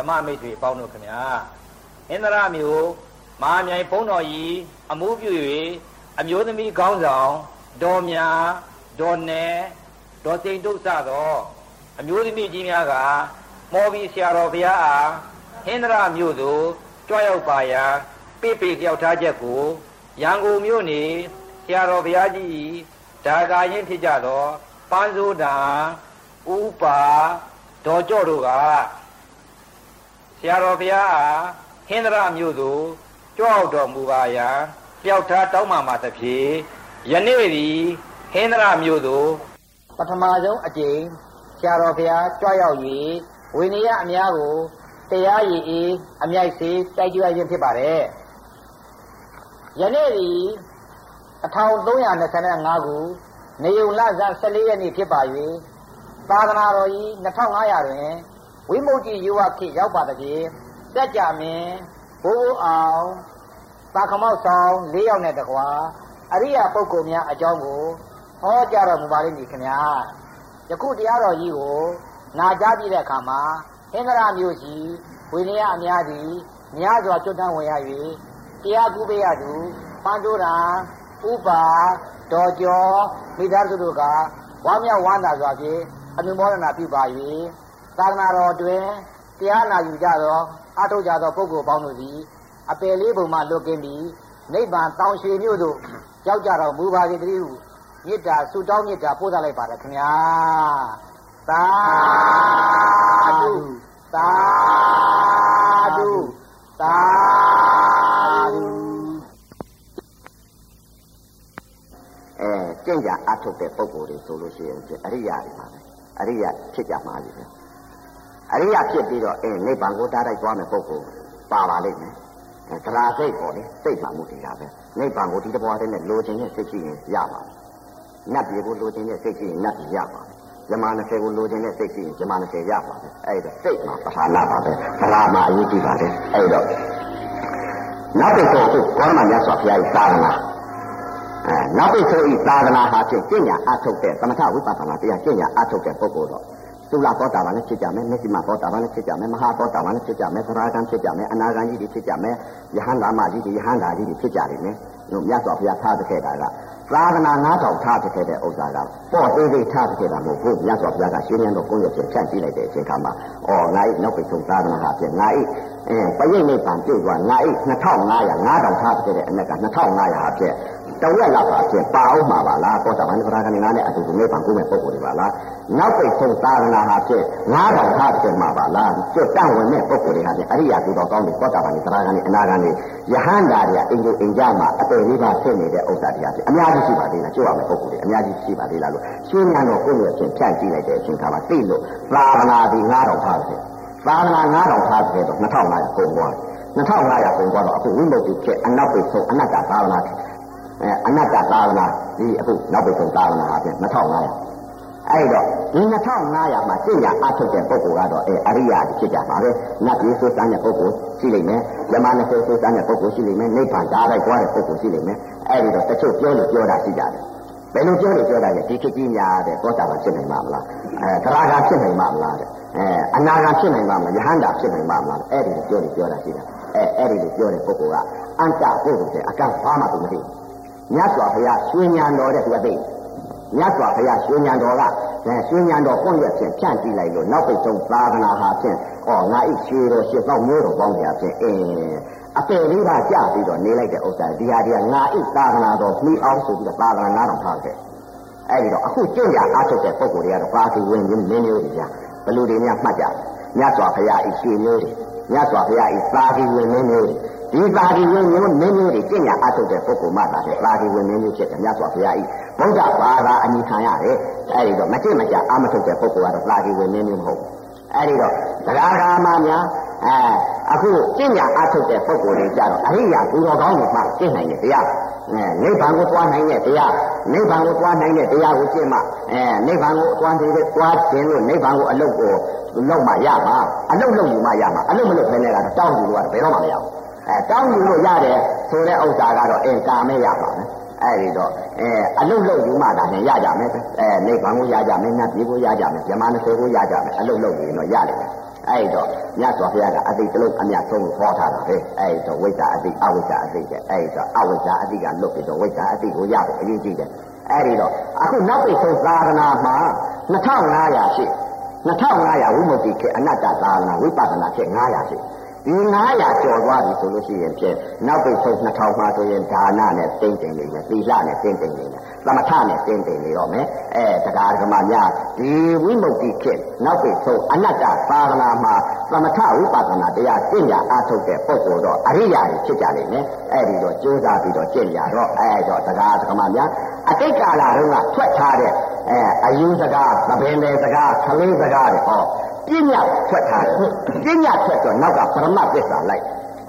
ဓမ္မမိတ်ဆွေပေါင်းတို့ခင်ဗျာအင်္ဒရမျိုးမဟာမြိုင်ဘုန်းတော်ကြီးအမှုပြု၍အမျိုးသမီးခေါင်းဆောင်ဒေါ်မြဒေါ်နယ်ဒေါ်စိန်တုဆသောအမျိုးသမီးကြီးများကမော်ဘီဆရာတော်ဘုရားအားဟင်္ဒရမျိုးသို့ကြွရောက်ပါရန်ပိပိကြောက်ထားချက်ကိုရန်ကုန်မြို့နေဆရာတော်ဘုရားကြီးဒါဂာရင်ဖြစ်ကြသောပန်းစိုးတံဥပါဒေါ်ကြော့တို့က ဆရာတော်ဘုရားအားဟင်္ဒရမြို့သို့ကြွရောက်တော်မူပါရန်လျှောက်ထားတောင်းပန်ပါသဖြင့်ယနေ့သည်ဟင်္ဒရမြို့သို့ပထမဆုံးအကြိမ်ဆရာတော်ဘုရားကြွရောက်၍ဝိနည်းအများကိုတရားရည်အေးအမြိုက်စေတိုက်ကြွခြင်းဖြစ်ပါတယ်ယနေ့သည်1325ခုနေုံလဇန်14ရက်နေ့ဖြစ်ပါ၍သာသနာတော်ကြီး2500တွင် ဝိမု ക്തി ယောဝခေရောက်ပါတဲ့စက်ကြမင်းဘိုးအောင်သာခမောက်ဆောင်၄ယောက်နဲ့တကွာအရိယာပုဂ္ဂိုလ်များအကြောင်းကိုဟောကြားတော်မူပါလိမ့်မည်ခင်ဗျာယခုတရားတော်ကြီးကိုနာကြားပြီးတဲ့အခါမှာဟင်္ဒရာမျိုးကြီးဝိနည်းအများသည်များစွာကျွတ်တန်းဝင်ရ၍တရားကူပေးရသူပန်းတိုးတာဥပါဒေါ်ကျော်မိသားစုတို့ကဝါမြောက်ဝမ်းသာစွာဖြင့်အနုမောဒနာပြုပါ၍ သာသနာတော်တွင်တရားနာယူကြသောအထောက်ကြသောပုဂ္ဂိုလ်ပေါင်းတို့သည်အပယ်လေးပုံမှလွတ်ကင်းပြီးနိဗ္ဗာန်တောင်ရွှေမြို့သို့ရောက်ကြတော်မူပါစေတည်းဟုမေတ္တာဆုတောင်းမေတ္တာပို့သလိုက်ပါရခင်ဗျာသာဓုသာဓုသာဓုအဲကြင်ကြအထုတ်တဲ့ပုံကိုယ်တွေဆိုလို့ရှိရင်အရိယာတွေပါပဲအရိယာဖြစ်ကြမှာလေ အရိယာဖြစ်ပြီးတော့အဲနိဗ္ဗာန်ကိုတားတိုက်သွားမယ်ပုံကိုပါပါလိမ့်မယ်သရာစိတ်ပေါ်လေစိတ်မှမှုတရားပဲနိဗ္ဗာန်ကိုဒီတဘွားတည်းနဲ့လိုချင်တဲ့စိတ်ရှိရင်ရပါမယ်နတ်ပြည်ကိုလိုချင်တဲ့စိတ်ရှိရင်နတ်ပြည်ရပါမယ်ဇမာ20ကိုလိုချင်တဲ့စိတ်ရှိရင်ဇမာ20ရပါမယ်အဲ့ဒါစိတ်မှာပဌာနာပါပဲသရာမှာအရေးကြီးပါတယ်အဲ့တော့နောက်တစ်ခုကကောရမမြတ်စွာဘုရားရဲ့သာသနာအဲနောက်ပိတ်ဆိုဤသာသနာဟာဖြင့်ကျင့်ညာအထုတ်တဲ့သမထဝိပဿနာတရားကျင့်ညာအထုတ်တဲ့ပုဂ္ဂိုလ်တော့ သုလသောတာပန်လည်းဖြစ်ကြမယ်မျက်စိမသောတာပန်လည်းဖြစ်ကြမယ်မဟာသောတာပန်လည်းဖြစ်ကြမယ်သရဂံဖြစ်ကြမယ်အနာဂံကြီးတွေဖြစ်ကြမယ်ယဟန္တာမကြီးတွေယဟန္တာကြီးတွေဖြစ်ကြလိမ့်မယ်တို့မြတ်စွာဘုရားထားတဲ့တာကသာသနာငါးထောင်ထားတဲ့တဲ့ဥစ္စာကပေါ့သေးသေးထားတဲ့တာမဟုတ်ဘူးမြတ်စွာဘုရားကရှင်းရတော့ကိုယ့်ရဲ့ဖြန့်ကြည့်လိုက်တဲ့အချိန်ခါမှာအော်ငါ့နောက်ပိတ်ဆုံးသာသနာဟာဖြင့်ငါ့အဲပရိနိဗ္ဗာန်ပြုတ်သွားငါ့2500 9000ထားတဲ့အနက်က2500ဟာဖြင့်တဝက်လောက်ပါဖြင့်ပါအောင်မှာပါလားသောတာပန်ဗရာဂဏငါနဲ့အတူတူနိဗ္ဗာန်ကိုမဲ့ပုံကိုယ်တွေပါလား နောက်ပိတ်ဆုံးသာသနာဟာဖြင့်9000ထားဖြင့်မှာပါလားကျွတ်တန့်ဝင်တဲ့ပုံကိုယ်တွေဟာဖြင့်အရိယာသူတော်ကောင်းတွေသောတာပန်ဗရာဂဏအနာဂံတွေယဟန္တာတွေအင်္ဂုအင်ကြမှာအပေလေးပါဖြစ်နေတဲ့ဥစ္စာတရားဖြင့်အများကြီးရှိပါသေးလားကျွတ်ရမယ့်ပုံကိုယ်တွေအများကြီးရှိပါသေးလားလို့ရှင်းညာတော့ကိုယ့်ရဲ့ဖြင့်ဖြန့်ကြည့်လိုက်တဲ့အချိန်ခါမှာသိလို့သာသနာဒီ9000ထားဖြင့်သာသနာ9000ထားဖြင့်တော့2500ကုန်သွား2500ကုန်သွားတော့အခုဝိမုတ်တိဖြစ်အနောက်ပိတ်ဆုံးအနတ္တသာသနာအဲအနတ္တသာသနာဒီအခုနောက်ပိတ်ဆုံးသာသနာဟာဖြင့်2500 အဲ့တော့ဒီ2500မှာကျင့်ရအထုတ်တဲ့ပုဂ္ဂိုလ်ကတော့အဲအရိယာဖြစ်ကြပါပဲနတ်ပြည်ဆိုစမ်းတဲ့ပုဂ္ဂိုလ်ရှိလိမ့်မယ်ဇမနဆိုဆိုစမ်းတဲ့ပုဂ္ဂိုလ်ရှိလိမ့်မယ်နိဗ္ဗာန်ဓာတ်လိုက်သွားတဲ့ပုဂ္ဂိုလ်ရှိလိမ့်မယ်အဲ့ဒီတော့တချို့ပြောလို့ပြောတာရှိကြတယ်ဘယ်လိုပြောလို့ပြောတာလဲဒီခေတ်ကြီးများတဲ့သောတာပန်ဖြစ်နိုင်မှာမလားအဲသရဂါဖြစ်နိုင်မှာမလားတဲ့အဲအနာဂါဖြစ်နိုင်မှာမလားယဟန္တာဖြစ်နိုင်မှာမလားအဲ့ဒီလိုပြောလို့ပြောတာရှိတာအဲအဲ့ဒီလိုပြောတဲ့ပုဂ္ဂိုလ်ကအန္တပုဂ္ဂိုလ်တဲ့အကန့်ဘာမှသူမသိဘူးမြတ်စွာဘုရားရွှေဉဏ်တော်တဲ့သူအသိ မြတ်စွာဘုရားရွှေဉဏ်တော်ကရွှေဉဏ်တော်ပွင့်ရဖြင့်ဖြန့်ကြည့်လိုက်လို့နောက်ပိတ်ဆုံးသာသနာဟာဖြင့်ဩငါဤရွှေတော်ရှစ်ပေါက်မျိုးတော်ပေါင်းကြဖြင့်အင်းအပယ်လေးပါကြပြီးတော့နေလိုက်တဲ့ဥစ္စာဒီဟာဒီကငါဤသာသနာတော်မှီအောင်ဆိုပြီးတော့သာသနာနားတော်ထားခဲ့အဲ့ဒီတော့အခုကျင့်ကြအားထုတ်တဲ့ပုံကိုယ်တွေကတော့ပါတီဝင်ခြင်းမင်းမျိုးတွေကြာဘလူတွေများမှတ်ကြမြတ်စွာဘုရားဤရွှေမျိုးတွေမြတ်စွာဘုရားဤသာတီဝင်မင်းမျိုးတွေဒီသာဒီဝင်မျိုးမင်းမျိုးတွေကျင့်ကြအထုတ်တဲ့ပုဂ္ဂိုလ်မှသာတဲ့သာဒီဝင်မင်းမျိုးဖြစ်တယ်မြတ်စွာဘုရားဤ ဗုဒ္ဓဘာသာအမိခံရတယ်အဲဒီတော့မကျင့်မကြအာမထုတ်တဲ့ပုဂ္ဂိုလ်ကတော့သာဒီဝင်မင်းမျိုးမဟုတ်ဘူးအဲဒီတော့တရားဓမ္မများအဲအခုကျင့်ကြအထုတ်တဲ့ပုဂ္ဂိုလ်တွေကြတော့အရိယာသူတော်ကောင်းတွေမှကျင့်နိုင်တဲ့တရားအဲနိဗ္ဗာန်ကိုသွားနိုင်တဲ့တရားနိဗ္ဗာန်ကိုသွားနိုင်တဲ့တရားကိုကျင့်မှအဲနိဗ္ဗာန်ကိုသွားတဲ့သွားခြင်းလို့နိဗ္ဗာန်ကိုအလုတ်ကိုလောက်မှရမှာအလုတ်လောက်ယူမှရမှာအလုတ်မလုတ်ဖဲနဲ့ကတော့တောင်းယူလို့ကတော့ဘယ်တော့မှမရဘူးအဲတောင်းယူလို့ရတယ်ဆိုတဲ့ဥစ္စာကတော့အင်ကာမဲရပါမယ် အဲဒီတော့အဲအလုတ်လုတ်ယူမှဒါနဲ့ရကြမယ်အဲနိဗ္ဗာန်ကိုရကြမယ်နတ်ပြည်ကိုရကြမယ်ဇမန်20ကိုရကြမယ်အလုတ်လုတ်ယူရင်တော့ရတယ်အဲ့တော့မြတ်စွာဘုရားကအတိတ်တလုံးအမြတ်ဆုံးဟောထားတာပဲအဲ့တော့ဝိဇ္ဇာအတိတ်အဝိဇ္ဇာအတိတ်တဲ့အဲ့တော့အဝိဇ္ဇာအတိတ်ကလွတ်ပြီးတော့ဝိဇ္ဇာအတိတ်ကိုရဖို့အရေးကြီးတယ်အဲ့ဒီတော့အခုနောက်ပိတ်ဆုံးသာသနာမှာ2500ရှိ2500ဝိမု ക്തി ခေအနတ္တသာသနာဝိပဿနာခေ900ရှိ ဒီ900ကျော်သွားပြီဆိုလို့ရှိရင်ဖြင့်နောက်ပိတ်ဆုံး2000မှာဆိုရင်ဒါနနဲ့တင်းတင်နေမယ်သီလနဲ့တင်းတင်နေမယ်သမထနဲ့တင်းတင်နေတော့မယ်အဲတရားဓမ္မများဒီဝိမု ക്തി ခေနောက်ပိတ်ဆုံးအနတ္တသာသနာမှာသမထဝိပဿနာတရားကျင့်ကြအားထုတ်တဲ့ပုဂ္ဂိုလ်တော့အရိယာတွေဖြစ်ကြလိမ့်မယ်အဲ့ဒီတော့ကြိုးစားပြီးတော့ကျင့်ကြတော့အဲတော့တရားဓမ္မများအတိတ်ကာလတုန်းကထွက်ထားတဲ့အဲအယူစကားသဘင်လေစကားခလေးစကားတွေဟော ပညာထွက်ထားတယ်ပညာထွက်တော့နောက်ကပရမတ်သစ္စာလိုက်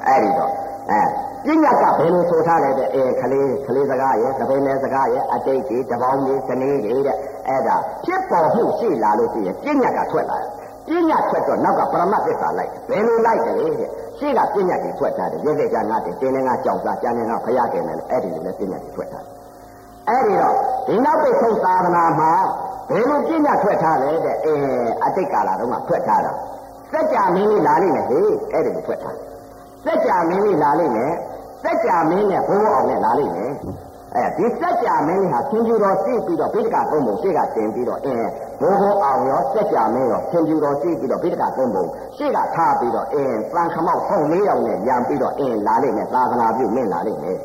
အဲ့ဒီတော့အဲပညာကဘယ်လိုဆိုထားလဲတဲ့အဲခလေးခလေးစကားရဲ့သဘင်လေစကားရဲ့အတိတ်ကြီးတပေါင်းကြီးစနေကြီးတဲ့အဲ့ဒါဖြစ်ပေါ်မှုရှိလာလို့ရှိရင်ပညာကထွက်လာတယ်ပညာထွက်တော့နောက်ကပရမတ်သစ္စာလိုက်ဘယ်လိုလိုက်တယ်တဲ့ရှေ့ကပညာကြီးထွက်ထားတယ်ရဲရဲကြငါတင်တင်းနေငါကြောက်စားကျန်နေငါဖျားကင်တယ်အဲ့ဒီလိုနဲ့ပညာကြီးထွက်ထားတယ်အဲ့ဒီတော့ဒီနောက်ပိတ်ဆုံးသာသနာမှာ ဘယ်လိုပြညာထွက်ထားလဲတဲ့အဲအတိတ်ကာလတုန်းကထွက်ထားတာစัจ जा မင်းလေးလာလိမ့်မယ်ဟေးအဲ့ဒီလိုထွက်ထားစัจ जा မင်းလေးလာလိမ့်မယ်စัจ जा မင်းနဲ့ဘိုးအောင်နဲ့လာလိမ့်မယ်အဲဒီစัจ जा မင်းလေးဟာသင်္ကြူတော်သိပြီးတော့ဘိဒကသုံးပုံရှေ့ကတင်ပြီးတော့အင်းဘိုးဘိုးအောင်ရောစัจ जा မင်းရောသင်္ကြူတော်သိပြီးတော့ဘိဒကသုံးပုံရှေ့ကထားပြီးတော့အင်းတန်ခမောက်ဆုံးလေးယောက်နဲ့ရံပြီးတော့အင်းလာလိမ့်မယ်သာသနာပြုမင်းလာလိမ့်မယ်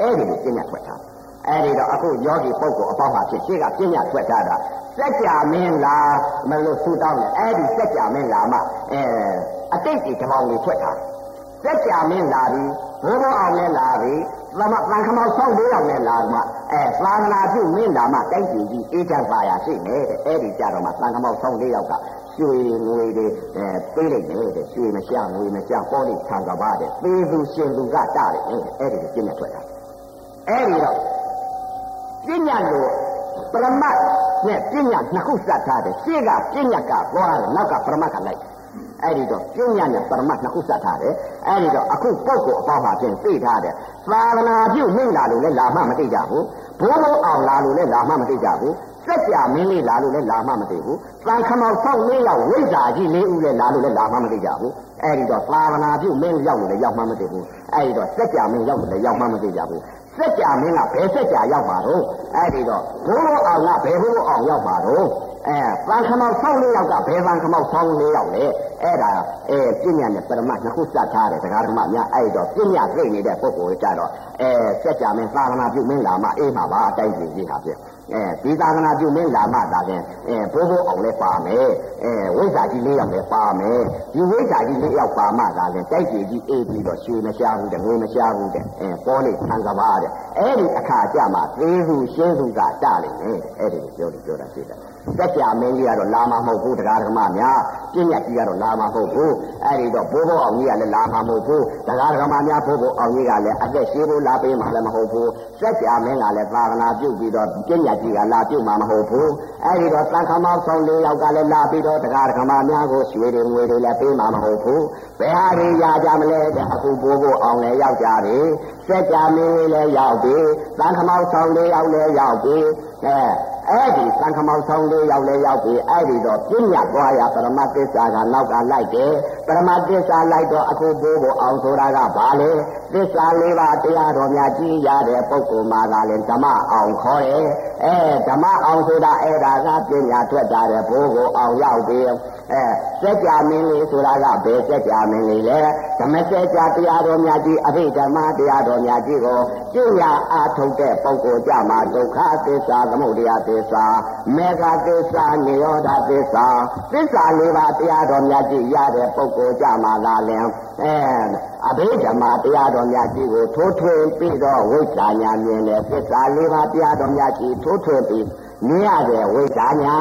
အဲ့ဒီလိုပြညာထွက်ထား အဲ့ဒီတော့အခုယောဂီပုဂ္ဂိုလ်အပေါင်းဟာဖြစ်ရှေ့ကပြညာထွက်ထားတာစัจ जा မင်းလားမလို့ဆူတောင်းတယ်အဲ့ဒီစัจ जा မင်းလာမှအဲအတိတ်ကြီးတမောင်ကြီးထွက်ထားစัจ जा မင်းလာပြီဘိုးဘိုးအောင်လည်းလာပြီသမတန်ခမောက်ဆောင်းလေးအောင်လည်းလာမှအဲသာသနာပြုမင်းလာမှတိုက်ကြည့်ကြီးအေးချမ်းပါရရှိမယ်တဲ့အဲ့ဒီကြတော့မှတန်ခမောက်ဆောင်းလေးယောက်ကရွှေငွေတွေအဲပေးလိုက်တယ်တဲ့ရွှေမရှာငွေမရှာပေါ်လိခံကပါတဲ့သေသူရှင်သူကတတယ်အဲ့ဒီကိုပြင်းနေထွက်တာအဲ့ဒီတော့ ပညာလို့ပရမတ်နဲ့ပညာနှစ်ခုစပ်ထားတယ်ရှေ့ကပညာကသွားတယ်နောက်ကပရမတ်ကလိုက်အဲ့ဒီတော့ပညာနဲ့ပရမတ်နှစ်ခုစပ်ထားတယ်အဲ့ဒီတော့အခုပုဂ္ဂိုလ်အပေါင်းပါဖြင့်သိထားတယ်သာသနာပြုမိလာလို့လည်းလာမှမသိကြဘူးဘိုးဘိုးအောင်လာလို့လည်းလာမှမသိကြဘူးစက်ကြမင်းလေးလာလို့လည်းလာမှမသိဘူး။တန်ခမောက်ဆောက်လေးရောက်ဝိဇ္ဇာကြီးလေးဦးလည်းလာလို့လည်းလာမှမသိကြဘူး။အဲ့ဒီတော့သာသနာပြုမင်းရောက်လို့လည်းရောက်မှမသိဘူး။အဲ့ဒီတော့စက်ကြမင်းရောက်လို့လည်းရောက်မှမသိကြဘူး။ စက်ကြမင်းကဘယ်စက်ကြရောက်မှာတော့အဲ့ဒီတော့ဘိုးဘိုးအောင်ကဘယ်ဘိုးဘိုးအောင်ရောက်မှာတော့အဲတန်ခမောက်ဆောက်လေးယောက်ကဘယ်တန်ခမောက်ဆောက်လေးယောက်လဲအဲ့ဒါအဲပညာနဲ့ပရမတ်နှစ်ခုစပ်ထားတယ်တရားဓမ္မများအဲ့တော့ပညာသိနေတဲ့ပုဂ္ဂိုလ်ကြတော့အဲစက်ကြမင်းသာသနာပြုမင်းလာမှအေးမှာပါအတိုင်းကြီးကြီးဟာဖြင့် အဲဒီသာသနာပြုမင်းလာမှသာရင်အဲဘိုးဘိုးအောင်လည်းပါမယ်အဲဝိဇ္ဇာကြီးလေးယောက်လည်းပါမယ်ဒီဝိဇ္ဇာကြီးလေးယောက်ပါမှသာရင်တိုက်ကြီးကြီးအေးပြီးတော့ရွှေမရှားဘူးတဲ့ငွေမရှားဘူးတဲ့အဲပေါ်လေခံကပါတဲ့အဲ့ဒီအခါကြမှာသေးစုရှင်းစုကတလိမ့်မယ်အဲ့ဒီပြောလို့ပြောတာရှိတယ် စက်ကြမင်းကြီးကတော့လာမှာမဟုတ်ဘူးတရားဓမ္မများပြည့်ညက်ကြီးကတော့လာမှာမဟုတ်ဘူးအဲ့ဒီတော့ဘိုးဘိုးအောင်ကြီးကလည်းလာမှာမဟုတ်ဘူးတရားဓမ္မများဘိုးဘိုးအောင်ကြီးကလည်းအသက်ရှိဖို့လာပေးမှာလည်းမဟုတ်ဘူးစက်ကြမင်းကလည်းသာသနာပြုပြီးတော့ပြည့်ညက်ကြီးကလာပြုမှာမဟုတ်ဘူးအဲ့ဒီတော့သံခမောက်ဆောင်လေးယောက်ကလည်းလာပြီးတော့တရားဓမ္မများကိုရွှေတွေငွေတွေလည်းပေးမှာမဟုတ်ဘူးဘယ်ဟာတွေရကြမလဲတဲ့အခုဘိုးဘိုးအောင်လည်းရောက်ကြပြီစက်ကြမင်းလည်းရောက်ပြီသံခမောက်ဆောင်လေးယောက်လည်းရောက်ပြီ အဲအဲ့ဒီသံခမောက်ဆောင်လေးရောက်လဲရောက်ပြီအဲ့ဒီတော့ပြညာသွားရပရမသစ္စာကနောက်ကလိုက်တယ်ပရမသစ္စာလိုက်တော့အခုဘိုးဘိုးအောင်ဆိုတာကဘာလဲသစ္စာလေးပါးတရားတော်များကြည်ရတဲ့ပုဂ္ဂိုလ်မှာကလည်းဓမ္မအောင်ခေါ်တယ်အဲဓမ္မအောင်ဆိုတာအဲ့ဒါကပြညာထွက်ကြတဲ့ဘိုးကိုအောင်ရောက်ပြီ အဲစက်ကြမင်းလေးဆိုတာကဘယ်စက်ကြမင်းလေးလဲဓမ္မစက်ကြတရားတော်များကြီးအဘိဓမ္မတရားတော်များကြီးကိုကျင့်ရအားထုတ်တဲ့ပုဂ္ဂိုလ်ကြမှာဒုက္ခသစ္စာသမုဒယသစ္စာမေဃသစ္စာနိရောဓသစ္စာသစ္စာလေးပါးတရားတော်များကြီးရတဲ့ပုဂ္ဂိုလ်ကြမှာလာလင်အဲအဘိဓမ္မာတရားတော်များကြီးကိုထိုးထွင်းပြီးတော့ဝိဇ္ဇာညာမြင်တဲ့သစ္စာလေးပါးတရားတော်များကြီးထိုးထွင်းပြီး မြင်ရတဲ့ဝိဇ္ဇာညာ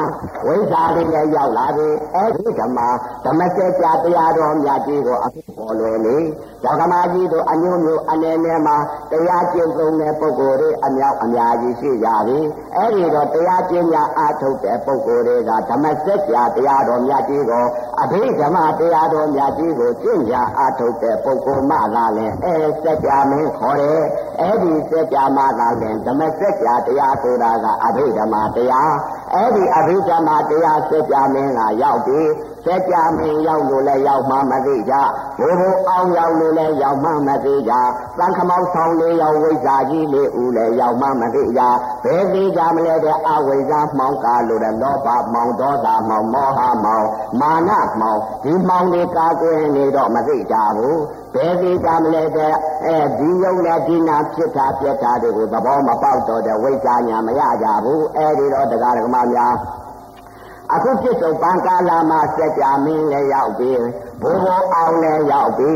ဝိဇ္ဇာလေးလည်းရောက်လာပြီအဲ့ဒီဓမ္မဓမ္မစကြာတရားတော်များကြီးကိုအဖြစ်ပေါ်လွယ်လေဓမ္မကြီးတို့အမျိုးမျိုးအနေနဲ့မှာတရားကျင့်သုံးတဲ့ပုဂ္ဂိုလ်တွေအမြောက်အများကြီးရှိကြပြီအဲ့ဒီတော့တရားကျင့်ညာအားထုတ်တဲ့ပုဂ္ဂိုလ်တွေကဓမ္မစကြာတရားတော်များကြီးကိုအဘိဓမ္မာတရားတော်များကြီးကိုကျင့်ညာအားထုတ်တဲ့ပုဂ္ဂိုလ်မှသာလည်းအဲစကြာမင်းခေါ်တယ်အဲ့ဒီစကြာမှသာလည်းဓမ္မစကြာတရားဆိုတာကအဘိဓမ္မာတရားအဲ့ဒီအဘိဓမ္မာတရားစကြမင်းကရောက်ပြီစကြမင်းရောက်လို့လည်းရောက်မှမသိကြဘိုးဘိုးအောင်ရောက်လို့လည်းရောက်မှမသိကြသံခမောက်ဆောင်လေးရောက်ဝိဇ္ဇာကြီးလေးဦးလည်းရောက်မှမသိကြဘယ်သိကြမလဲတဲ့အဝိဇ္ဇာမှောင်ကားလို့တဲ့လောဘမှောင်ဒေါသမှောင်မောဟမှောင်မာနမှောင်ဒီမှောင်တွေကာကွယ်နေတော့မသိကြဘူးဘယ်သိကြမလဲတဲ့အဲဒီယုံနဲ့ဒီနာဖြစ်တာပြက်တာတွေကိုသဘောမပေါက်တော့တဲ့ဝိဇ္ဇာညာမရကြဘူးအဲဒီတော့တရားဓမ္မများ အခုဖြစ်ဆုံးပံကာလာမှာစက်ကြမင်းလည်းရောက်ပြီ ဘိုးဘိုးအောင်လည်းရောက်ပြီ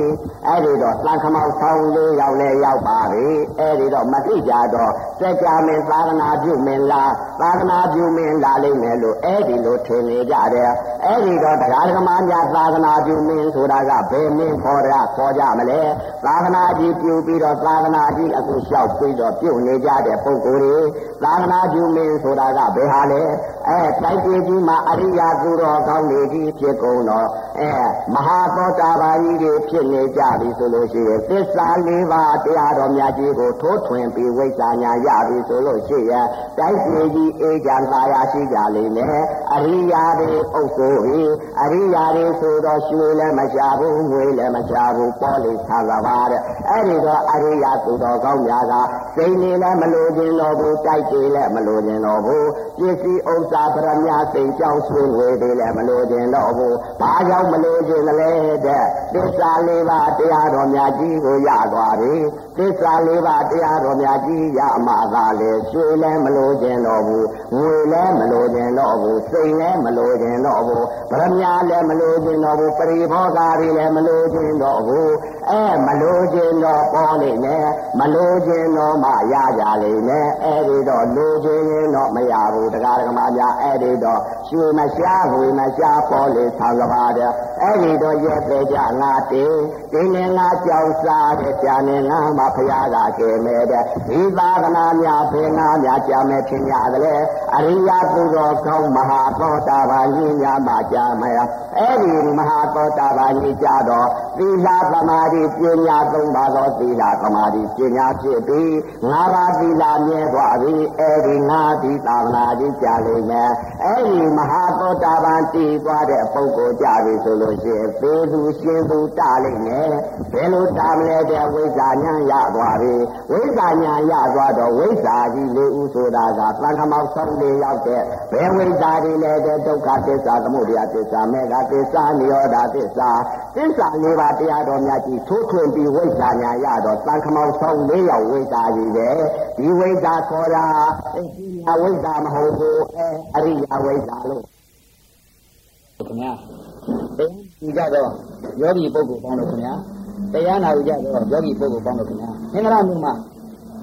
အဲ့ဒီတော့သံခမောက်ဆောင်လေးရောက်လည်းရောက်ပါပြီအဲ့ဒီတော့မသိကြတော့စက်ကြမင်းသာသနာပြုမင်းလားသာသနာပြုမင်းလာလိမ့်မယ်လို့အဲ့ဒီလိုထင်နေကြတယ်အဲ့ဒီတော့တရားဓမ္မများသာသနာပြုမင်းဆိုတာကဘယ်မင်းခေါ်ရခေါ်ကြမလဲသာသနာကြီးပြုပြီးတော့သာသနာကြီးအခုလျှောက်ပြီးတော့ပြုတ်နေကြတဲ့ပုဂ္ဂိုလ်တွေသာသနာပြုမင်းဆိုတာကဘယ်ဟာလဲအဲတိုက်ပြည်ကြီးမှာအရိယာသူတော်ကောင်းတွေကြီးဖြစ်ကုန်တော့အဲမဟာသောတာပန်ကြီးတွေဖြစ်နေကြပြီဆိုလို့ရှိရင်သစ္စာလေးပါးတရားတော်များကြီးကိုထိုးထွင်းပြီးဝိဇ္ဇာညာရပြီဆိုလို့ရှိရင်တိုက်ပြည်ကြီးအေးချမ်းသာယာရှိကြလိမ့်မယ်အရိယာတွေအုပ်စိုးပြီးအရိယာတွေဆိုတော့ရွှေလည်းမရှာဘူးငွေလည်းမရှာဘူးပေါ်လေဆာလာပါတဲ့အဲ့ဒီတော့အရိယာသူတော်ကောင်းများကစိတ်နေလည်းမလိုချင်တော့ဘူးတိုက်ကြလည်းမလိုချင်တော့ဘူးပစ္စည်းဥစ္စာပရမညာစိတ်ကြောင့်ဆွေးငွေတွေလည်းမလိုချင်တော့ဘူးဘာကြောင့်မလိုချင်လဲတဲ့သစ္စာလေးပါးတရားတော်များကြီးကိုရသွားပြီသစ္စာလေးပါးတရားတော်များကြီးရမှာသာလေရွှေလည်းမလိုချင်တော့ဘူးငွေလည်းမလိုချင်တော့ဘူးစိတ်လည်းမလိုချင်တော့ဘူးပရမညာလည်းမလိုချင်တော့ဘူးပရိဘောဂါတွေလည်းမလိုချင်တော့ဘူးအဲမလိုချင်တော့ပေါ်နေနဲ့မလိုချင်တော့မှရကြလိမ့်မယ်အဲဒီတော့လိုချင်ရင်တော့မရဘူးတရားဓမ္မများအဲ့ဒီတော့ရွှေမရှားဝေမရှားပေါ်လေဆံကပါတဲ့အဲ့ဒီတော့ရဲ့သေးကြငါတေဒီနေငါကြောက်စားတဲ့ကြာနေငါမဖရာကကဲမဲ့တဲ့ဒီသာသနာများဖေနာများကြာမဲ့ထင်ရတယ်အရိယာသူတော်ကောင်းမဟာသောတာပန်ကြီးများမှကြာမဲ့အဲ့ဒီမဟာသောတာပန်ကြီးကြတော့သီလသမာဓိပညာသုံးပါသောသီလသမာဓိပညာဖြစ်ပြီးငါးပါးသီလမြဲသွားပြီအဲ့ဒီငါးဒီသာသနာကြီးကြာလိမ့်မယ်အဲ့ဒီမဟာသောတာပန်တည်သွားတဲ့ပုဂ္ဂိုလ်ကြပြီဆိုလို့ရှိရင်သေသူရှင်သူတလိမ့်မယ်ဘယ်လိုတာမလဲတဲ့ဝိဇ္ဇာညာရသွားပြီဝိဇ္ဇာညာရသွားတော့ဝိဇ္ဇာကြီးလေးဦးဆိုတာကသံဃမောက်ဆုံးလေးရောက်တဲ့ဘယ်ဝိဇ္ဇာတွေလဲတဲ့ဒုက္ခသစ္စာသမုဒယသစ္စာမေဃသစ္စာနိရောဓသစ္စာသစ္စာလေးပါးတရားတော်များကြီးထိုးထွင်းပြီးဝိဇ္ဇာညာရတော့သံဃမောက်ဆုံးလေးရောက်ဝိဇ္ဇာကြီးပဲဒီဝိဇ္ဇာခေါ်တာအဝိဇ္ဇာမဟုတ်ဘူးအဲအရိယဝိဇ္ဇာလို့ခင်ဗျာတရားကြတော့ယောဂီပုဂ္ဂိုလ်ပေါင်းလို့ခင်ဗျာ တရားနာကြတော့ယောဂီပုဂ္ဂိုလ်ပေါင်းလို့ခင်ဗျာမင်္ဂလာမြို့မှာ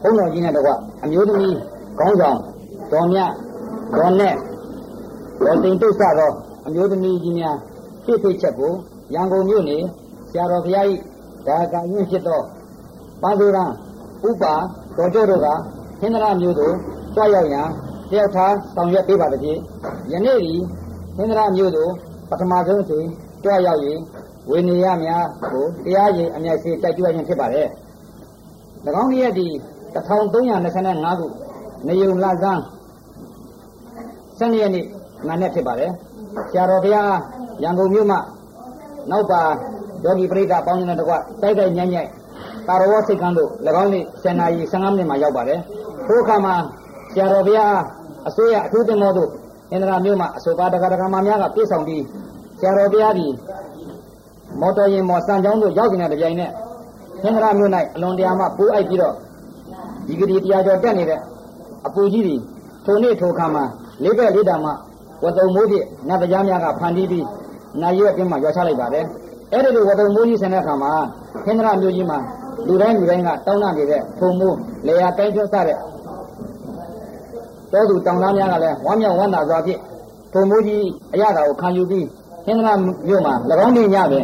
ဘုန်းတော်ကြီးနဲ့တကွအမျိုးသမီးခေါင်းဆောင်တော်မြတ်တော်နဲ့တော်တင်တုဆသောအမျိုးသမီးကြီးများဖြစ်ဖြစ်ချက်ကိုရန်ကုန်မြို့နေဆရာတော်ဘုရားကြီးဒါကရင်ဖြစ်သောပါဇေရံဥပါတော်ကျော်တို့ကဟင်္ဒရာမျိုးတို့ကြွရောက်ရန်တယောက်ထားဆောင်ရွက်ပေးပါတည်းယနေ့ဒီဟင်္ဒရာမျိုးတို့ပထမဆုံးချိန် ကြွရောက်ရင်ဝေနေရများကိုတရားရင်အမျက်စေတိုက်ကြွခြင်းဖြစ်ပါတယ်၎င်းရဲ့ဒီ1325ခုနေုံလဆန်း12ရက်နေ့နာနဲ့ဖြစ်ပါတယ်ဆရာတော်ဘုရားရန်ကုန်မြို့မှာနောက်ပါယောဂီပရိသတ်ပေါင်းနေတဲ့တကွတိုက်တိုက်ညံ့ညံ့တာရဝစိတ်ကန်းတို့၎င်းနေ့7နာရီ15မိနစ်မှာရောက်ပါတယ်ထိုအခါမှာဆရာတော်ဘုရားအစိုးရအထူးတင်တော်တို့အင်္ဒရာမြို့မှာအဆိုပါတက္ကရာမများကပြေဆောင်ပြီး ဆရာတော်ဘုရားဒီမော်တော်ယာဉ်မော်စံကြောင်းတို့ရောက်နေတဲ့ကြိုင်နဲ့အင်္ဒရာမြို့၌အလွန်တရာမှပိုးအိုက်ပြီးတော့ဒီကတိတရားကျော်တက်နေတဲ့အပူကြီးတွေထိုနေ့ထိုခါမှာလေးဘက်လေးတာမှဝတုံမိုးပြနတ်တရားများကဖန်တီးပြီးနိုင်ရွက်ပြင်းမှရွာချလိုက်ပါတယ်အဲ့ဒီလိုဝတုံမိုးကြီးဆင်တဲ့အခါမှာခင်းဒရမျိုးကြီးမှာလူတိုင်းလူတိုင်းကတောင်းတနေတဲ့ထုံမိုးလေယာတိုင်းကျွတ်တဲ့တောသူတောင်သားများကလည်းဝမ်းမြောက်ဝမ်းသာစွာဖြင့်ထုံမိုးကြီးအရသာကိုခံယူပြီးခ င်းဒရမျိုးမှာ၎င်းနေညပဲ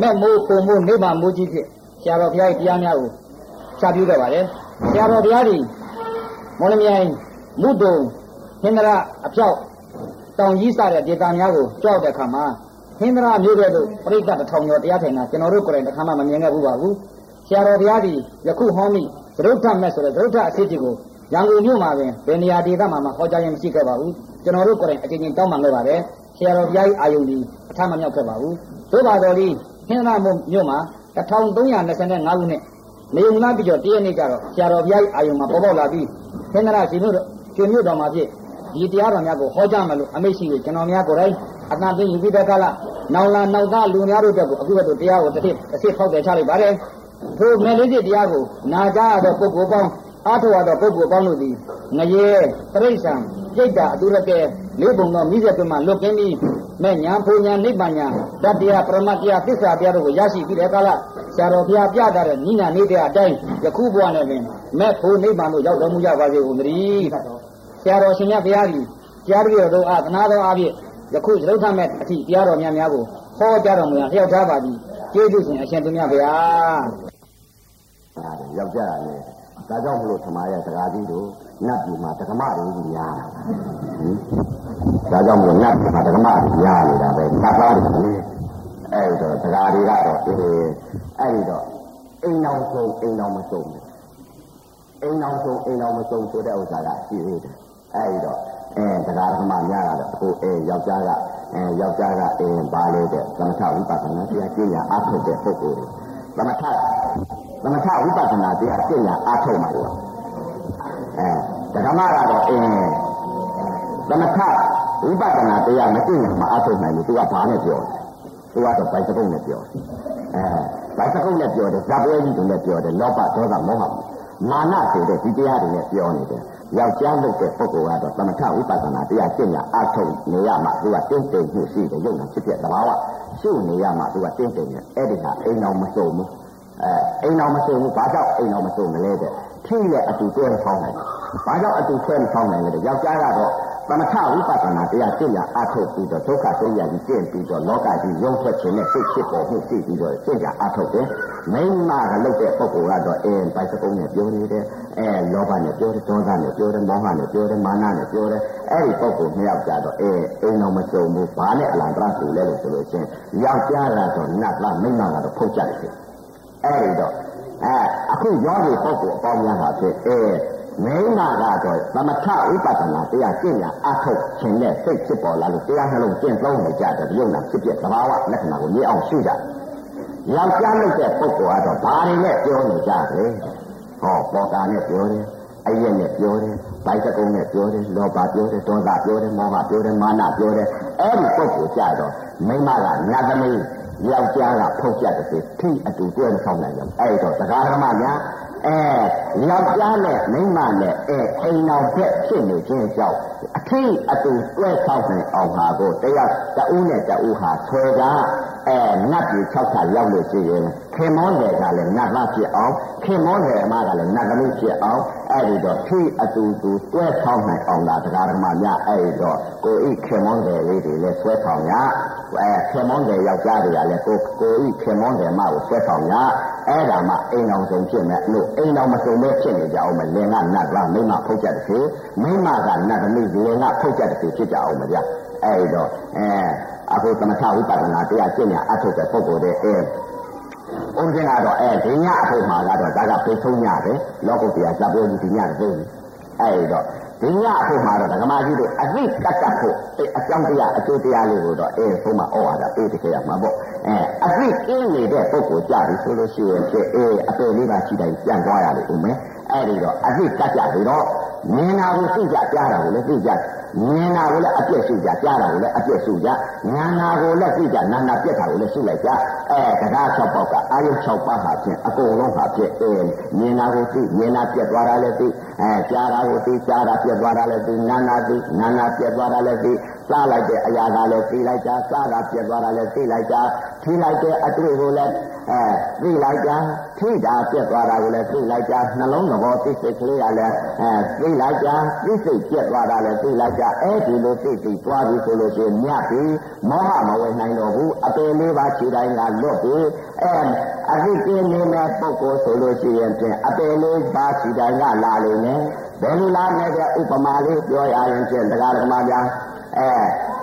မဲ့မိုးထုံမိုးနေပါမိုးကြီးဖြင့်ဆရာတော်ဘုရားတရားများကိုချပြခဲ့ပါတယ်ဆရာတော်ဘုရားကြီးမော်လမြိုင်မုဒုံဟင်္ဒရာအပြောက်တောင်ကြီးစတဲ့ဒေသများကိုကြောက်တဲ့အခါမှာဟင်္ဒရာမျိုးတဲ့တို့ပြိဿတထောင်ကျော်တရားထိုင်တာကျွန်တော်တို့ကိုယ်တိုင်တစ်ခါမှမမြင်ခဲ့ဘူးပါဘူးဆရာတော်ဘုရားကြီးယခုဟောမိသရုတ်ထမဲ့ဆိုတဲ့သရုတ်ထအစစ်ကြီးကိုရန်ကုန်မြို့မှာပင်ဘယ်နေရာဒေသမှာမှဟောကြားခြင်းမရှိခဲ့ပါဘူးကျွန်တော်တို့ကိုယ်တိုင်အချင်းချင်းတောင်းပန်ခဲ့ပါတယ် ဆရာတော်ဘုရားကြီးအာယုန်ဒီအထမမြောက်ခဲ့ပါဘူးသို့ပါတော်ဒီဟင်းသာမြို့မှာ1325ခုနှစ်နေုံနာပြီးတော့တည့်ရနေ့ကျတော့ဆရာတော်ဘုရားကြီးအာယုံမှာပေါ်ပေါက်လာပြီးဟင်္ဒရာရှင်တို့ရှင်မြို့တော်မှာဖြစ်ဒီတရားတော်များကိုဟောကြားမယ်လို့အမိတ်ရှိပြီးကျွန်တော်များကိုယ်တိုင်အတန်သိယူပြီးတဲ့ကလာနောင်လာနောက်သားလူများတို့တက်ကိုအခုကတည်းတရားကိုတစ်တစ်တစ်စစ်ဖောက်တယ်ချလိုက်ပါတယ်ထိုမဲလေးစစ်တရားကိုနာကြားရသောပုဂ္ဂိုလ်ပေါင်းအားထုတ်ရသောပုဂ္ဂိုလ်ပေါင်းတို့သည်ငရေတရိစ္ဆာန် စိတ်တာအတူရကဲလေးပုံသောမိစ္ဆကမှလွတ်ကင်းပြီးမဲ့ညာဖူညာနိဗ္ဗာန်ညာတတ္တရားပရမတ္တရားသစ္စာတရားတို့ကိုရရှိပြီးတဲ့ကာလဆရာတော်ဘုရားပြတာတဲ့နိနာနေတဲ့အတိုင်းယခုဘဝနဲ့ပင်မဲ့ဖို့နိဗ္ဗာန်ကိုရောက်တော်မူကြပါစေဦးတည်းဆရာတော်ရှင်မြတ်ဘုရားကြီးကြားပြီးတော်အားသနာတော်အားဖြင့်ယခုရုပ်ထမဲ့အထိတရားတော်များများကိုဟောကြားတော်မူရလျှောက်ထားပါသည်ကျေးဇူးရှင်အရှင်သူမြတ်ဗျာယောက်ျားလည်းဒါကြောင့်မလို့သမားရဲ့စကားကြီးတို့ နတ်ပြည်မှာတက္ကမတွေကြီးများတာဒါကြောင့်မလို့နတ်ပြည်မှာတက္ကမတွေများနေတာပဲနတ်သားတွေလည်းအဲ့တော့စကားတွေကတော့အေးအဲ့ဒီတော့အိမ်အောင်ဆုံးအိမ်အောင်မဆုံးအိမ်အောင်ဆုံးအိမ်အောင်မဆုံးဆိုတဲ့ဥစ္စာကရှိသေးတယ်အဲ့ဒီတော့အဲတရားဓမ္မများတာတော့အခုအဲယောက်ျားကအဲယောက်ျားကအဲပါလေတဲ့သမထဝိပဿနာတရားကျင့်ရအားထုတ်တဲ့ပုဂ္ဂိုလ်တွေသမထသမထဝိပဿနာတရားကျင့်ရအားထုတ်မှာလို့အဲ ဓမ္မကတော့အင်းသမထဝိပဿနာတရားမကျင့်ရမှာအားထုတ်နိုင်ဘူးသူကဘာနဲ့ပြောသူကတော့ပိုက်စကုတ်နဲ့ပြောအဲပိုက်စကုတ်နဲ့ပြောတယ်ဇာပွဲကြီးတွေနဲ့ပြောတယ်လောဘဒေါသမောဟမာနဆိုတဲ့ဒီတရားတွေနဲ့ပြောနေတယ်ယောက်ျားလုပ်တဲ့ပုဂ္ဂိုလ်ကတော့သမထဝိပဿနာတရားကျင့်ရအားထုတ်နေရမှသူကတင်းတိမ်မှုရှိတယ်ရုပ်နာဖြစ်ဖြစ်သဘာဝရှုနေရမှသူကတင်းတိမ်နေအဲ့ဒီဟာအိမ်တော်မစုံဘူးအဲအိမ်တော်မစုံဘူးဘာကြောင့်အိမ်တော်မစုံမလဲတဲ့ထိရဲ့အတူတွဲဖောင်းနိုင် ဘာကြောင့်အတူတွဲဖောင်းနိုင်လဲတဲ့ယောက်ျားကတော့သမထဝိပဿနာတရားကျင့်ရအားထုတ်ပြီးတော့ဒုက္ခသိရကြီးကျင့်ပြီးတော့လောကကြီးရုံးထွက်ခြင်းနဲ့စိတ်ဖြစ်ပေါ်မှုသိပြီးတော့ကျင့်ကြအားထုတ်တယ်မိန်းမကလုပ်တဲ့ပုဂ္ဂိုလ်ကတော့အဲဘိုက်စကုံးနဲ့ပြောနေတယ်အဲလောဘနဲ့ပြောတယ်ဒေါသနဲ့ပြောတယ်မောဟနဲ့ပြောတယ်မာနနဲ့ပြောတယ်အဲ့ဒီပုဂ္ဂိုလ်နှစ်ယောက်ကြတော့အဲအိမ်တော်မစုံဘူးဘာနဲ့အလံတရဆူလဲလို့ဆိုလို့ချင်းယောက်ျားကတော့နတ်လားမိန်းမကတော့ဖုတ်ကြတယ်အဲ့ဒီတော့အဲအခုရောဒီပုဂ္ဂိုလ်အပေါင်းများပါဖြစ်အဲ မိန်းမကတော့သမထဥပဒနာတရားကျင့်ရအထုတ်ခြင်းနဲ့စိတ်ဖြစ်ပေါ်လာလို့တရားနှလုံးကျင့်သုံးနေကြတဲ့ရုပ်နာဖြစ်ဖြစ်သဘာဝလက္ခဏာကိုမြင်အောင်ရှုကြ။ယောက်ျားလုပ်တဲ့ပုဂ္ဂိုလ်ကတော့ဘာတွေနဲ့ပြောနေကြလဲ။ဟောပေါ်တာနဲ့ပြောတယ်။အရက်နဲ့ပြောတယ်။ဗိုက်စကုံးနဲ့ပြောတယ်။လောဘပြောတယ်။ဒေါသပြောတယ်။မောဟပြောတယ်။မာနပြောတယ်။အဲ့ဒီပုဂ္ဂိုလ်ကြတော့မိန်းမကနတ်သမီးယောက်ျားကဖုတ်ကြတဲ့ထိအတူတွဲဆောင်နိုင်တယ်။အဲ့တော့တရားဓမ္မများ အဲယောက်ျားနဲ့မိန်းမနဲ့အဲအိမ်တော်ဘက်ဖြစ်နေခြင်းကြောင့်အထိအတူတွဲဆောက်နိုင်အောင်ဟာကိုတရား တဦးနဲ့တဦးဟာဆွဲကအဲနတ်ကြီး၆ခါရောက်လို့ရှိရင်ခင်မောတယ်ကလည်းနတ်သားဖြစ်အောင်ခင်မောတယ်အမကလည်းနတ်သမီးဖြစ်အောင်အဲ့ဒီတော့ထိအတူတူတွဲဆောက်နိုင်အောင်လားတရားဓမ္မများအဲ့ဒီတော့ကိုဤခင်မောတယ်လေးတွေလည်းဆွဲဆောင်ရအဲခင်မောတယ်ယောက်ျားတွေကလည်းကိုကိုဤခင်မောတယ်မကိုဆွဲဆောင်ရအဲ့ဒါမှအိမ်အောင်ဆုံးဖြစ်မယ်လို့အိမ်တော်မစုံပဲဖြစ်နေကြအောင်မလင်ကနတ်လားမိမဖုတ်ကြတဲ့စီမိမကနတ်သမီးလင်ကဖုတ်ကြတဲ့စီဖြစ်ကြအောင်မကြ အဲ့တော့အဲအခုသမထဝိပဿနာတရားကျင့်ရအထုတ်တဲ့ပုဂ္ဂိုလ်တွေအဲဥစဉ်ကတော့အဲဒီညအဖို့မှာကတော့ဒါကပြေဆုံးညတယ်လောကုတ္တရာဇပ်ပြောကြီးဒီညတည်းအဲ့တော့ဒီညအဖို့မှာတော့ဓမ္မကြီးတို့အသိကတ်ကတ်ဖို့အကြောင်းတရားအကျိုးတရားလေးကိုတော့အဲဆုံးမဩဝါဒပေးတကယ်ရမှာပေါ့အဲအသိကင်းနေတဲ့ပုဂ္ဂိုလ်ကြပြီဆိုလို့ရှိရင်ဖြစ်အေးအပေလေးပါရှိတိုင်းပြန်သွားရလိမ့်ဦးမယ်အဲ့ဒီတော့အသိကတ်ကြပြီးတော့ မြင်တာကိုသိကြကြားတာကိုလည်းသိကြမြင်တာကိုလည်းအပြည့်ရှိကြကြားတာကိုလည်းအပြည့်ရှိကြညာနာကိုလည်းသိကြနာနာပြက်တာကိုလည်းရှိလိုက်ကြအဲတရား၆ပေါက်ကအာယု၆ပါးဟာဖြင့်အကုန်လုံးဟာဖြင့်အဲမြင်တာကိုသိမြင်တာပြက်သွားတာလည်းသိအဲကြားတာကိုသိကြားတာပြက်သွားတာလည်းသိနာနာသိနာနာပြက်သွားတာလည်းသိ စားလိုက်တဲ့အရာကလည်းသိလိုက်ကြစားတာပြက်သွားတာလည်းသိလိုက်ကြထိလိုက်တဲ့အတွေ့ကိုလည်းအဲသိလိုက်ကြထိတာပြက်သွားတာကိုလည်းသိလိုက်ကြနှလုံးသဘောသိစိတ်ကလေးကလည်းအဲသိလိုက်ကြသိစိတ်ပြက်သွားတာလည်းသိလိုက်ကြအဲ့ဒီလိုသိသိသွားပြီဆိုလို့ရှိရင်မြတ်ပြီမောဟမဝင်နိုင်တော့ဘူးအပေလေးပါခြေတိုင်းကလွတ်ပြီအဲအသိကင်းနေတဲ့ပုဂ္ဂိုလ်ဆိုလို့ရှိရင်ဖြင့်အပေလေးပါခြေတိုင်းကလာလိမ့်မယ်ဘယ်လိုလားနဲ့ဥပမာလေးပြောရရင်ဖြင့်တရားဓမ္မများ အဲ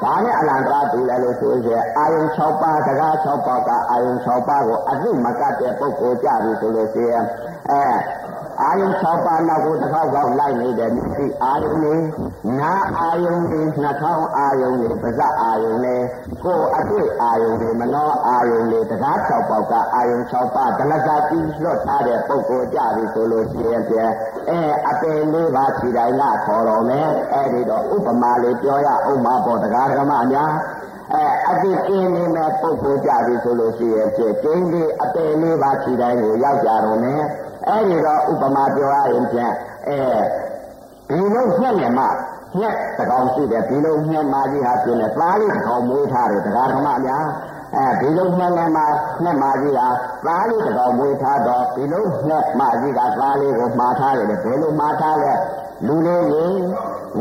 ဘာနဲ့အလံကားတူလဲလို့ဆိုရင်အာယုံ6ပါးတကား6ပါးကအာယုံ6ပါးကိုအသိမကတ်တဲ့ပုဂ္ဂိုလ်ကြပြီဆိုလို့ရှိရင်အဲ အာယုံ6ပါးနောက်ကိုတစ်ခေါက်ခေါက်လိုက်နေတဲ့မျက်စိအာယုံလေးနာအာယုံလေးနှာခေါင်းအာယုံလေးပါးစပ်အာယုံလေးကိုယ်အတွေ့အာယုံလေးမနောအာယုံလေးတရား6ပေါက်ကအာယုံ6ပါးဒလကတိလွတ်ထားတဲ့ပုံကိုကြပြီဆိုလို့ရှိရင်ပြန်အဲအပယ်လေးပါးခြေတိုင်းကခေါ်တော်မယ်အဲဒီတော့ဥပမာလေးပြောရအောင်မှာပေါ့တရားဓမ္မများအဲအတိကင်းနေမဲ့ပုဂ္ဂိုလ်ကြပြီဆိုလို့ရှိရင်ပြကျင်းလေးအပယ်လေးပါးခြေတိုင်းကိုရောက်ကြတော့မယ် အဲဒီတော့ဥပမာပြောရရင်ပြန်အဲဒီလိုညက်နေမှညက်တကောင်ရှိတယ်ဒီလိုညက်မာကြီးဟာပြင်းတယ်သားလေးတကောင်မွေးထားတယ်တရားဓမ္မများ အဲဒီလိုညက်နေမှညက်မာကြီးဟာသားလေးတကောင်မွေးထားတော့ဒီလိုညက်မာကြီးကသားလေးကိုမှားထားတယ်ဘယ်လိုမှားထားလဲလူလေးကြီး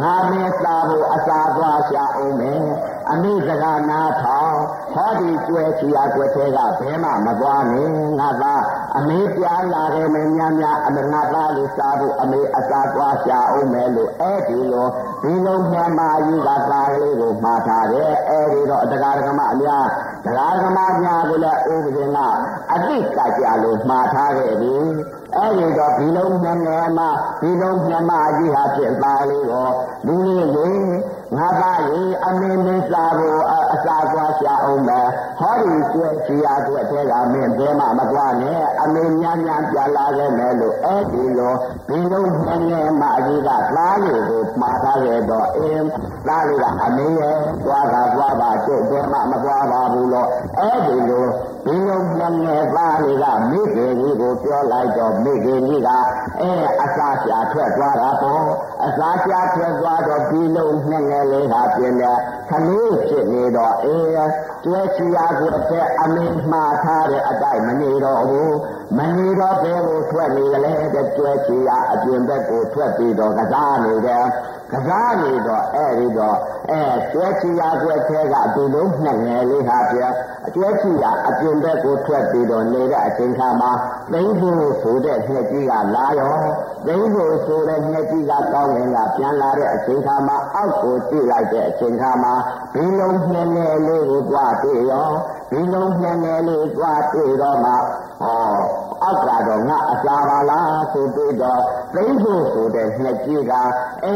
ငါမင်းစားဖို့အစာသွားရှာအောင်မယ်အမိစကားနာထောင်ဟောဒီကျွဲချီရကွက်သေးကဘဲမှမသွားနဲ့ငါသားအမေပြားလာတယ်မများများအမငါသားလေးစားဖို့အမေအစာသွားရှာအောင်မယ်လို့အဲ့ဒီလိုဒီလိုမှန်မာကြီးကသားလေးကိုမှားထားတယ်အဲ့ဒီတော့တရားဓမ္မအများ တရားဓမ္မများကိုလည်းဥပဒေကအတိတ်ကကြလို့မှားထားခဲ့ပြီ အဲ့ဒီတော့ဒီလုံးနှငယ်မှာဒီလုံးနှမကြီးဟာဖြစ်သားလေးကိုလူလေးကိုငါသားကြီးအမင်းမင်းစားဖို့အစာသွားရှာအောင်မယ်ဟောဒီကျွဲချီရကျွဲတဲ့ကမင်းဘဲမှမသွားနဲ့အမင်းများများပြန်လာခဲ့မယ်လို့အဲ့ဒီလိုဒီလုံးနှငယ်မကြီးကသားလေးကိုမှားထားခဲ့တော့အင်းသားလေးကအမင်းရဲ့သွားတာသွားပါကျုပ်ဘဲမှမသွားပါဘူးလို့အဲ့ဒီလိုဒီလုံးနှငယ်သားလေးကမိခင်ကြီးကိုပြောလိုက်တော့မိခင်ကြီးကအဲအစာရှာထွက်သွားတာပေါ့ အစာရှာထွက်သွားတော့ဒီလုံးနှငယ်လေးဟာပြင်းတယ်ခလေးဖြစ်နေတော့အေးကျွဲချီယာကိုအသက်အမင်းမှားထားတဲ့အတိုင်းမနေတော့ဘူးမနေတော့ဘယ်ကိုထွက်နေကြလဲတဲ့ကျွဲချီယာအပြင်ဘက်ကိုထွက်ပြီးတော့ကစားနေတယ်ကစားနေတော့အဲ့ဒီတော့အဲကျွဲချီယာကိုထဲကဒီလုံးနှငယ်လေးဟာပြအကျွဲချီယာအပြင်ဘက်ကိုထွက်ပြီးတော့နေတဲ့အချိန်ခါမှာသိန်းဖို့ဆိုတဲ့ငှက်ကြီးကလာရောသိန်းဖို့ဆိုတဲ့ငှက်ကြီးကကောင်းရင်ကပြန်လာတဲ့အချိန်ခါမှာအောက်ကိုကြည့်လိုက်တဲ့အချိန်ခါမှာဒီလုံးနှငယ်လေးကိုကြွားတွေ့ရောဒီလုံးနှငယ်လေးကြွားတွေ့တော့မှဟော အောက်ကတော့ငါအစာပါလားဆိုပြီးတော့သိဖို့ဆိုတဲ့နှစ်ကြီးကအဲ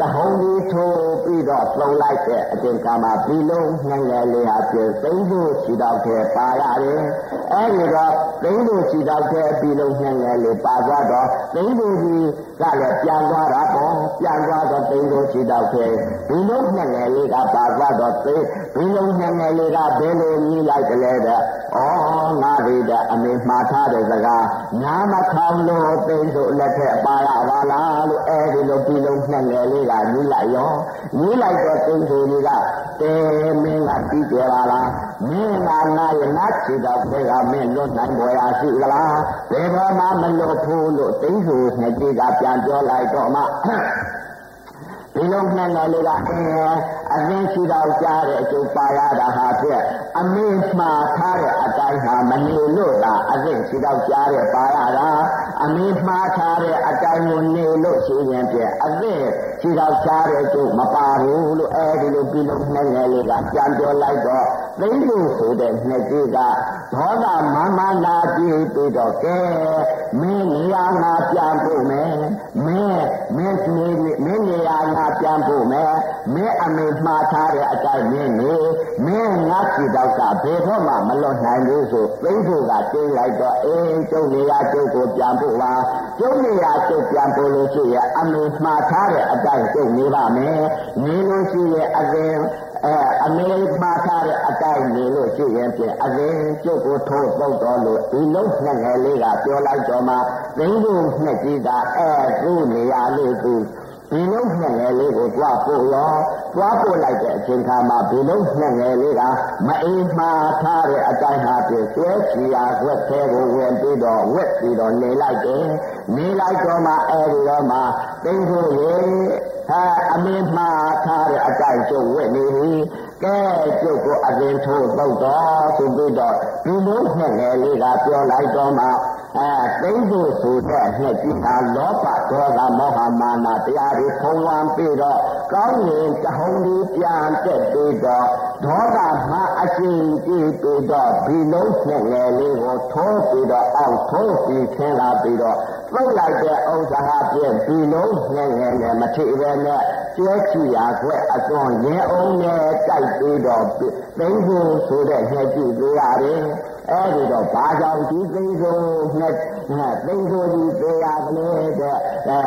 တဟုံးကြီးထိုးပြီးတော့သုံးလိုက်တဲ့အချိန်ကမှဒီလုံးနှငယ်လေးဟာပြသိဖို့ရှိတော့ခဲ့ပါရတယ်အဲဒီတော့သိဖို့ရှိတော့ခဲ့ဒီလုံးနှငယ်လေးပါသွားတော့သိဖို့ကြီးကလည်းပြန်သွားတာပေါ့ပြန်သွားတော့သိဖို့ရှိတော့ခဲ့ဒီလုံးနှငယ်လေးကပါသွားတော့သိဒီလုံးနှငယ်လေးကဘယ်လိုကြီးလိုက်တယ်လဲတဲ့ဩငါဒီတဲ့အမေမှားထားတဲ့စကားညာမထောင်လို့သိဆိုလက်ထက်ပါရပါလားလို့အဲဒီလိုဒီလုံးနှငယ်လေးကကြီးလိုက်ရောကြီးလိုက်တော့သိဆိုကြီးကတဲမင်းကပြီးကြပါလားမင်းကငါရဲ့နတ်ချီတော့ဘယ်ကမင်းလွတ်နိုင်ပေါ်ရရှိသလားဘယ်တော့မှမလွတ်ဘူးလို့သိဆိုနှစ်ကြီးကပြန်ပြောလိုက်တော့မှ ဒီလုံးနှံ့တော်လေးကအင်းအသင်းရှိတော့ကြားတဲ့အကျိုးပါရတာဟာဖြင့်အမေမှားထားတဲ့အတိုင်းဟာမနေလို့လားအသင်းရှိတော့ကြားတဲ့ပါရတာအမေမှားထားတဲ့အတိုင်းကိုနေလို့ရှိရင်ဖြင့်အသင်းရှိတော့ကြားတဲ့အကျိုးမပါဘူးလို့အဲဒီလိုဒီလုံးနှံ့ငယ်လေးကပြန်ပြောလိုက်တော့ သိလို့ဆိုတဲ့နှစ်ကြီးကဒေါသမမနာကြည့်ပြီးတော့ကဲမင်းနေရာငါပြန်ဖို့မယ်မင်းမင်းနေမင်းနေရာငါပြန်ဖို့မယ်မင်းအမေမှားထားတဲ့အတိုင်းမင်းနေမင်းငါကြည့်တော့ကဘယ်တော့မှမလွတ်နိုင်ဘူးဆိုသိဖို့ကကျင်းလိုက်တော့အေးကျုပ်နေရာကျုပ်ကိုပြန်ဖို့ပါကျုပ်နေရာကျုပ်ပြန်ဖို့လို့ရှိရင်အမေမှားထားတဲ့အတိုင်းကျုပ်နေပါမယ်နေလို့ရှိရင်အရင် အဲအမေမှားထားတဲ့အတိုင်းနေလို့ရှိရင်ဖြင့်အရင်ကျုပ်ကိုထိုးပုတ်တော်လို့ဒီလုံးငယ်လေးကပြောလိုက်တော့မှသိန်းဖို့နှစ်ကြီးကအဲသူ့နေရာလေးသူဒီလုံးငယ်လေးကိုကြွားပို့ရောကြွားပို့လိုက်တဲ့အချိန်ခါမှာဒီလုံးငယ်လေးကမအိမ်မှားထားတဲ့အတိုင်းဟာဖြင့်ဆွဲချီယာဝက်သေးကိုဝင်ပြီးတော့ဝက်ပြီးတော့နေလိုက်တယ်နေလိုက်တော့မှအဲဒီတော့မှသိန်းဖို့ရေ ဟာအမင်းမှားထားတဲ့အတိုင်းကျုပ်ဝက်နေပြီကဲကျုပ်ကိုအရင်ထိုးတော့တော့ဆိုပြီးတော့ဒီလိုနဲ့ငယ်လေးကပြောလိုက်တော့မှအဲသိဖို့ဆိုတဲ့နှစ်ကြီးဟာလောဘဒေါသမောဟမာနတရားတွေဖုံးလွှမ်းပြီးတော့ကောင်းရင်တဟုန်ဒီပြန်တက်ပြီးတော့ ဒေါသမှာအရှင်ကြည့်ပြီးတော့ဒီလုံးနဲ့ငယ်လေးကိုထိုးပြီးတော့အောက်ထိုးပြီးဆင်းလာပြီးတော့ပုတ်လိုက်တဲ့ဥစ္စာဟာပြည့်ဒီလုံးနဲ့ငယ်နဲ့မထိပဲနဲ့ကျဲချီရာခွဲ့အစွန်ရဲအောင်နဲ့တိုက်ပြီးတော့သိဖို့ဆိုတဲ့နှစ်ကြည့်ပြရတယ်အဲ့ဒီတော့ဘာကြောင့်ဒီသိဖို့နဲ့သိဖို့ဒီပြရတယ်တဲ့အဲ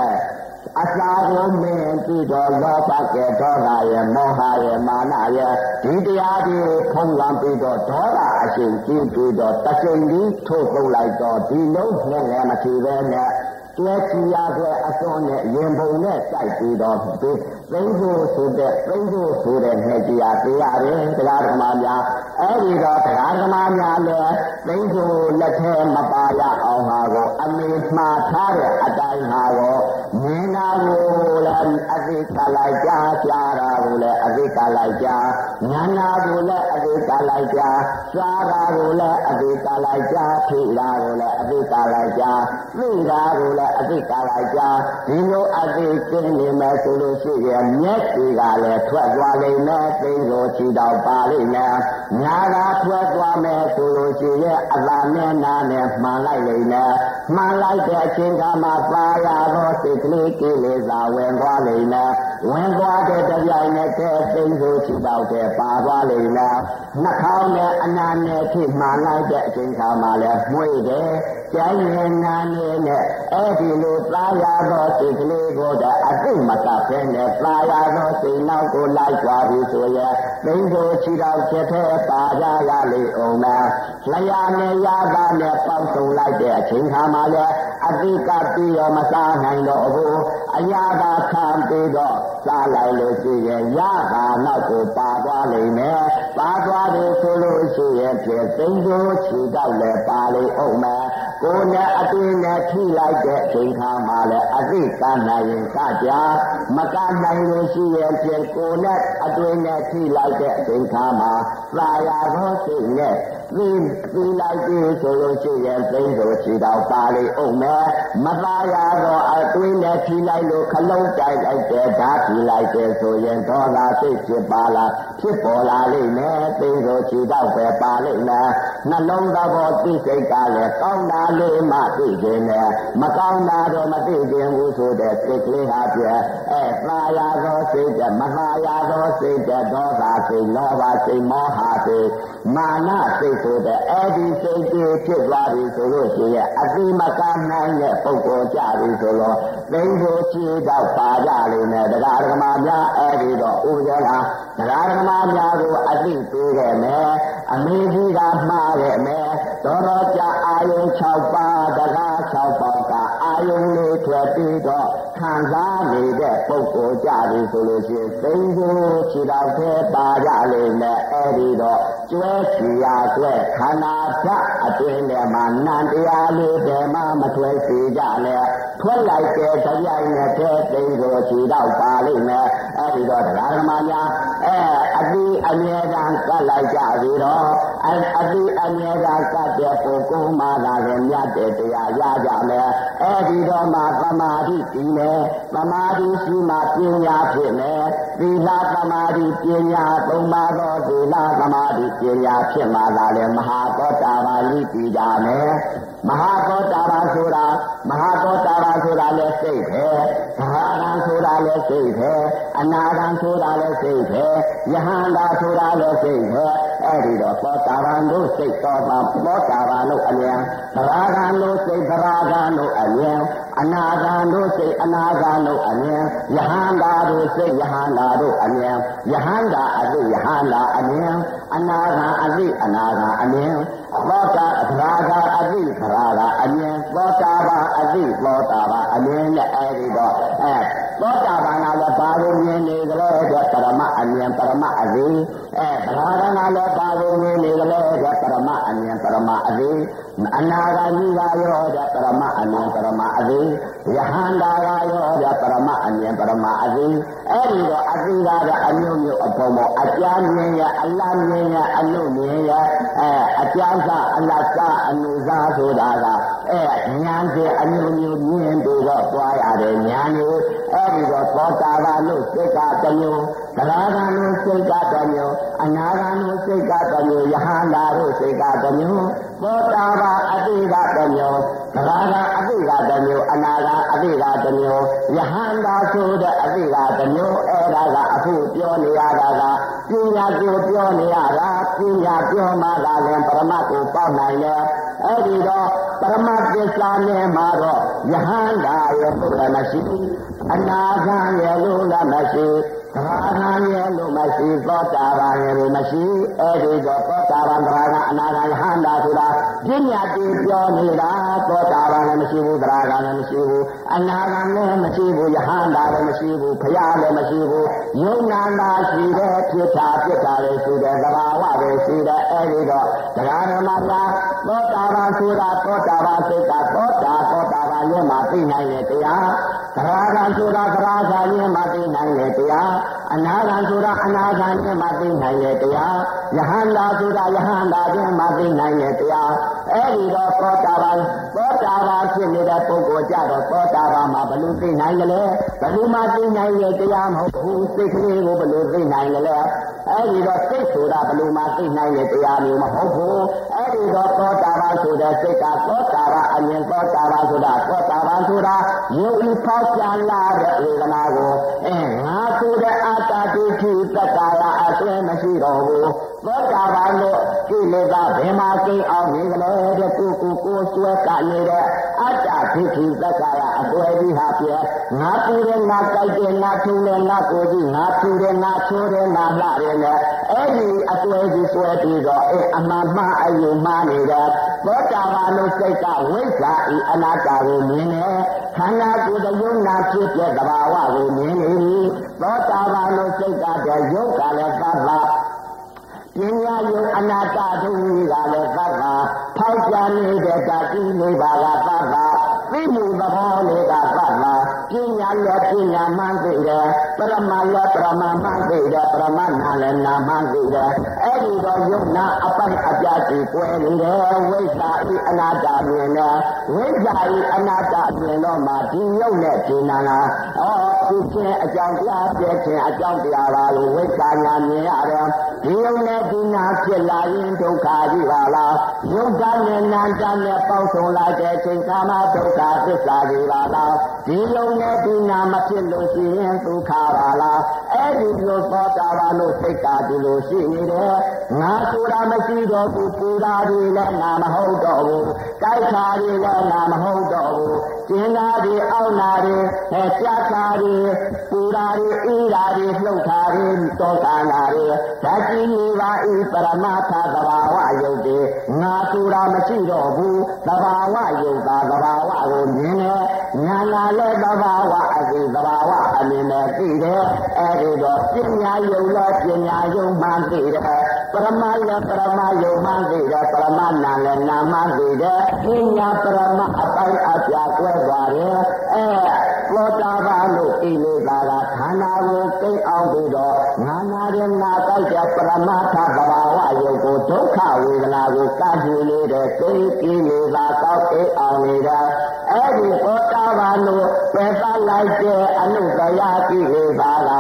အစာကိုမင်းပြီးတော့လောဘကဲဒေါသရဲ့မောဟရဲ့မာနရဲ့ဒီတရားတွေဖုံးလွှမ်းပြီးတော့ဒေါသအရှင်ကြီးပြီးတော့တစိမ့်ပြီးထုတ်ကုန်လိုက်တော့ဒီလုံးနဲ့လည်းမထီပဲနဲ့ ကျဲချီရတဲ့အစွန်းနဲ့ရင်ပုံနဲ့တိုက်ပြီးတော့သိသိဖို့ဆိုတဲ့သိဖို့ဆိုတဲ့နှစ်ကြီးရတရားတယ်တရားဓမ္မများအဲ့ဒီတော့တရားဓမ္မများလည်းသိဖို့လက်ထဲမပါရအောင်ဟာကိုအမေမှားထားတဲ့အတိုင်းဟာကိုမြင်တာကိုလည်းအသိကလိုက်ကြားကြားတာကိုလည်းအသိကလိုက်ကြားဉာဏ်နာကိုလည်းအသိကလိုက်ကြားစားတာကိုလည်းအသိကလိုက်ကြားထိတာကိုလည်းအသိကလိုက်ကြားသိတာကိုလည်းအသိကလိုက်ကြားဒီလိုအသိကျင်းနေမယ်ဆိုလို့ရှိရင်မျက်စီကလည်းထွက်သွားလိမ့်မယ်သိကိုချီတော့ပါလိမ့်မယ်ညာကထွက်သွားမယ်ဆိုလို့ရှိရင်အလာနဲ့နာနဲ့မှန်လိုက်လိမ့်မယ်မှန်လိုက်တဲ့အချိန်ကမှပါရတော့စိတ်ကလေးကိလေသာဝင်သွားလိမ့်မယ် ဝင်သွားတဲ့တရားနဲ့ကဲသိကိုချီတော့တဲ့ပါသွားလိမ့်မယ်နှာခေါင်းနဲ့အနာနဲ့ဖြစ်မှန်လိုက်တဲ့အချိန်ကမှလည်းမှွေတယ်ကျိုင်းရင်နာနေနဲ့အဲ့ဒီလိုသာယာသောစိတ်ကလေးကိုတအသိမကဖဲနဲ့သာယာသောစိတ်နောက်ကိုလိုက်သွားပြီဆိုရင်သိကိုချီတော့ချက်သေးပါကြရလေအောင်မယ်လျာနဲ့ရတာနဲ့ပေါင်းစုံလိုက်တဲ့အချိန်ခါမှလည်းအသိကပြီးရောမစားနိုင်တော့ဘူးအရာသာခံပြီးတော့စားလိုက်လို့ရှိရင်ရတာနောက်ကိုပါသွားလိမ့်မယ်ပါသွားတယ်ဆိုလို့ရှိရင်ဖြင့်သိကိုချီတော့လည်းပါလေအောင်မယ်ကိုယ်နဲ့အတွေ့နဲ့ထိလိုက်တဲ့အချိန်ခါမှလည်းအသိကနိုင်ရင်ကကြမကနိုင်လို့ရှိရင်ဖြင့်ကိုယ်နဲ့အတွေ့နဲ့ထိလိုက်တဲ့အချိန်ခါမှသာယာသောစိတ်နဲ့သိသိလိုက်ပြီဆိုလို့ရှိရင်သိဆိုချီတော့ပါလေအောင်မယ်မသာယာသောအတွေ့နဲ့ထိလိုက်လို့ခလုံးတိုက်လိုက်တဲ့ဓာတ်ထိလိုက်တဲ့ဆိုရင်ဒေါသစိတ်ဖြစ်ပါလားဖြစ်ပေါ်လာလိမ့်မယ်သိဆိုချီတော့ပဲပါလိမ့်မယ်နှလုံးသဘောသိစိတ်ကလည်းကောင်းတာလေးမှသိခြင်းနဲ့မကောင်းတာတော့မသိခြင်းဘူးဆိုတဲ့စိတ်ကလေးဟာပြအဲသာယာသောစိတ်တဲ့မသာယာသောစိတ်တဲ့ဒေါသစိတ်လောဘစိတ်မောဟစိတ်မာနစိတ်ဆိုတဲ့အဲ့ဒီစိတ်တွေဖြစ်သွားပြီဆိုလို့ရှိရင်အတိမကနိုင်တဲ့ပုဂ္ဂိုလ်ကြပြီဆိုတော့သိဖို့ချီတော့ပါကြလိမ့်မယ်တရားဓမ္မများအဲ့ဒီတော့ဥပဒေလားတရားဓမ္မများကိုအတိပေးခဲ့မယ်အမေကြီးကမှားခဲ့မယ်တော်တော်ကြအာယုံ6ပါးတရား6ပါးကအာ ယုံလေးထွက်ပြီးတော့ခံစားနေတဲ့ပုဂ္ဂိုလ်ကြပြီဆိုလို့ရှိရင်သိဖို့ချီတော့သေးပါကြလိမ့်မယ်အဲ့ဒီတော့ကျွဲချီရကျွဲခန္ဓာဓာတ်အတွင်းထဲမှာနံတရားလေးဘယ်မှမထွဲစီကြနဲ့ထွက်လိုက်တဲ့တရားနဲ့တည်းသိဖို့ချီတော့ပါလိမ့်မယ်အဲ့ဒီတော့တရားဓမ္မများအဲအတိအမြဲတမ်းကတ်လိုက်ကြပြီးတော့ အတိအမြဲတမ်းကတ်တဲ့ပုဂ္ဂိုလ်မှသာလည်းမြတ်တဲ့တရားရကြမယ်အဲ့ဒီတော့မှသမာဓိတည်မယ်သမာဓိရှိမှပညာဖြစ်မယ်သီလသမာဓိပညာသုံးပါးသောသီလသမာဓိပညာဖြစ်မှသာလည်းမဟာသောတာပန်လိတည်ကြမယ် မဟာသောတာပန်ဆိုတာမဟာသောတာပန်ဆိုတာလည်းစိတ်ပဲဘာဂံဆိုတာလည်းစိတ်ပဲအနာဂံဆိုတာလည်းစိတ်ပဲယဟန္တာဆိုတာလည်းစိတ်ပဲအဲ့ဒီတော့သောတာပန်တို့စိတ်တော်ပါသောတာပန်တို့အမြန်သရဂံတို့စိတ်သရဂံတို့အမြန်အနာဂံတို့စိတ်အနာဂံတို့အမြန်ယဟန္တာတို့စိတ်ယဟန္တာတို့အမြန်ယဟန္တာအသိယဟန္တာအမြန်အနာဂံအသိအနာဂံအမြန် သောတာသရဂံအသိသရဂံအမြန်သောတာပန်အသိသောတာပန်အမြန်နဲ့အဲ့ဒီတော့အဲသောတာပန်ကလည်းဘာလို့မြင်နေကြလဲတဲ့ပရမအမြန်ပရမအသိအဲဗရာဂနာလည်းဘာလို့မြင်နေကြလဲတဲ့ပရမအမြန် ပရမအသိအနာဂါမိကရောတဲ့ပရမအမြန်ပရမအသိယဟန္တာကရောတဲ့ပရမအမြန်ပရမအသိအဲ့ဒီတော့အသိကအမျိုးမျိုးအပေါ်ပေါ်အကြမ်းမြင်ရအလတ်မြင်ရအနုမြင်ရအဲအကြမ်းစအလတ်စအနုစားဆိုတာကအဲအဲညာတဲ့အမျိုးမျိုးမြင်ပြီးတော့သွားရတယ်ညာမျိုးအဲ့ဒီတော့သောတာပန်လို့စိတ်ကတစ်မျိုးသရဂံလို့စိတ်ကတစ်မျိုးအနာဂံလို့စိတ်ကတစ်မျိုးယဟန္တာလို့စိတ်ကတစ်မျိုးသောတာပန်အတိကတစ်မျိုးသရဂံအတိကတစ်မျိုးအနာဂံအတိကတစ်မျိုးယဟန္တာဆိုတဲ့အတိကတစ်မျိုးအဲ့ဒါကအခုပြောနေရတာကပညာကိုပြောနေရတာပညာပြောမှသာလည်းပရမတ်ကိုပေါက်နိုင်တယ် အဲ့ဒီတော့ပရမတ်သစ္စာနဲ့မှာတော့ယဟန္တာရဲ့ဘုရားမရှိအနာဂံရဲ့လို့လည်းမရှိသရဂံရဲ့လို့မရှိသောတာပန်ရဲ့လို့မရှိအဲ့ဒီတော့သောတာပန်သရဂံအနာဂံယဟန္တာဆိုတာပညာတည်ပြောနေတာသောတာပန်လည်းမရှိဘူးသရဂံလည်းမရှိဘူးအနာဂံလည်းမရှိဘူးယဟန္တာလည်းမရှိဘူးဘုရားလည်းမရှိဘူးယုံနာတာရှိတဲ့ဖြစ်တာဖြစ်တာလည်းရှိတယ်သဘာဝလည်းရှိတယ်အဲ့ဒီတော့တရားဓမ္မကသောတာပန်ဆိုတာသောတာပန်စိတ်ကသောတာသောတာပန်ရဲ့မှာသိနိုင်တဲ့တရားသရဂံဆိုတာသရဂံရဲ့မှာသိနိုင်တဲ့တရားအနာဂံဆိုတာအနာဂံရဲ့မှာသိနိုင်တဲ့တရားယဟန္တာဆိုတာယဟန္တာရဲ့မှာသိနိုင်တဲ့တရားအဲ့ဒီတော့သောတာပန်သောတာပန်ဖြစ်နေတဲ့ပုဂ္ဂိုလ်ကြတော့သောတာပန်မှာဘယ်လိုသိနိုင်ကြလဲဘယ်လိုမှသိနိုင်တဲ့တရားမဟုတ်ဘူးစိတ်ကလေးကိုဘယ်လိုသိနိုင်ကြလဲအဲ့ဒီတော့စိတ်ဆိုတာဘယ်လိုမှသိနိုင်တဲ့တရားမျိုးမဟုတ်ဘူးအဲ့ဒီတော့သောတာပန် ဆိုတဲ့စိတ်ကသောတာ ပန်အမြင်သောတာပန်ဆိုတာသောတာပန်ဆိုတာယုံဤဖောက်ပြန်လာတဲ့ဝေဒနာကိုအဲငါဆိုတဲ့အတ္တဒိဋ္ဌိသက္ကာယအစွဲမရှိတော့ဘူးသောတာပန်တို့ကိလေသာဘယ်မှာကိအောင်နေကြလဲတဲ့ကိုကိုကိုဆွဲကနေတဲ့အတ္တဒိဋ္ဌိသက္ကာယအစွဲကြီးဟာပြဲငါပူတယ်ငါကြိုက်တယ်ငါထုံတယ်ငါကိုကြီးငါထူတယ်ငါချိုးတယ်ငါလှတယ်နဲ့အဲ့ဒီအစွဲကြီးဆွဲပြီးတော့အဲအမှန်မှအယုံမှနေတဲ့သောတာပန်တို့စိတ်ကဝိဇ္ဇာဤအနာတ္တကိုမြင်တယ်ခန္ဓာကိုယ်တယုံနာဖြစ်တဲ့သဘာဝကိုမြင်နေပြီသောတာပန်တို့စိတ်ကတည်းယုတ်ကလည်းသတ်ပါပညာယုံအနာတ္တဒုက္ခကလည်းသတ်ပါဖောက်ပြန်နေတဲ့တတိလေးပါကသတ်ပါသိမှုသဘောလေးကသတ်ပါ ပညာလည်းပညာမှန်သိတယ်ပရမလည်းပရမမှန်သိတယ်ပရမနာလည်းနာမှန်သိတယ်အဲ့ဒီတော့ယုံနာအပိုက်အပြားကြီးကွဲနေတယ်ဝိဇ္ဇာဤအနာတ္တမြင်တယ်ဝိဇ္ဇာဤအနာတ္တမြင်တော့မှဒီယုံနဲ့ဒီနာနာဩဒီချင်းအကြောင်းတရားပြည့်ချင်းအကြောင်းတရားပါလို့ဝိဇ္ဇာညာမြင်ရတယ်ဒီယုံနဲ့ဒီနာဖြစ်လာရင်ဒုက္ခကြီးပါလားယုတ်ကနဲ့နာတနဲ့ပေါင်းစုံလာတဲ့ချိန်ကာမဒုက္ခသစ္စာကြီးပါလားဒီယုံနဲ့ဒီနာမဖြစ်လို့ရှိရင်ဒုက္ခပါလားအဲ့ဒီလိုသောတာပန်လို့စိတ်ကဒီလိုရှိနေတယ်ငါဆိုတာမရှိတော့ဘူးပူတာတွေလည်းငါမဟုတ်တော့ဘူးကြိုက်တာတွေလည်းငါမဟုတ်တော့ဘူးကျင်တာတွေအောက်နာတွေအဲပြတ်တာတွေပူတာတွေအေးတာတွေလှုပ်တာတွေတောကနာတွေဓာကြီးနေပါဤပရမသသဘာဝယုတ်တွေငါဆိုတာမရှိတော့ဘူးသဘာဝယုတ်တာသဘာဝကိုမြင်တယ်ညာနာလည်းသဘာဝအစီသဘာဝအမြင်နဲ့သိတယ်အဲ့ဒီတော့ပညာယုံလည်းပညာယုံမှသိတယ်ပရမလည်းပရမယုံမှသိတယ်ပရမနာလည်းနာမှသိတယ်ပညာပရမအပိုင်းအပြာကွဲသွားတယ်အဲလောတာပါလို့ဣလေသာကခန္ဓာကိုသိအောင်ပြီးတော့ငါနာရင်နာကြိုက်တဲ့ပရမသသဘာဝယုတ်ကိုဒုက္ခဝေဒနာကိုကပ်ယူနေတဲ့သိဣလေသာကောက်သိအောင်နေတဲ့ အဲ့ဒီသောတာပန်လို့ပယ်သလိုက်တဲ့အနုတရာကိလေသာက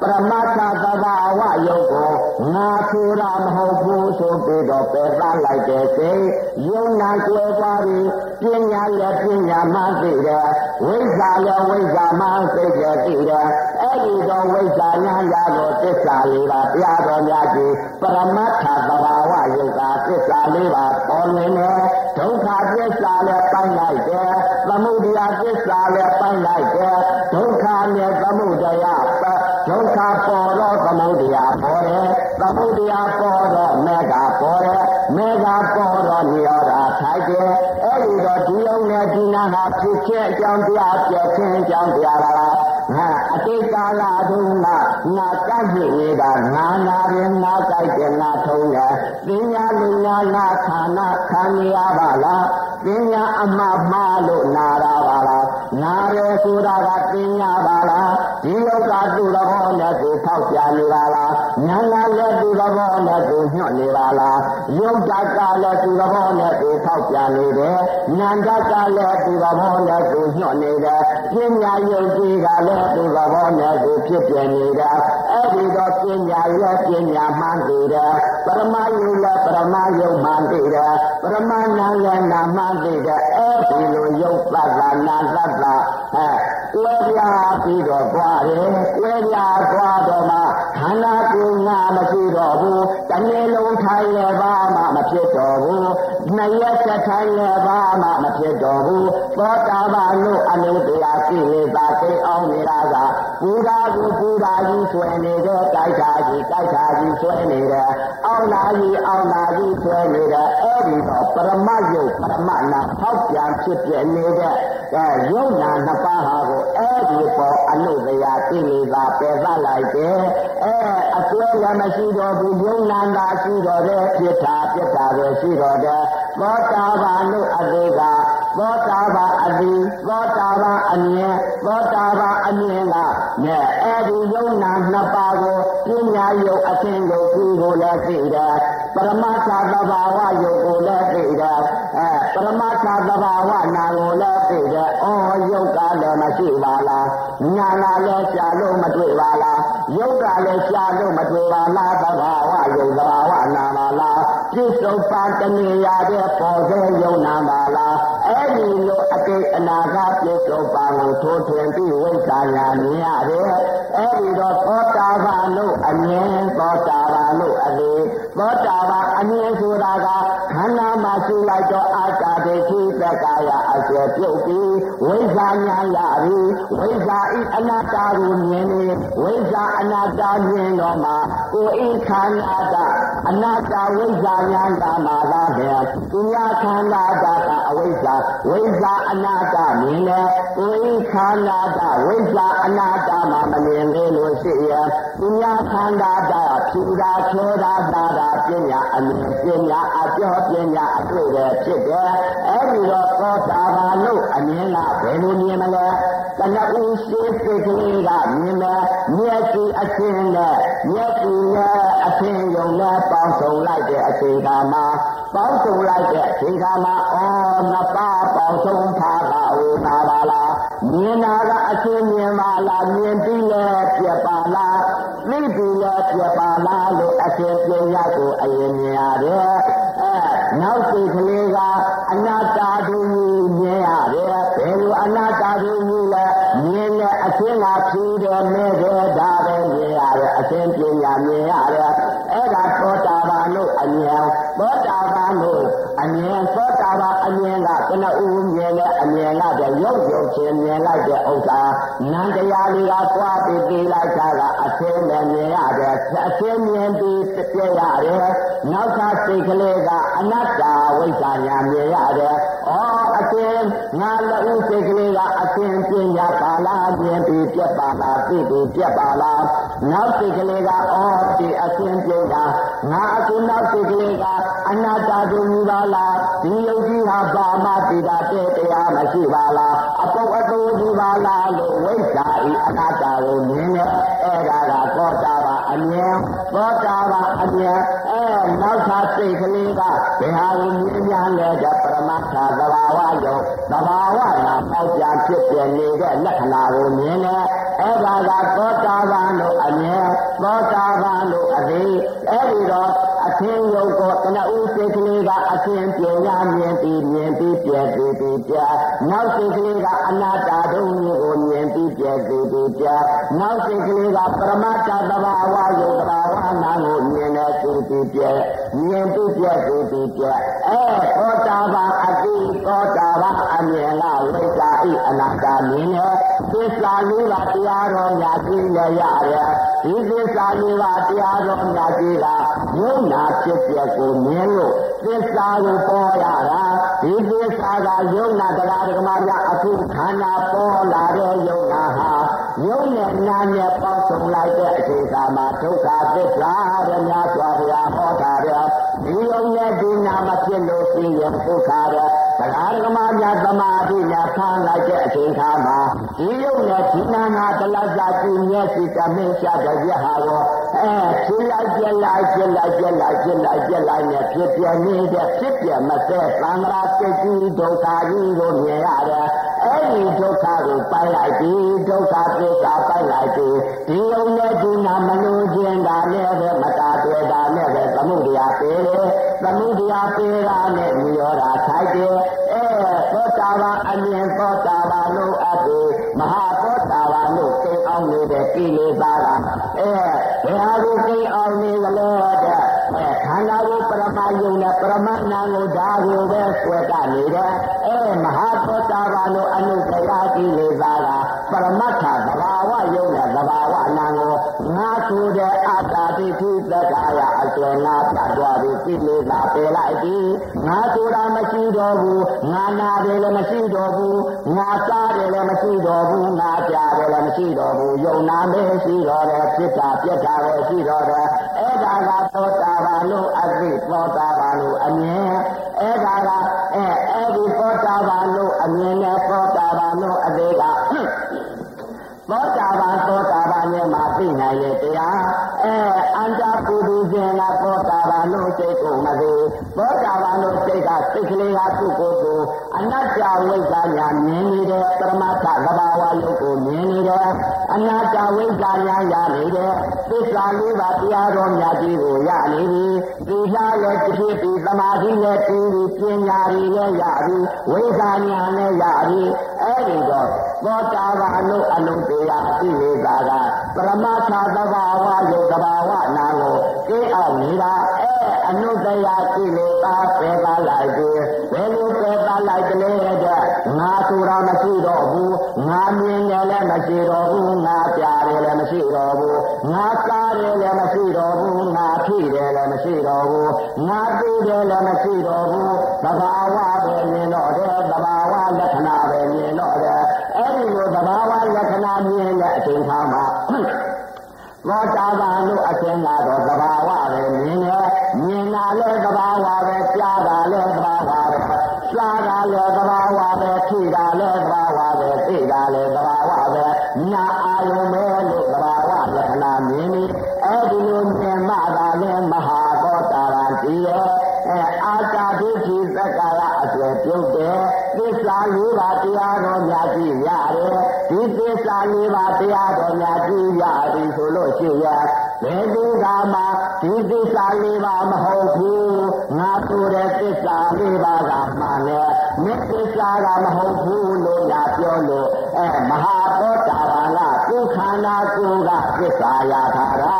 ပရမတ္ထသဘာဝယုတ်ကိုငါဆိုတာမဟုတ်ဘူးဆိုပြီးတော့ပယ်သလိုက်တဲ့စိတ်ယုံနာကျွဲသွားပြီးပညာလည်းပညာမှသိတယ်ဝိဇ္ဇာလည်းဝိဇ္ဇာမှသိတယ်သိတယ်အဲ့ဒီတော့ဝိဇ္ဇာညာရတော့သစ္စာလေးပါတရားတော်များကြီးပရမတ္ထသဘာဝယုတ်ကသစ္စာလေးပါပေါ်နေတယ်ဒုက္ခသစ္စာလည်းပိုင်းလိုက်တယ် သမုဒယသစ္စာလည်းပိုင်းလိုက်တယ်ဒုက္ခနဲ့သမုဒယပတ်ဒုက္ခပေါ်တော့သမုဒယပေါ်တယ်သမုဒယပေါ်တော့မေဃပေါ်တယ်မေဃပေါ်တော့နိရောဓထိုက်တယ်အဲ့ဒီတော့ဒီုံနဲ့ဒီနာဟာဖြစ်ခြင်းအကြောင်းတရားပြည့်ခြင်းအကြောင်းတရားလား ငါအတိတ်ကာလတုန်းကငါကပ်ဖြစ်နေတာငါနာရင်ငါကြိုက်တယ်ငါထုံးတယ်ပညာလူညာငါခန္ဓာခံရပါလားပညာအမှားမှားလို့နာတာပါလားနာရဲဆိုတာကပညာပါလားဒီလောကသူ့သဘောနဲ့သူထောက်ပြနေပါလားဉာဏ်ကလည်းသူ့သဘောနဲ့သူညွှတ်နေပါလားယုတ်တကလည်းသူ့သဘောနဲ့သူထောက်ပြနေတယ်ဉာဏ်တကလည်းသူ့သဘောနဲ့သူညွှတ်နေတယ် ပညာယုတ်ကြီးကလည်းသူ့သဘောနဲ့သူဖြစ်ပြနေတယ်အဲ့ဒီတော့ပညာရဲ့ပညာမှန်တည်တယ်ပရမယုတ်လည်းပရမယုတ်မှန်တည်တယ်ပရမနာလည်းနာမှန်တည်တယ်အဲ့ဒီလိုယုတ်သတ္တနာသတ္တအဲကွဲပြားပြီးတော့သွားတယ်ကွဲပြားသွားတော့မှခန္ဓာကိုယ်ငါမရှိတော့ဘူးတနေ့လုံးထိုင်ရပါမှမဖြစ်တော့ဘူးနှစ်ရက်ဆက်ထိုင်ရပါမှမဖြစ်တော့ဘူးသောတာပန်တို့အနုတ္တရာကိလေသာသိအောင်နေတာကပူရာကိုပူရာကြီးဆွဲနေတဲ့တိုက်တာကြီးတိုက်တာကြီးဆွဲနေတယ်အောင်းလာကြီးအောင်းလာကြီးဆွဲနေတယ်အဲ့ဒီတော့ပရမယုတ်ပရမနာထောက်ပြန်ဖြစ်ပြနေတဲ့အဲယုံနာနှစ်ပါးဟာကိုအဲ့ဒီပေါ်အနုတ္တရာကိလေသာပယ်သလိုက်တယ်အဲအစွဲလည်းမရှိတော့ဘူးယုံနာတာရှိတော့တယ်ဖြစ်တာပြက်တာပဲရှိတော့တယ်သောတာပန်တို့အသေးက သောတာပန်အတိသောတာပန်အမြင်သောတာပန်အမြင်ကနဲ့အဲ့ဒီယုံနာနှစ်ပါးကိုပညာယုတ်အသင်ကိုကြည့်ကိုလည်းသိတယ်ပရမသသဘာဝယုတ်ကိုလည်းသိတယ်အဲပရမသသဘာဝနာကိုလည်းသိတယ်အော်ယုတ်ကလည်းမရှိပါလားညာလာလည်းရှားလို့မတွေ့ပါလားယုတ်ကလည်းရှားလို့မတွေ့ပါလားသဘာဝယုတ်သဘာဝနာပါလားပြစ္ဆုတ်ပါတဏှာတဲ့ပေါ်စေယုံနာပါလား အဲ့ဒီလိုအတိတ်အနာဂတ်ပြစ္ဆုတ်ပါကိုထိုးထွင်းပြီးဝိသညာမြင်ရတယ်အဲ့ဒီတော့သောတာပန်တို့အမြင်သောတာ ပန်တို့အလေးသောတာပန်အမြင်ဆိုတာကခန္ဓာမှာရှိလိုက်တော့အာတာဒိဋ္ဌိသက္ကာယအကျေပြုတ်ပြီးဝိဇာညာရပြီဝိဇာဤအနာတ္တကိုမြင်နေဝိဇာအနာတ္တမြင်တော့မှကိုယ်ဤခန္ဓာတအနာတ္တဝိဇာညာတာမှာလာတယ်သူညာခန္ဓာတကအဝိဇ္ဇာဝိဇ္ဇာအနာတ္တမြင်တယ် ကိုယ်ဤခန္ဓာတဝိဇ္ဇာအနာတ္တမှာမမြင်သေးလို့ရှိရင်သူညာခန္ဓာတဖြူတာချောတာတာတာပညာအမြင်ပညာအပြောပညာအတွေ့ပဲဖြစ်တယ်အဲ့ဒီတော့သောတာပန်လို့အမြင်ကဘယ်လိုမြင်မလဲတဏှာဦးရှိစိတ်ကလေးကမြင်မယ်မျက်စိအချင်းနဲ့မျက်စိနဲ့အချင်းယုံနဲ့ပေါင်းစုံလိုက်တဲ့အချိန်ခါမှာပေါင်းစုံလိုက်တဲ့အချိန်ခါမှာအော်နှစ်ပါးပေါင်းစုံထားတာဝေတာပါလား မြင်တာကအချင်းမြင်ပါလားမြင်ပြီးလဲပြက်ပါလားသိပြီးလဲပြက်ပါလားလို့အချင်းပြရကိုအရင်မြင်ရတယ်အဲနောက်စိတ်ကလေးကအနာတ္တတူမြင်ရတယ်ဘယ်လိုအနာတ္တတူလဲမြင်တဲ့ အချင်းကဖြူတယ်မဲတယ်ဒါပဲမြင်ရတယ်အချင်းပညာမြင်ရတယ်အဲ့ဒါသောတာပန်လို့အမြင်သောတာပန်လို့အမြင်သောတာပန်အမြင်ကကနဦးမြင်တဲ့အမြင်ကတည်းရုပ်ရုပ်ချင်းမြင်လိုက်တဲ့ဥစ္စာနန္တရားလေးကသွားပြီးသိလိုက်တာကအချင်းနဲ့မြင်ရတယ်အချင်းမြင်ပြီးပြည့်ရတယ်နောက်သာစိတ်ကလေးကအနတ္တဝိဇ္ဇာညာမြင်ရတယ်ဩအချင်းငါလည်းစိတ်ကလေးကအချင်းပညာပါလားမြင်ပြီးပြက်ပါလားသိပြီးပြက်ပါလားနောက်စိတ်ကလေးကဩဒီအချင်းပညာငါအခုနောက်စိတ်ကလေးကအနတ္တတူမူပါလားဒီယုတ်ကြီးဟာဘာမှသိတာတဲ့တရားမရှိပါလားအပုပ်အတူကြီးပါလားလို့ဝိဇ္ဇာဤအနတ္တကိုမြင်နေအဲ့ဒါကသောတာပန်အမြင်သောတာပန်အမြင်အဲနောက်သာ စိတ်ကလေးကဘယ်ဟာကိုမြင်ပြန်လဲတဲ့ပရမတ္ထသဘာဝယုတ်သဘာဝနာပေါက်ပြန်ဖြစ်ပြနေတဲ့လက္ခဏာကိုမြင်နေအဲ့ဒါကသောတာပန်လို့အမြင်သောတာပန်လို့အသေးအဲ့ဒီတော့ အသင်ယုတ်ကိုတဏှဥစိတ်ကလေးကအသင်ပညာမြင်ပြီးမြင်ပြီးပြည့်ပြီးပြီးပြနောက်စိတ်ကလေးကအနာတ္တဒုံမျိုးကိုမြင်ပြီးပြည့်ပြီးပြီးပြနောက်စိတ်ကလေးကပရမတ္တသဘာဝယုတ်သဘာဝနာကိုမြင်နေပြီးပြီးပြမြင်ပြီးပြည့်ပြီးပြီးပြအဲသောတာပန်အတိသောတာပန်အမြင်ကဝိဇ္ဇာဤအနာတ္တမြင်နေသစ္စာလေးပါးတရားတော်ညာကြည့်ရရတယ်ဒီသစ္စာလေးပါးတရားတော်ညာကြည့်တာ ယုံနာဖြစ်ပြကိုမြင်လို့သစ္စာကိုပေါ်ရတာဒီသစ္စာကယုံနာတရားဓမ္မပြအခုခန္ဓာပေါ်လာတဲ့ယုံနာဟာယုံနဲ့နာနဲ့ပေါင်းစုံလိုက်တဲ့အချိန်ကာမှာဒုက္ခသစ္စာတဲ့များစွာဘုရားဟောတာတဲ့ဒီယုံနဲ့ဒီနာမဖြစ်လို့ရှိရင်ဒုက္ခတဲ့ ဒတရားဓမ္မများသမာဓိများဖန်လိုက်တဲ့အချိန်ခါမှာဒီယုံနဲ့ဒီနာနာတလဇာကျူမျက်စိတမင်းရှာတဲ့ရဟာရောအဲဖြစ်လိုက်ပြလိုက်ပြလိုက်ပြလိုက်ပြလိုက်ပြလိုက်နဲ့ဖြစ်ပြနေတဲ့ဖြစ်ပြမစဲသံဃာစိတ်ကြီးဒုက္ခကြီးကိုမြင်ရတယ် အဲ့ဒီဒုက္ခကိုပိုက်လိုက်ပြီဒုက္ခသစ္စာပိုက်လိုက်ပြီဒီယုံနဲ့ဒီနာမလို့ခြင်းတာနဲ့ပဲမတာတွေ့တာနဲ့ပဲသမှုတရားပေးတယ်သမှုတရားပေးတာနဲ့ညောတာထိုက်တယ်အဲသောတာပန်အမြင်သောတာပန်လို့အပ်တယ်မဟာသောတာပန်လို့သိအောင်နေတဲ့ကိလေသာကအဲဘယ်ဟာကိုသိအောင်နေကြလဲတဲ့အဲခ န္ဓာကိုပရမယုံနဲ့ပရမနာကိုဓာကိုပဲဆွဲကနေတယ်အဲမဟာသောတာပန်လို့အနုတ္တရာကိလေသာကပရမတ္ထသဘာဝယုံနဲ့သဘာဝနာကိုငါဆိုတဲ့အတ္တတိတိသက္ကာယ အကျွမ်းနာပြတ်သွားပြီကိလေသာပယ်လိုက်ပြီငါဆိုတာမရှိတော့ဘူးငါနာတယ်လည်းမရှိတော့ဘူးငါစားတယ်လည်းမရှိတော့ဘူးငါကြားတယ်လည်းမရှိတော့ဘူးယုံနာမရှိတော့တယ်ဖြစ်တာပြက်တာပဲရှိတော့တယ်အဲ့ဒါကသောတာပန်လို့အသိသောတာပန်လို့အမြင်အဲ့ဒါကအဲအဲ့ဒီသောတာပန်လို့အမြင်နဲ့သောတာပန်လို့အသေးက သောတာပန်သောတာပန်ရဲ့မှာသိနိုင်ရဲ့တရားအဲအန္တပုရိသေကသောတာပန်လို့စိတ်ကိုမသိသောတာပန်လို့စိတ်ကစိတ်ကလေးဟာသူ့ကိုယ်ကိုအနတ္တဝိဇ္ဇာညာမြင်နေတဲ့ပရမတ္ထသဘာဝယုတ်ကိုမြင်နေတယ်အနတ္တဝိဇ္ဇာညာရနေတယ်သစ္စာလေးပါးတရားတော်မြတ်ကြီးကိုရနေပြီဒီလာလည်းဖြစ်ပြီးသမာဓိလည်းပြီးပြီးပညာရည်လည်းရပြီဝိဇ္ဇာညာလည်းရပြီအဲ့ဒီတော့သောတာပန်လို့အလုံးတရားသိနေတာကပရမတ္ထသဘာဝယုတ်သဘာဝနာကိုသိအောင်နေတာအဲအနုတ္တရာကိလေသာပယ်ပါလိုက်ပြီဘယ်လိုပယ်ပါလိုက်ကြလဲတဲ့ငါဆိုတာမရှိတော့ဘူးငါမြင်တယ်လည်းမရှိတော့ဘူးငါကြားတယ်လည်းမရှိတော့ဘူးငါစားတယ်လည်းမရှိတော့ဘူးငါထိတယ်လည်းမရှိတော့ဘူးငါသိတယ်လည်းမရှိတော့ဘူးသဘာဝပဲမြင်တော့တယ်သဘာဝလက္ခဏာ ဘာဝလက္ခဏာမြင်တဲ့အချိန်ခါမှာသောတာပန်လို့အသင်ကတော့သဘာဝပဲမြင်တယ်မြင်တာလည်းသဘာဝပဲကြားတာလည်းသဘာဝပဲစားတာလည်းသဘာ စ္စာလေးပါးတရားတော်များကြည့်ရပြီဆိုလို့ရှိရင်ဘယ်သူကမှဒီသစ္စာလေးပါးမဟုတ်ဘူးငါဆိုတဲ့သစ္စာလေးပါးကမှန်တယ်မြစ်သစ္စာကမဟုတ်ဘူးလို့လာပြောလို့အဲမဟာသောတာပန်ကသူခန္ဓာကိုယ်ကသစ္စာရထားတာ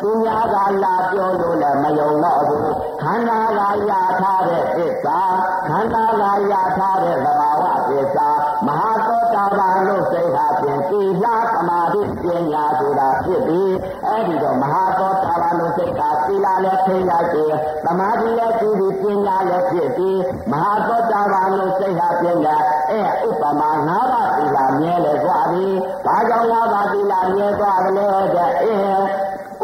သူများကလာပြောလို့လည်းမယုံတော့ဘူးခန္ဓာကရထားတဲ့သစ္စာခန္ဓာကရထား ညာဆိုတာဖြစ်ပြီးအဲ့ဒီတော့မဟာသောတာပန်လို့စိတ်ကသီလလည်းထိရခြင်းသမာဓိလည်းကြည့်ပြီးပညာလည်းဖြစ်ပြီးမဟာသောတာပန်လို့စိတ်ဟာဖြင့်ကအဲဥပမာ၅ပါးသီလမြဲလေသွားပြီဘာကြောင့်၅ပါးသီလမြဲသွားကြလဲတဲ့အဲ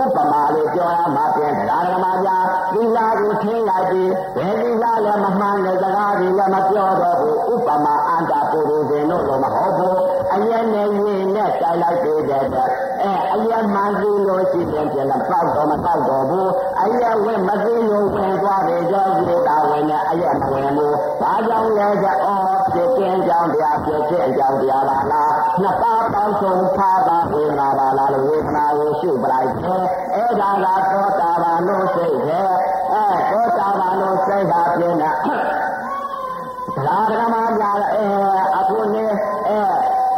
ဥပမာလေးပြောရမှာပြန်တရားဓမ္မများသီလကိုထင်းလိုက်ပြီးဘယ်သီလလည်းမမှန်တဲ့စကားတွေလည်းမပြောတော့ဘူးဥပမာ အန္တပုရိသေလို့လည်းမဟုတ်ဘူးအရင်နဲ့ရင်နဲ့တိုက်လိုက်သေးတဲ့အဲအရင်မှန်စီလို့ရှိရင်ပြန်တော့တောက်တော့မတောက်တော့ဘူးအရင်ဝင်မသိလို့ဝင်သွားတယ်ကြောင့်ဒီတာဝင်နဲ့အရင်မဝင်ဘူးဘာကြောင့်လဲဆိုအော်ဖြစ်ခြင်းကြောင့်တရားဖြစ်ခြင်းကြောင့်တရားပါလားနှစ်ပါးပေါင်းစုံထားတာဝေဒနာပါလားလို့ဝေဒနာကိုရှုပလိုက်တယ်အဲ့ဒါကသောတာပန်လို့စိတ်တယ်အဲသောတာပန်လို့စိတ်ဟာပြင်းတာသာဓမ္မများ အဲအခုနေအဲ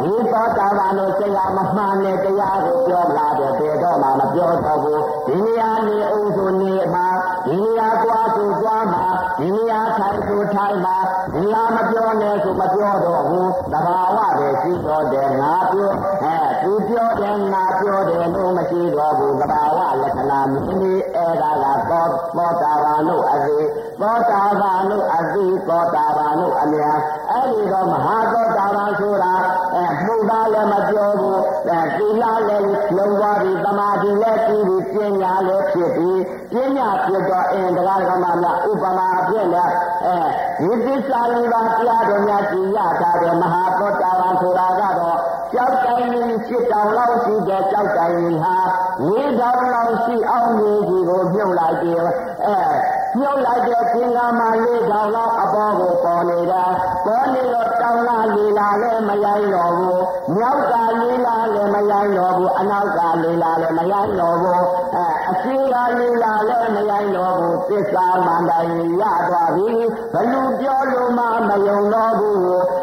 ဒီသောတာပန်လို့စိတ်ဟာမမှန်တဲ့တရားကိုပြောလာတယ်ဘယ်တော့မှမပြောတော့ဘူးဒီနေရာနေအောင်ဆိုနေမှာဒီနေရာသွားဆိုသွားမှာဒီနေရာထိုင်ဆိုထိုင်မှာဒီနေရာမပြောနဲ့ဆိုမပြောတော့ဘူးသဘာဝပဲရှိတော့တယ်ငါပြောအဲ သူပြောတယ်ငါပြောတယ်လို့မရှိတော့ဘူးသဘာဝလက္ခဏာမြင်ပြီးအဲ့ဒါကသောသောတာပန်လို့အသိသောတာပန်လို့အသိသောတာပန်လို့အမြဲအဲ့ဒီတော့မဟာသောတာပန်ဆိုတာအဲမှုသားလည်းမပြောဘူးအဲသီလလည်းလုံသွားပြီသမာဓိလည်းပြီးပြီပညာလည်းဖြစ်ပြီပညာဖြစ်တော့အင်းတရားဓမ္မများဥပမာဖြစ်လဲအဲဒီသစ္စာလေးပါးတရားတော်များကြည်ရတာတဲ့မဟာသောတာပန်ဆိုတာကတော့ ကြောက်တိုင်းကြီးရှစ်တောင်လောက်ရှိတဲ့ကြောက်တိုင်းကြီးဟာလေးတောင်လောက်ရှိအောင်ကြီးကိုမြုပ်လိုက်တယ်အဲ မြုပ်လိုက်တဲ့သင်္ကမာလေးတောင်လောက်အပေါ်ကိုပေါ်နေတာပေါ်နေတော့တောင်လာလေးလာလည်းမရိုင်းတော့ဘူးမြောက်ကလေးလာလည်းမရိုင်းတော့ဘူးအနောက်ကလေးလာလည်းမရိုင်းတော့ဘူးအဲအရှိကလေးလာလည်းမရိုင်းတော့ဘူးသစ္စာမှန်တိုင်းရသွားပြီဘလူပြောလို့မှမယုံတော့ဘူး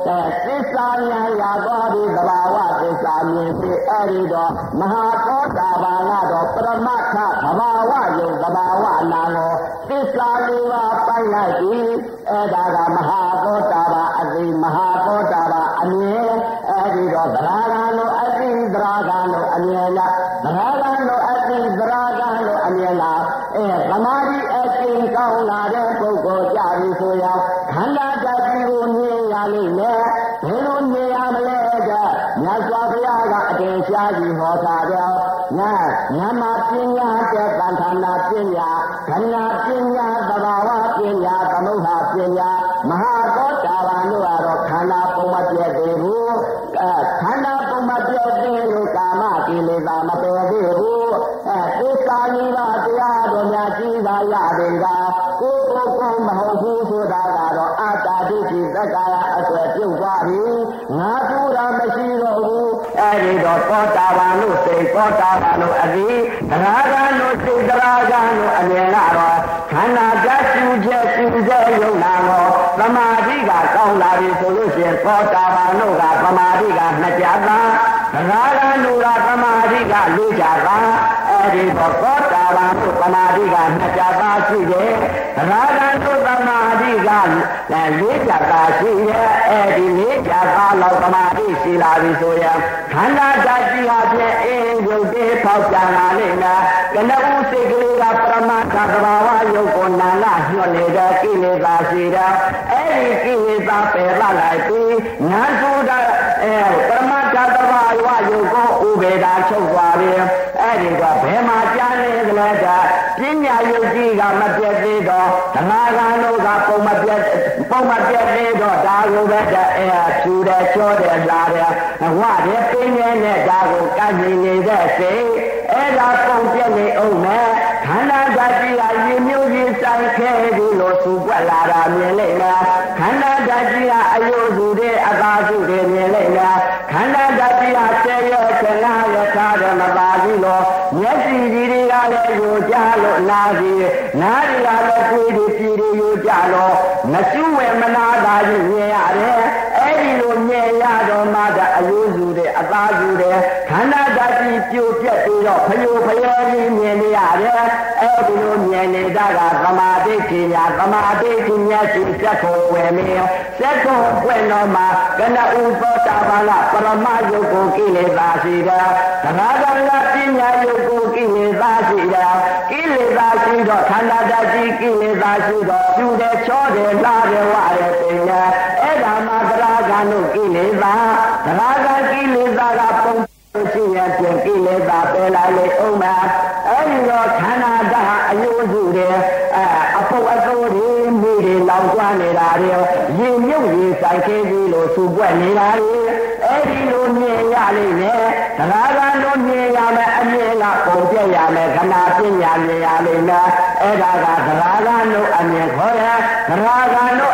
အဲသစ္စာဉာဏ်ရသွားပြီသဘာဝသစ္စာမြင်ပြီအဲ့ဒီတော့မဟာသောတာပန်ကတော့ပရမတ္ထသဘာဝယုံသဘာဝနာကိုသ စ္စာလေးပါးပိုက်လိုက်ပြီအဲ့ဒါကမဟာသောတာပန်အသိမဟာသောတာပန်အမြင်အဲ့ဒီတော့သရဂံလို့အသိသရဂံလို့အမြင်လားသရဂံလို့အသိသရဂံလို့အမြင်လားအဲသမာဓိအကျင့်ကောင်းလာတဲ့ပုဂ္ဂိုလ်ကြပြီဆိုရင်ခန္ဓာတတိကိုမြင်ရလိမ့်မယ်ဘယ်လိုမြင်ရမလဲကမြတ်စွာဘုရားကအတင်ရှားကြီးဟောတာတော့ညာညမပညာတဲ့သံဃာနာပညာ ခန္ဓာပညာသဘာဝပညာသမုဟာပညာမဟာသောတာပန်တို့ကတော့ခန္ဓာပုံမပြည့်သေးဘူးအဲခန္ဓာပုံမပြည့်သေးလို့ကာမကိလေသာမပယ်သေးဘူးအဲသစ္စာလေးပါးတရားတော်များကြီးသာရတယ်ကကိုယ်ကိုယ်ကိုမဟုတ်ဘူးဆိုတာကတော့အတ္တဒိဋ္ဌိသက္ကာယအစွဲပြုတ်သွားပြီငါသူတာမရှိတော့ဘူး အဲဒီတော့သောတာပန်လို့စိတ်သောတာပန်လို့အသိသရဂံလို့စိတ်သရဂံလို့အမြင်ကတော့ခန္ဓာတရှုချက်ရှုချက်ယုံနာတော့သမာဓိကကောင်းလာပြီဆိုလို့ရှိရင်သောတာပန်တို့ကသမာဓိကနှစ်ကြတာသရဂံတို့ကသမာဓိကလေးကြတာ အဲဒီတော့သောတာပန်တို့သမာဓိကနှစ်ကြတာရှိတယ်သရဂံတို့သမာဓိကလေးကြတာရှိရဲ့အဲဒီလေးကြတာလောက်သမာဓိရှိလာပြီဆိုရင်ခန္ဓာဓာတ်ကြီးဟာဖြင့်အင်းရုပ်တည်းပေါက်ကြလာလိမ့်မယ်ကနဦးစိတ်ကလေးကပရမတ္ထသဘာဝယုတ်ကိုနာလာညွတ်နေတဲ့ကိလေသာရှိတာအဲဒီကိလေသာပယ်လာလိုက်ပြီးညာဆိုတာအဲပရမတ္ထသဘာဝယုတ်ကိုဥပေဒါချုပ်သွားပြီအဲဒီတော့ဘယ်မှာကြားနေကြလဲကပညာ ယုတ်ကြီးကမပြတ်သေးတော့ဓမ္မကံတို့ကပုံမပြတ်ပုံမပြတ်သေးတော့ဒါကိုပဲအဲဖြူတယ်ချောတယ်လာတယ်ဝတယ်ပင်းနေတဲ့ဒါကိုကန့်နေနေတဲ့စိတ်အဲ့ဒါပုံပြက်နေအောင်နဲ့ခန္ဓာဓာတ်ကြီးကရေမျိုးကြီးဆိုင်ခဲဒီလိုစူပွက်လာတာမြင်လိုက်လားခန္ဓာဓာတ်ကြီးကအယုစုတဲ့အသာစုတွေမြင်လိုက်လားခန္ဓာဓာတ်ကြီးကဆယ်ရဆယ်နာရထားတယ်မပါဘူးလို့မျက်စိကြီးတွေက လည်းယူကြလို့နာစီနားတွေကလည်းကိုယ်တွေပြည်တွေယူကြလို့မကျူးဝဲမနာတာကြီးမြင်ရတယ်အဲ့ဒီလိုမြင်ရတော့မှအယုစုတဲ့အသာစုတဲ့ခန္ဓာဓာ တ်ကြီးပြိုပြက်ပြီးတော့ဖယိုဖယဲကြီးမြင်နေရတယ်အဲ့ဒီလိုမြင်နေတာကသမာဓိပညာသမာဓိပညာရှိစက်ကိုဝယ်မေစက်ကိုဝယ်တော့မှကနဥသောတာပန်ကပရမယုတ်ကိုကိလေသာရှိတယ်သမာဓိကပညာယုတ်ကိုကိလေသာရှိတယ်ကိလေသာရှိတော့ခန္ဓာဓာတ်ကြီးကိလေသာရှိတော့ကျူတယ်ချောတယ်လာတယ်ဝတယ်ပညာအဲ့ဒါမှသရဂံတို့ကိလေသာသရဂံကိလေသာကပုံရှိရ တဲ့ကိလေသာပယ်လာလေအောင်မှာအဲဒီတော့ခန္ဓာဓာတ်အယုစုတွေအအပုတ်အသိုးတွေမိတွေလောင်ကျွမ်းနေတာတွေရင်မြုပ်ရင်ဆိုင်ခဲကြီးလို့စူပွက်နေတာတွေအဲဒီလိုမြင်ရလိမ့်မယ်သရဂံတို့မြင်ရမယ်အမြင်ကပုံပြရမယ်ခဏပညာမြင်ရလိမ့်မယ်အဲ့ဒါကသရဂံတို့အမြင်ခေါ်တယ်သရဂံတို့အသိခေါ်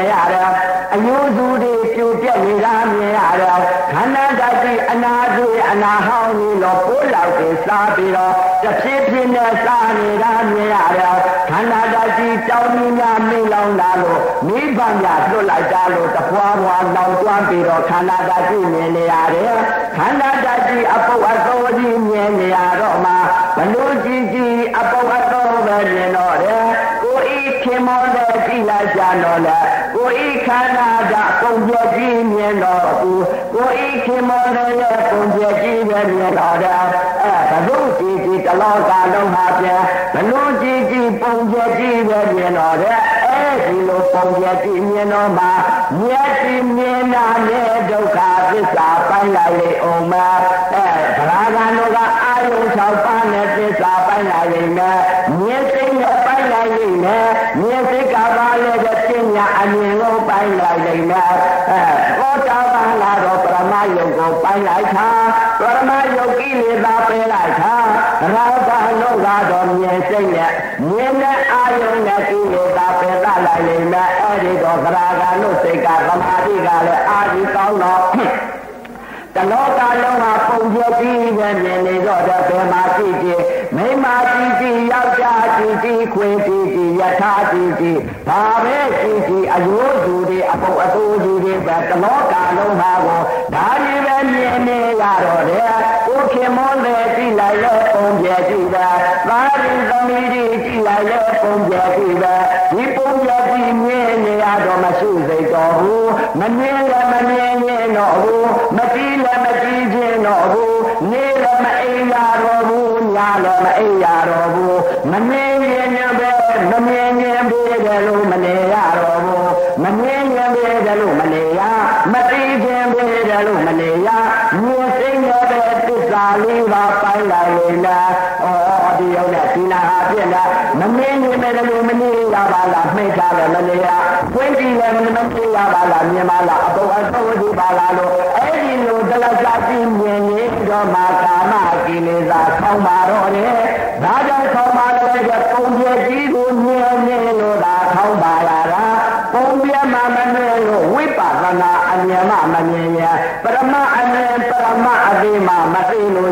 မြင်ရတယ်အယုစုတွေပြိုပြက်နေတာမြင်ရတယ်ခန္ဓာဓာတ်ကြီးအနာကြီးအနာဟောင်းကြီးလို့ပိုးလောက်တွေစားပြီးတော့တစ်ဖြည်းဖြည်းနဲ့စားနေတာမြင်ရတယ်ခန္ဓာဓာတ်ကြီးတောင်းကြီးများမိလောင်လာလို့မိဘများလွတ်လိုက်တာလို့တပွားပွားလောင်ကျွမ်းပြီးတော့ခန္ဓာဓာတ်ကြီးမြင်နေရတယ်ခန္ဓာဓာတ်ကြီးအပုပ်အသောကြီးမြင်နေရတော့မှဘလို့ကြီးကြီးအပုပ်အသောပဲမြင်တော့တယ်ကိုဤခင်မောတဲ့ကြည်လိုက်ကြတော့လေ ကိုဤခန္ဓာကပုံပြကြည့်မြင်တော်သူကိုဤခင်မောတဲ့ပုံပြကြည့်ပဲမြင်တော်တာအဲဘုသူကြည့်ကြည့်တလောကလုံးဟာပြန်ဘလို့ကြည့်ကြည့်ပုံပြကြည့်ပဲမြင်တော်တဲ့အဲဒီလိုပုံပြကြည့်မြင်တော်မှာမျက်စိမြင်တာနဲ့ဒုက္ခသစ္စာပိုင်းလိုက်လေအောင်မှာအဲဗราဂန်တို့ကအာယုံ၆ပါး အမြင်ကိုပိုင်းလိုက်လိမ့်မယ်အဲဘောတာပါလာတော့ပရမယုတ်ကိုပိုင်းလိုက်တာပရမယုတ်ကိလေသာပယ်လိုက်တာရာဂတို့ကတော့မြင်စိတ်နဲ့မြင်တဲ့အာယုံနဲ့ကိလေသာပယ်သလိုက်လိမ့်မယ်အဲ့ဒီတော့သရာဂတို့စိတ်ကသမာဓိကလည်းအာဒီကောင်းတော့တလောကလုံးဟာပုံပြပြီးပဲမြင်နေတော့တဲ့ဘယ်မှာကြည့်ကြည့်မိမကြည့်ကြည့်ယောက်ျားကြည့်ကြည့်ခွေကြည့်ကြည့် ယထာကြည့်ကြည့်ဒါပဲကြည့်ကြည့်အယိုးသူတွေအပုပ်အတူကြီးတွေပဲတလောကလုံးဟာကိုဒါကြီးပဲမြင်နေရတော့တယ်ကိုခင်မောလေကြည့်လိုက်လဲပုံပြကြည့်တာသာရိသမီးကြီးကြည့်လိုက်လဲပုံပြကြည့်တာဒီပုံပြကြည့်မြင်နေရတော့မရှိစိတ်တော်ဘူးမမြင်လည်းမမြင်ရင်တော့ဘူးမကြည့်လည်းမကြည့်ခြင်းတော့ဘူးနေလည်းမအိမ်ရတော့ဘူးညလည်းမအိမ်ရတော့ဘူးမမြင်ရင်ပဲ မမြင်ရင်ပဲလို့မနေရတော့ဘူးမမြင်ရင်ပဲလို့မနေရမသိခြင်းပဲလို့မနေရမြင်စိတ်နဲ့ပဲသစ္စာလေးပါပိုင်းလိုက်လေလားဩဒီရောက်တဲ့ဒီနာဟာပြည့်လားမမြင်ရင်ပဲလို့မနေရပါလားမှိတ်ထားတယ်မနေရဖွင့်ကြည့်လည်းမနေရပါလားမြင်ပါလားအပေါ်အဆုံးဒီပါလားလို့အဲ့ဒီလိုတလစာကြည့်မြင်နေတော့မှကာမကိလေသာဆောင်းပါတော့တယ်ဒါကြောင့်ဆောင်းပါတော့တဲ့ပုံပြကြီးကိုမြ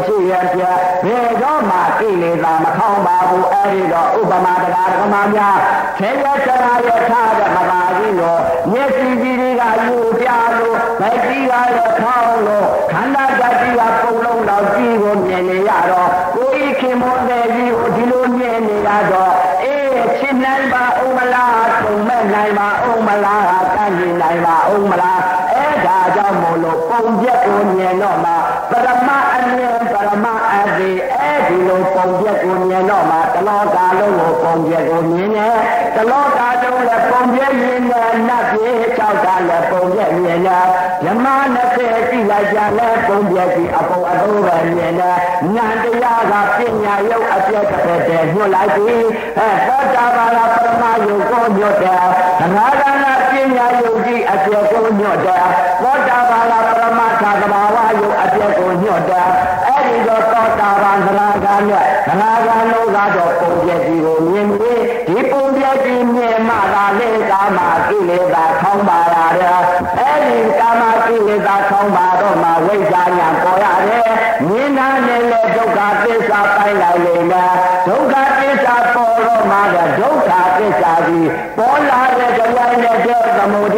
ရှိရပြဘယ်တော့မှကိလေသာမခေါင်းပါဘူးအဲ့ဒီတော့ဥပမာတရားဓမ္မများဆေရဆရာရထားတဲ့မသာကြီးလို့မျက်စိကြီးတွေကယူပြလို့ဗိုက်ကြီးကလည်းထောင်းလို့ခန္ဓာဓာတ်ကြီးကပုံလုံးတော့ကြီးကိုမြင်နေရတော့ကိုယ်ဤခင်မောတဲ့ကြီးကိုဒီလိုမြင်နေရတော့အေးချစ်နိုင်ပါဦးမလားတုံမဲ့နိုင်ပါဦးမလားကန့်ကြည့်နိုင်ပါဦးမလားအဲ့ဒါကြောင့်မို့လို့ပုံပြက်ကိုမြင်တော့မှပရမအမြင်ပရမအသိအဲ့ဒီလို ပုံပြက်ကိုမြင်တော့မှတလောကလုံးကိုပုံပြက်ကိုမြင်တယ်တလောကလုံးလည်းပုံပြက်မြင်တယ်နတ်ပြေ၆ကလည်းပုံပြက်မြင်တယ်ဓမ္မ20ကြည့်လိုက်ကြလဲပုံပြက်ကြီးအပုံအသုံးပဲမြင်တယ်ဉာဏ်တရားကပညာရုပ်အပြည့်တစ်ဖက်တည်းညွှန်လိုက်ပြီအဲသောတာပန်ပရမယုတ်ကိုညွှတ်တယ်သရဂနာပညာယုတ်ကြီးအပြည့်ကိုညွှတ်တယ် ဂနုကတော့ပုံပြက်ကြီးကိုမြင်ပြီးဒီပုံပြက်ကြီးမြင်မှသာလေကာမကိလေသာထောင်းပါရတယ်အဲ့ဒီကာမကိလေသာထောင်းပါတော့မှဝိဇ္ဇာညာပေါ်ရတယ်မြင်တာနဲ့လေဒုက္ခသစ္စာပိုင်းလိုက်လေလားဒုက္ခသစ္စာပေါ်တော့မှလည်းဒုက္ခသစ္စာကြီးပေါ်လာတဲ့တရားနဲ့တဲ့သမုဒ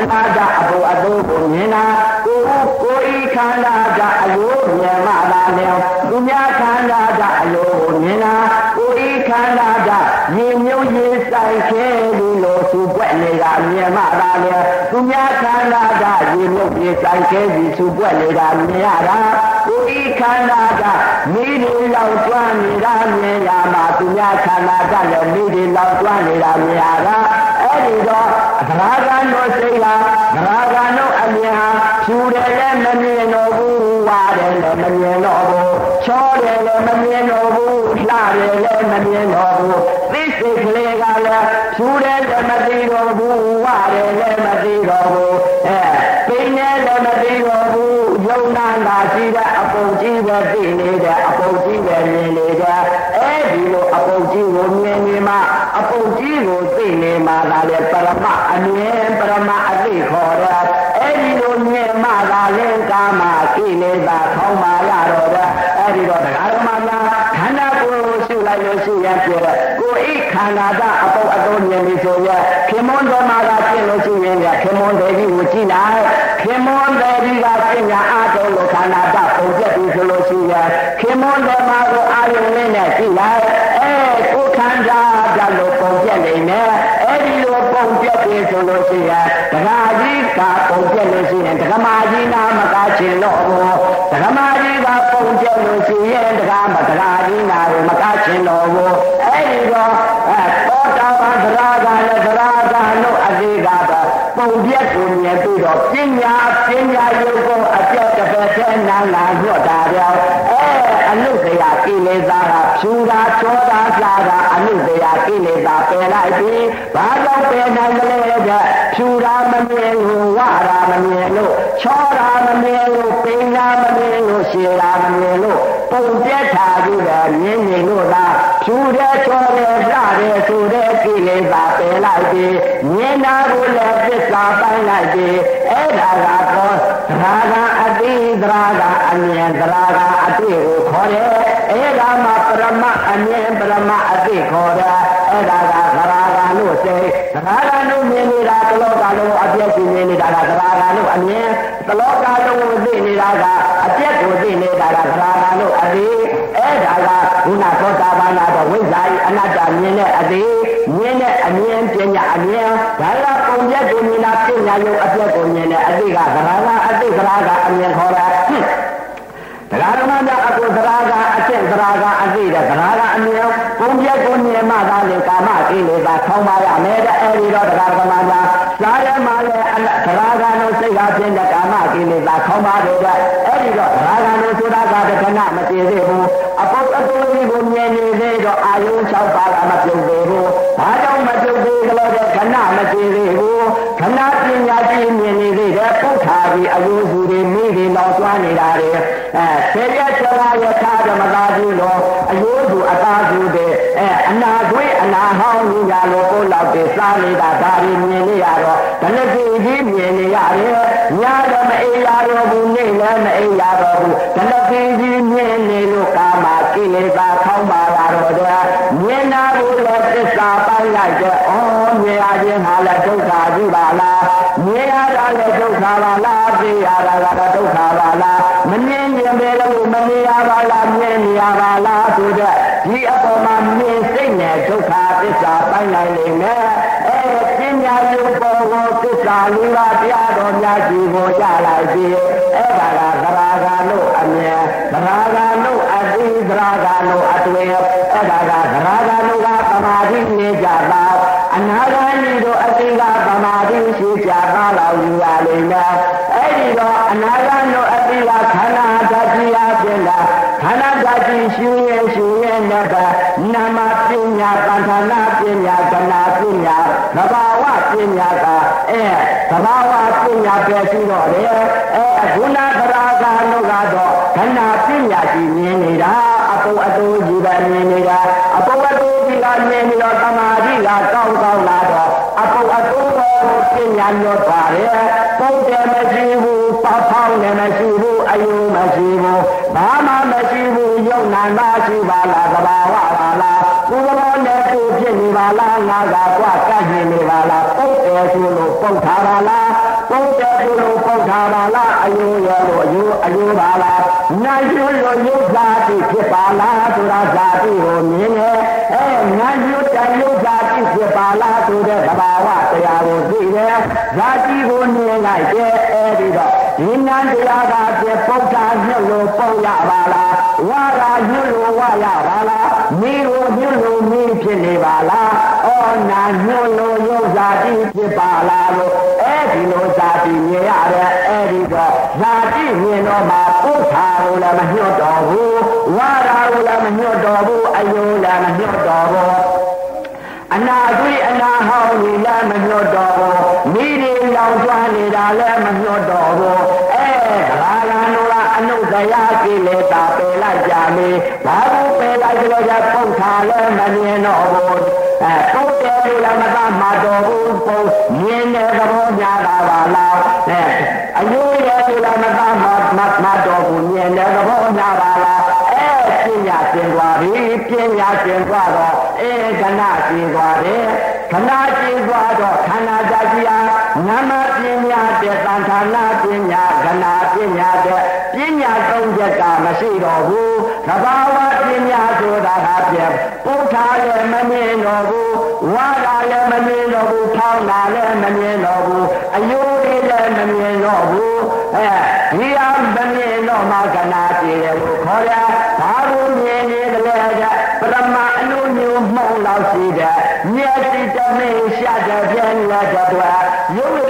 န္ဓာဓာတ်အပုပ်အတိုးကိုမြင်တာကိုကိုဤခန္ဓာဓာတ်အယိုးမြင်မှသာလေသူများခန္ဓာဓာတ်အယိုးကိုမြင်တာကိုဤခန္ဓာဓာတ်ရေမြုပ်ရေဆိုင်ခဲလို့လို့သူပွက်နေတာမြင်မှသာလေသူများခန္ဓာဓာတ်ရေမြုပ်ရေဆိုင်ခဲပြီးသူပွက်နေတာမြင်ရတာကိုဤခန္ဓာဓာတ်မိဒီလောက်ကျွမ်းနေတာမြင်ရမှာသူများခန္ဓာဓာတ်လည်းမိဒီလောက်ကျွမ်းနေတာမြင်ရတာအဲ့ဒီတော့ သရဂန်တို့စိတ်ဟာသရဂန်တို့အမြင်ဟာဖြူတယ်လည်းမမြင်တော့ဘူးဝါတယ်လည်းမမြင်တော့ဘူးချောတယ်လည်းမမြင်တော့ဘူးလှတယ်လည်းမမြင်တော့ဘူးသိစိတ်ကလေးကလည်းဖြူတယ်လည်းမသိတော့ဘူးဝါတယ်လည်းမသိတော့ဘူးအဲပိန်တယ်လည်းမသိတော့ဘူးယုံနာလာရှိတဲ့အပုံကြီးပဲသိနေတဲ့အပုံကြီးပဲမြင်နေတယ်အဲဒီလိုအပုံကြီးကိုမြင်နေမှအပုံကြီးကိုသိနေ မှမှာသာလေပရမအမြင်ပရမအသိခေါ်တယ်အဲ့ဒီလိုမြင်မှသာလင်ကာမကိလေသာခေါင်းမာရတော့တယ်အဲ့ဒီတော့တရားဓမ္မများခန္ဓာကိုယ်ကိုရှုလိုက်လို့ရှိရင်ပြည့်ကိုယ်ဤခန္ဓာကအပုပ်အတုံးမြင်ပြီဆိုရခင်မွန်းတော်မှာကပြည့်လို့ရှိရင်ခင်မွန်းဒေကြီးကိုကြည့်လိုက်ခင်မွန်းဒေကြီးကပြညာအတုံးလို့ခန္ဓာကပုံပြတ်ပြီဆိုလို့ရှိရင်ခင်မွန်းတော်မှာကိုအာယုန်လေးနဲ့ကြည့်လိုက်အဲကိုခန္ဓာကြလို့ပုံပြတ်နေတယ်အဲ့ဒီလိုပုံပြတ်ပြီ ဆိုလို့ရှိရင်တရားကြီးကပုံပြတ်လို့ရှိရင်ဒကမာကြီးနာမကချင်တော့ဘူးဒကမာကြီးကပုံပြတ်လို့ရှိရင်ဒကမတရားကြီးနာကိုမကချင်တော့ဘူးအဲ့ဒီတော့အဲသောတာပန်သရဂါနဲ့သရဂါတို့အသေးကတော့ပုံပြတ်ကိုမြင်ပြီးတော့ပညာပညာယုတ်ကိုအပြော့တစ်ဖက်ထဲနာလာညွတ်တာပြောအဲအနုတရာကိလေသာ ကဖြူတာချောတာကြာတာအနုတရာကိလေသာပယ်လိုက်ပြီးဘာကြောင့်ပယ်နိုင်မလဲတဲ့ဖြူတာမမြင်လို့ဝတာမမြင်လို့ချောတာမမြင်လို့ပိန်တာမမြင်လို့ရှည်တာမမြင်လို့ပုံပြတ်တာကြီးတယ်မြင်နေလို့လားဖြူတဲ့ချောတဲ့လှတဲ့ဆိုတဲ့ကိလေသာပယ်လိုက်ပြီးမြင်တာကိုလည်းသစ္စာပိုင်းလိုက်ပြီးအဲ့ဒါကတော့သရာကအတိသရာကအမြင်သရာကအတိကိုခေါ်တယ်အဲ့ဒါမှ ပရမအမြင်ပရမအတိခေါ်တယ်အဲ့ဒါကသရာကလို့စိတ်သရာကလို့မြင်နေတာတလောကလုံးအပြည့်ရှိနေနေတာကသရာကလို့အမြင်တလောကလုံးကိုသိနေတာကအပြည့်ကိုသိနေတာကသရာကလို့အတိအဲ့ဒါကခုနသောတာပန်တော့ဝိဇ္ဇာဤအနတ္တမြင်တဲ့အတိမြင်တဲ့အမြင်ပညာအမြင်ဒါကပုံပြတ်ကိုမြင်တာပညာယုံအပြည့်ကိုမြင်တဲ့အတိကသရာကအတိသရာကအမြင်ခေါ်တာ တရားဓမ္မများအကုသရာကအကျင့်သရာကအသိတဲ့သရာကအမြင်ပုံပြတ်ကိုမြင်မှသာလေကာမကိလေသာထောင်းပါရမယ်တဲ့အဲဒီတော့တရားဓမ္မများစားရမှလည်းသရာကတို့စိတ်ကပြင်းတဲ့ကာမကိလေသာထောင်းပါတယ်တဲ့အဲဒီတော့သရာကတို့ဆိုတာကတခဏမတည်သေးဘူးအပုပ်အတူကြီးကိုမြင်နေသေးတော့အာယုံ၆ပါးကမပြုတ်သေးဘူးဘာကြောင့်မပြုတ်သေးကြလို့တဲ့ခဏမတည်သေးဘူးခဏပညာကြီးမြင်နေသေးတယ်ပုတ်ခါကြီးအယုစုတွေ မိတွေလောက်သွားနေတာတွေအဲဆေရချလာယထာဓမ္မသာကြီးလို့အယုစုအသာစုတွေအဲအနာခွေးအနာဟောင်းကြီးညာလို့ကိုလောက်တွေစားနေတာဒါတွေမြင်နေရတော့ဘယ်နှကြည့်ကြီးမြင်နေရတယ်ညတော့မအေးရတော့ဘူးနေ့လည်းမအေးရတော့ဘူးဘယ်နှကြည့်ကြီးမြင်နေလို့ကာမကိလေသာခေါင်းပါလာတော့တဲ့မြင်နာကိုလည်းသစ္စာပိုင်းလိုက်တဲ့ဩမြင်ရခြင်းဟာလည်းဒုက္ခကြီးပါလား မြင်ရတာလည်းဒုက္ခပါလားသိရတာကတော့ဒုက္ခပါလားမမြင်ခြင်းပဲလို့မမြင်ရပါလားမြင်နေရပါလားဆိုတဲ့ဒီအပေါ်မှာမြင်စိတ်နဲ့ဒုက္ခသစ္စာပိုင်းလိုက်နေမယ်အဲပညာယုတ်ပေါ်ကိုသစ္စာလေးပါးတရားတော်များကြီးကိုရလိုက်ပြီးအဲ့ဒါကသရာဂါလို့အမြင်သရာဂါလို့အတိသရာဂါလို့ ယူရလိမ့်မယ်အဲ့ဒီတော့အနာဂါတို့အတိကခန္ဓာဓာတ်ကြီးအပြင်တာခန္ဓာဓာတ်ကြီးရှင်းရရှင်းရနဲ့ကနာမပညာသံဌာနာပညာကနာပညာသဘာဝပညာကအဲသဘာဝပညာပဲရှိတော့တယ်အဲခုနသရာဂါတို့ကတော့ခန္ဓာပညာကြီးမြင်နေတာအပုအတူကြီးပဲမြင်နေတာအပုအတူကြီးကမြင်ပြီးတော့သမာဓိကကောင်းကောင်းလာတော့အပုအတူကို ပညာညွတ်သွားတယ်ပုံတယ်မရှိဘူးပဖောင်းလည်းမရှိဘူးအယုံမရှိဘူးဘာမှမရှိဘူးယုံနာမရှိပါလားသဘာဝပါလားဘုရားနဲ့သူဖြစ်နေပါလားငါကကွာကတ်နေနေပါလားပုတ်တယ်ဆိုလို့ပုတ်ထားပါလားပုတ်တယ်ဆိုလို့ပုတ်ထားပါလားအယုံရလို့အယုံအယုံပါလားနိုင်ရွလို့ယုတ်သာတိဖြစ်ပါလားဆိုတာဇာတိကိုမြင်နေအဲနိုင်ရွတန်ယုတ်သာတိဖြစ်ပါလားဆိုတဲ့သဘာဝတရားကိုသိ တယ်ဇာတိကိုမြင်လိုက်တဲ့အဲဒီတော့ဒီနန္တရားကပြပုဒ္ဒါညွတ်လို့ပုံရပါလားဝါရာညွတ်လို့ဝါရပါလားမိကိုညွတ်လို့မိဖြစ်နေပါလားဩနာညွတ်လို့ယုတ်ဇာတိဖြစ်ပါလားလို့အဲဒီလိုဇာတိမြင်ရတဲ့အဲဒီတော့ဇာတိမြင်တော့မှပုဒ္ဒါကိုလည်းမညွတ်တော်ဘူးဝါရာကိုလည်းမညွတ်တော်ဘူးအယုလည်းမညွတ်တော်ဘူးအနာသွေးအနာဟောင်းကြီးလည်းမညွတ်တော်ဘူး မိတွေလောင်ကျွမ်းနေတာလည်းမညွတ်တော်ဘူးအဲဒါကနောကအနုတရာကိလေသာပယ်လိုက်ကြမေဘာလို့ပယ်လိုက်ကြလဲပုတ်ထားလည်းမမြင်တော့ဘူးအဲပုတ်တယ်လို့လည်းမသာမတော်ဘူးပုံမြင်တဲ့သဘောများတာပါလားအဲအယိုးရဲ့လို့လည်းမသာမမတော်ဘူးမြင်တဲ့သဘောများပါလားအဲပညာသင်သွားပြီပညာသင်သွားတော့အဲကဏရှင်းသွားတယ်ခဏရှ မရှိတော့ဘူးသဘာဝပညာဆိုတာဟာပြပုဋ္ဌာလည်းမမြင်တော့ဘူးဝါဒလည်းမမြင်တော့ဘူးထောင်းတာလည်းမမြင်တော့ဘူးအယိုးလေးလည်းမမြင်တော့ဘူးအဲဒီအားမမြင်တော့မှကနာကြည့်တယ်ကိုခေါ်ရဘာလို့မြင်နေတယ်လဲပရမအနုညုံမှုံလောက်ရှိတဲ့မျက်စိတမင်းရှာတဲ့ပြင်းလက်တဲ့ရုပ်ရ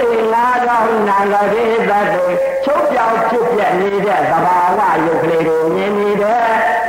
ည်ငါးကောင်း နာကလေးသတ်တွေချုပ်ပြောင်ဖြစ်ပြနေတဲ့သဘာဝရုပ်ကလေးတွေမြင်နေတယ်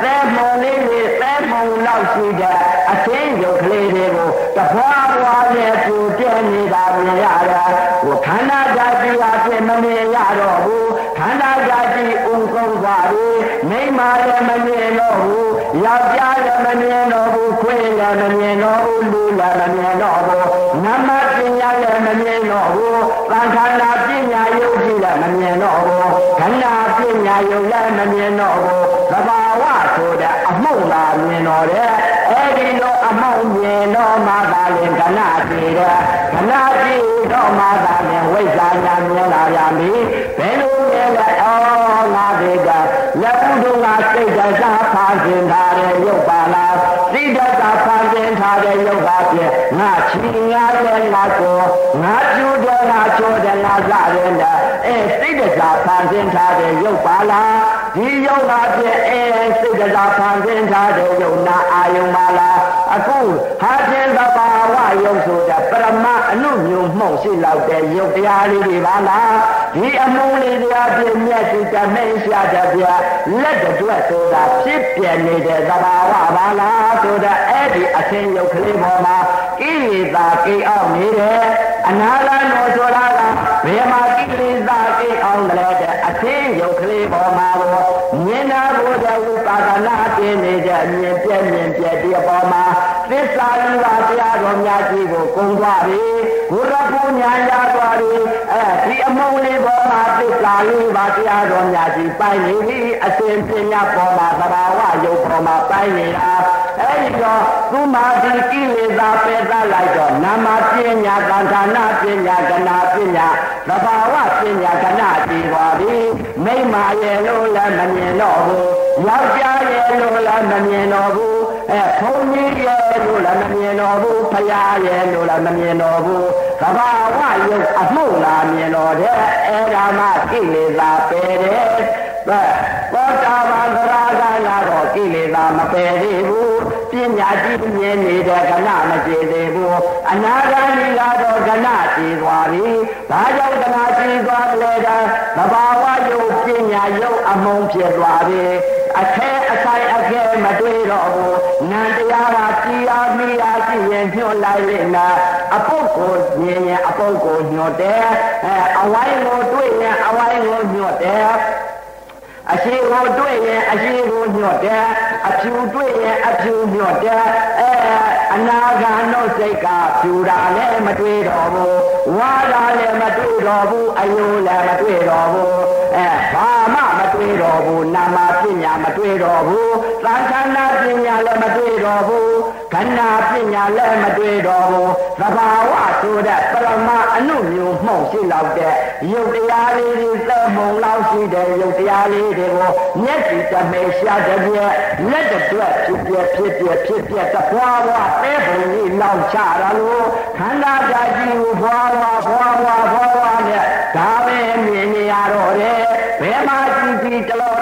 သဲမုံလေးတွေသဲမုံလောက်ရှိတဲ့အသင်းရုပ်ကလေးတွေကိုတဖွာဖွာနဲ့ပူပြနေတာမြင်ရတယ်ဟိုခန္ဓာဓာတ်ကြီးအဖြစ်မမြင်ရတော့ဘူးခန္ဓာဓာတ်ကြီးဥကုန်သွားပြီမိမလည်းမမြင်တော့ဘူး ယောက်ျားလည်းမမြင်တော့ဘူးခွေးလည်းမမြင်တော့ဘူးလူလည်းမမြင်တော့ဘူးနမပညာလည်းမမြင်တော့ဘူးသံခန္ဓာပညာယုတ်ကြီးလည်းမမြင်တော့ဘူးခန္ဓာပညာယုတ်လည်းမမြင်တော့ဘူးသဘာဝဆိုတဲ့အမှုလာမြင်တော့တယ်အဲဒီလိုအမှုမြင်တော့မှသာလင်ကဏကြည့်တယ်ကဏကြည့်တော့မှသာလင်ဝိဇ္ဇာညာမြင်လာရမည်ဘယ်လိုမြင်လဲဩငါဒီကလက်ဥဒုကစိတ် တစားဖာရှင်ထားတဲ့ရုပ်ပါလားစိတ်တစားဖာရှင်ထားတဲ့ရုပ်ပါဖြင့်ငါချီငါလည်းငါကိုငါကျူတယ်ငါချိုးတယ်ငါစတယ်နဲ့အဲစိတ်တစားဖာရှင်ထားတဲ့ရုပ်ပါလားဒီရုပ်ပါဖြင့်အဲစိတ်တစားဖာရှင်ထားတဲ့ရုပ်နာအာယုံပါလား အခုဟာခြင်းသဘာဝယုံဆိုတဲ့ပရမအနုညုံမှုန့်ရှိလောက်တဲ့ယုတ်တရားလေးတွေပါလားဒီအမုန်းလေးတရားပြည့်မြတ်စီတမိန်ရှာတဲ့ပြလက်တွက်ဆိုတာဖြစ်ပြနေတဲ့သဘာဝပါလားဆိုတဲ့အဲ့ဒီအသင်ယုတ်ကလေးပေါ်မှာကိလေသာကိအောင်နေတယ်အနာလနောဆိုတာကဘယ်မှာကိလေသာကိအောင်လဲ ဒနာတင်နေတဲ့မြင်ပြည့်မြင်ပြည့်ဒီအပေါ်မှာသစ္စာလူပါတရားတော်များကြီးကိုကုံသွားပြီဘုရားပူညာရသွားပြီအဲဒီအမုံလေးပေါ်မှာသစ္စာလူပါတရားတော်များကြီးပိုင်နေပြီအစဉ်ပညာပေါ်မှာသဘာဝယုတ်ပေါ်မှာပိုင်နေတာ အဲဒီတော့သူမာဒီကိလေသာပယ်သလိုက်တော့နာမပညာသံဌာနပညာကနာပညာသဘာဝပညာကနာတည်သွားပြီမိမရဲ့လို့လည်းမမြင်တော့ဘူးယောက်ျားရဲ့လို့လည်းမမြင်တော့ဘူးအဲဘုန်းကြီးရဲ့လို့လည်းမမြင်တော့ဘူးဖရာရဲ့လို့လည်းမမြင်တော့ဘူးသဘာဝယုတ်အမှုလားမြင်တော့တဲ့အဲဒါမှကိလေသာပယ်တယ်သောတာပန်သရဂလာတော့ကိလေသာမပယ်သေးဘူး ပညာကြည့်မြင်နေတဲ့ကဏမကြည်သေးဘူးအနာဂါမိလာတော့ကဏကြည်သွားပြီဘာကြောင့်ကဏကြည်သွားလဲတာသဘာဝယုတ်ပညာယုတ်အမုံဖြစ်သွားပြီအခဲအဆိုင်အခဲမတွေ့တော့ဘူးနန္တရားကကြည်အားမိအားရှိရင်ညှို့လိုက်လိမ့်နာအပုတ်ကိုမြင်ရင်အပုတ်ကိုညှို့တယ်အဲအဝိုင်းကိုတွေ့ရင်အဝိုင်းကိုညှို့တယ် အရှိကိုတွေ့ရင်အရှိကိုညှော့တယ်အဖြူတွေ့ရင်အဖြူညှော့တယ်အဲအနာဂါနှုတ်စိတ်ကဖြူတာလည်းမတွေ့တော့ဘူးဝါတာလည်းမတွေ့တော့ဘူးအယိုးလည်းမတွေ့တော့ဘူးအဲဘာမှမတွေ့တော့ဘူးနာမပညာမတွေ့တော့ဘူးသံဃာနာပညာလည်းမတွေ့တော့ဘူး ခန္ဓာပညာလည်းမတွေ့တော့ဘူးသဘာဝဆိုတဲ့ပရမအနုမျိုးမှုန့်ရှိလောက်တဲ့ယုတ်တရားလေးတွေသမုံလောက်ရှိတဲ့ယုတ်တရားလေးတွေကိုမျက်စီတမဲရှာတဲ့ပြက်လက်တွက်ဖြစ်ပြဖြစ်ပြဖြစ်ပြတပွားပွားတဲပုံကြီးလောက်ချတာလို့ခန္ဓာဓာတ်ကြီးကိုဘွားဘွားဘွားဘွားဘွားဘွားနဲ့ဒါပဲမြင်နေရတော့တယ်ဘယ်မှာကြည့်ကြည့်တလို့တာလုံး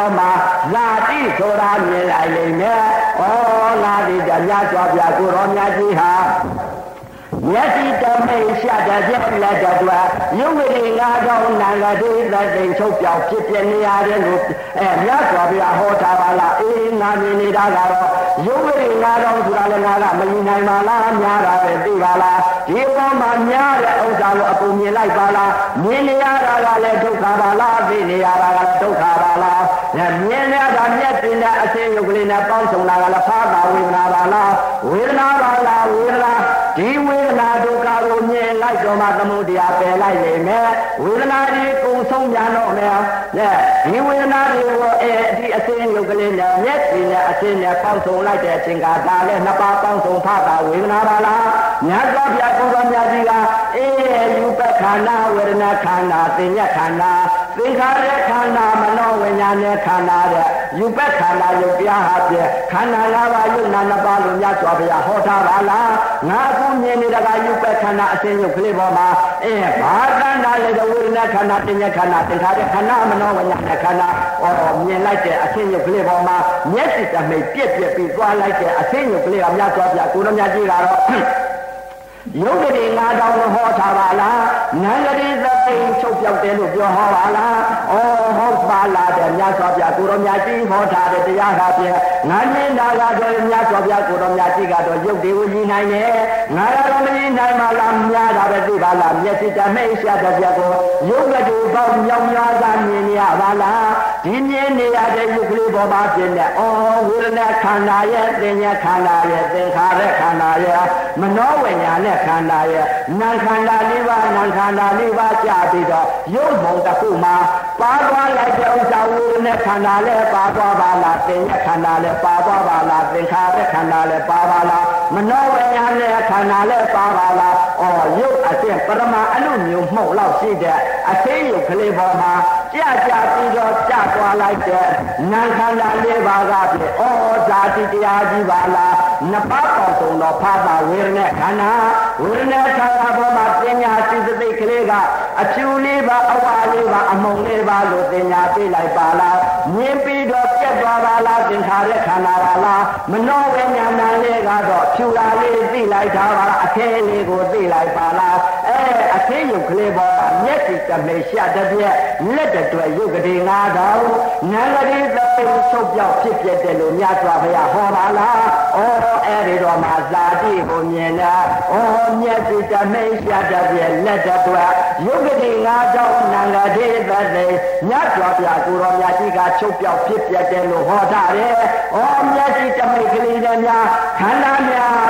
တော့မှလာတိဆိုတာမြင်လိုက်လိမ့်မယ်ဩလာတိတမြတ်စွာဘုရားကိုရောမြတ်ကြီးဟာမျက်စိတ မိတ်ရှာတဲ့ပြက်လက်တဲ့အတွက်ယုံဝိရိငါကြောင့်နန္ဒတိသတိချုပ်ပြောင်ဖြစ်ပြနေရတယ်လို့အဲမြတ်စွာဘုရားဟောထားပါလားအေးငါမြင်နေတာကတော့ယုံဝိရိငါကြောင့်ဆိုတာလည်းငါကမမြင်နိုင်ပါလားများတာပဲသိပါလားဒီပေါ်မှာများတဲ့ဥစ္စာကိုအကုန်မြင်လိုက်ပါလားမြင်နေရတာကလည်းဒုက္ခပါလားသိနေရတာကလည်းဒုက္ခပါလားမြင်ရတာမျက်တင်တဲ့အစင်းယုတ်ကလေးနဲ့ပေါင်းစုံတာကလည်းဖာတာဝေဒနာပါလားဝေဒနာပါလား မြင်လိုက်တော့မှသမုဒရာပယ်လိုက်နေမယ်ဝေဒနာဒီကုံဆုံးပြန်တော့မယ်ဒီဝေဒနာတွေကိုအဲဒီအစင်းယုတ်ကလေးနဲ့မျက်တင်တဲ့အစင်းနဲ့ပေါင်းစုံလိုက်တဲ့အချိန်ကဒါလည်းနှစ်ပါးပေါင်းစုံဖာတာဝေဒနာပါလားမြတ်စွာဘုရားကိုယ်တော်မြတ်ကြီးကအေးယူပခန္ဓာဝေဒနာခန္ဓာသင်ညက်ခန္ဓာသင်္ခါရခန္ဓာမနောဝိညာဉ်နဲ့ခန္ဓာတဲ့ ယူပခန္ဓာယုတ်တရားဟာပြခန္ဓာ၅ပါးယုတ်နာနှစ်ပါးလို့မြတ်စွာဘုရားဟောထားပါလားငါအခုမြင်နေတာကယူပခန္ဓာအစဉ်ယုတ်ကလေးပေါ်မှာအဲဘာခန္ဓာလဲဝေဒနာခန္ဓာသင်ညက်ခန္ဓာသင်္ခါရခန္ဓာမနောဝိညာဉ်နဲ့ခန္ဓာဩမြင်လိုက်တဲ့အစဉ်ယုတ်ကလေးပေါ်မှာမျက်စိတမိတ်ပြက်ပြက်ပြီးသွားလိုက်တဲ့အစဉ်ယုတ်ကလေးကမြတ်စွာဘုရားကိုယ်တော်မြတ်ကြီးကတော့ ယုတ်ကလေးငါတောင်ဟောထားပါလားနန္ဒတိသတိချုပ်ပြောက်တယ်လို့ပြောဟောပါလားဩဟောပါလားတဲ့မြတ်စွာဘုရားကိုတော်မြတ်ကြီးဟောထားတဲ့တရားဟာပြငါမြင်တာကတော့မြတ်စွာဘုရားကိုတော်မြတ်ကြီးကတော့ယုတ်တွေကိုကြီးနိုင်တယ်ငါကတော့မကြီးနိုင်ပါလားများတာပဲသိပါလားမျက်စိတမိတ်ရှာတဲ့ဘုရားကိုယုတ်ကလေးပေါင်းမြောင်များစွာမြင်နေရပါလား ဒီမြင်နေရတဲ့ယုတ်ကလေးပေါ်မှာပြင်းတဲ့ဩဝေဒနာခန္ဓာရဲ့သင်ညာခန္ဓာရဲ့သင်္ခါရခန္ဓာရဲ့မနောဝိညာဉ်နဲ့ခန္ဓာရဲ့နာခန္ဓာလေးပါးနာခန္ဓာလေးပါးကြပြီးတော့ရုပ်မုံတစ်ခုမှာပါသွားလိုက်တဲ့ဥစ္စာဝေဒနာခန္ဓာလည်းပါသွားပါလားသင်ညာခန္ဓာလည်းပါသွားပါလားသင်္ခါရခန္ဓာလည်းပါပါလားမနောဝိညာဉ်နဲ့ခန္ဓာလည်းပါပါလားဩ ရုပ်အကျင့်ပရမအနုမျိုးမှုန့်လောက်ရှိတဲ့အသိယုတ်ကလေးပေါ်မှာကြကြပြီးတော့ကြသွားလိုက်တဲ့နာခန္ဓာလေးပါးကပြဩဇာတိတရားကြီးပါလားနှစ်ပါးပေါင်းစုံတော့ဖာသာဝေဒနာခန္ဓာဝေဒနာခန္ဓာပေါ်မှာပညာစိစသိကလေးကအဖြူလေးပါအဝါလေးပါအမုံလေးပါလို့ပညာပြလိုက်ပါလားမြင်ပြီးတော့ပြ တ်သွားပါလားသင်္ခါရခန္ဓာပါလားမနောဝိညာဏလေးကတော့ဖြူလာလေးသိလိုက်တာပါလားအခဲလေးကိုသိလိုက်ပါလားအဲအခဲယုတ်ကလေးပေါ်မှာမျက်စိတမေရှာတဲ့ပြက်လက်တွေယုတ်ကလေးငါးတောင်နန္ဒတိသပိချုပ်ပြောက်ဖြစ်ပြတဲ့လို့မြတ်စွာဘုရားဟောပါလားဩ အဲ့ဒီတော့မှဇာတိကိုမြင်တာဩမျက်စိတမေရှာတဲ့ပြက်လက်တွေယုတ်ကလေးငါးတောင်နန္ဒတိသပိမြတ်စွာဘုရားကိုရောမြတ်ကြီးကချုပ်ပြောက်ဖြစ်ပြတဲ့လို့ဟောတာတယ်ဩမျက်စိတမိတ်ကလေးတွေများခန္ဓာများပြက်လို့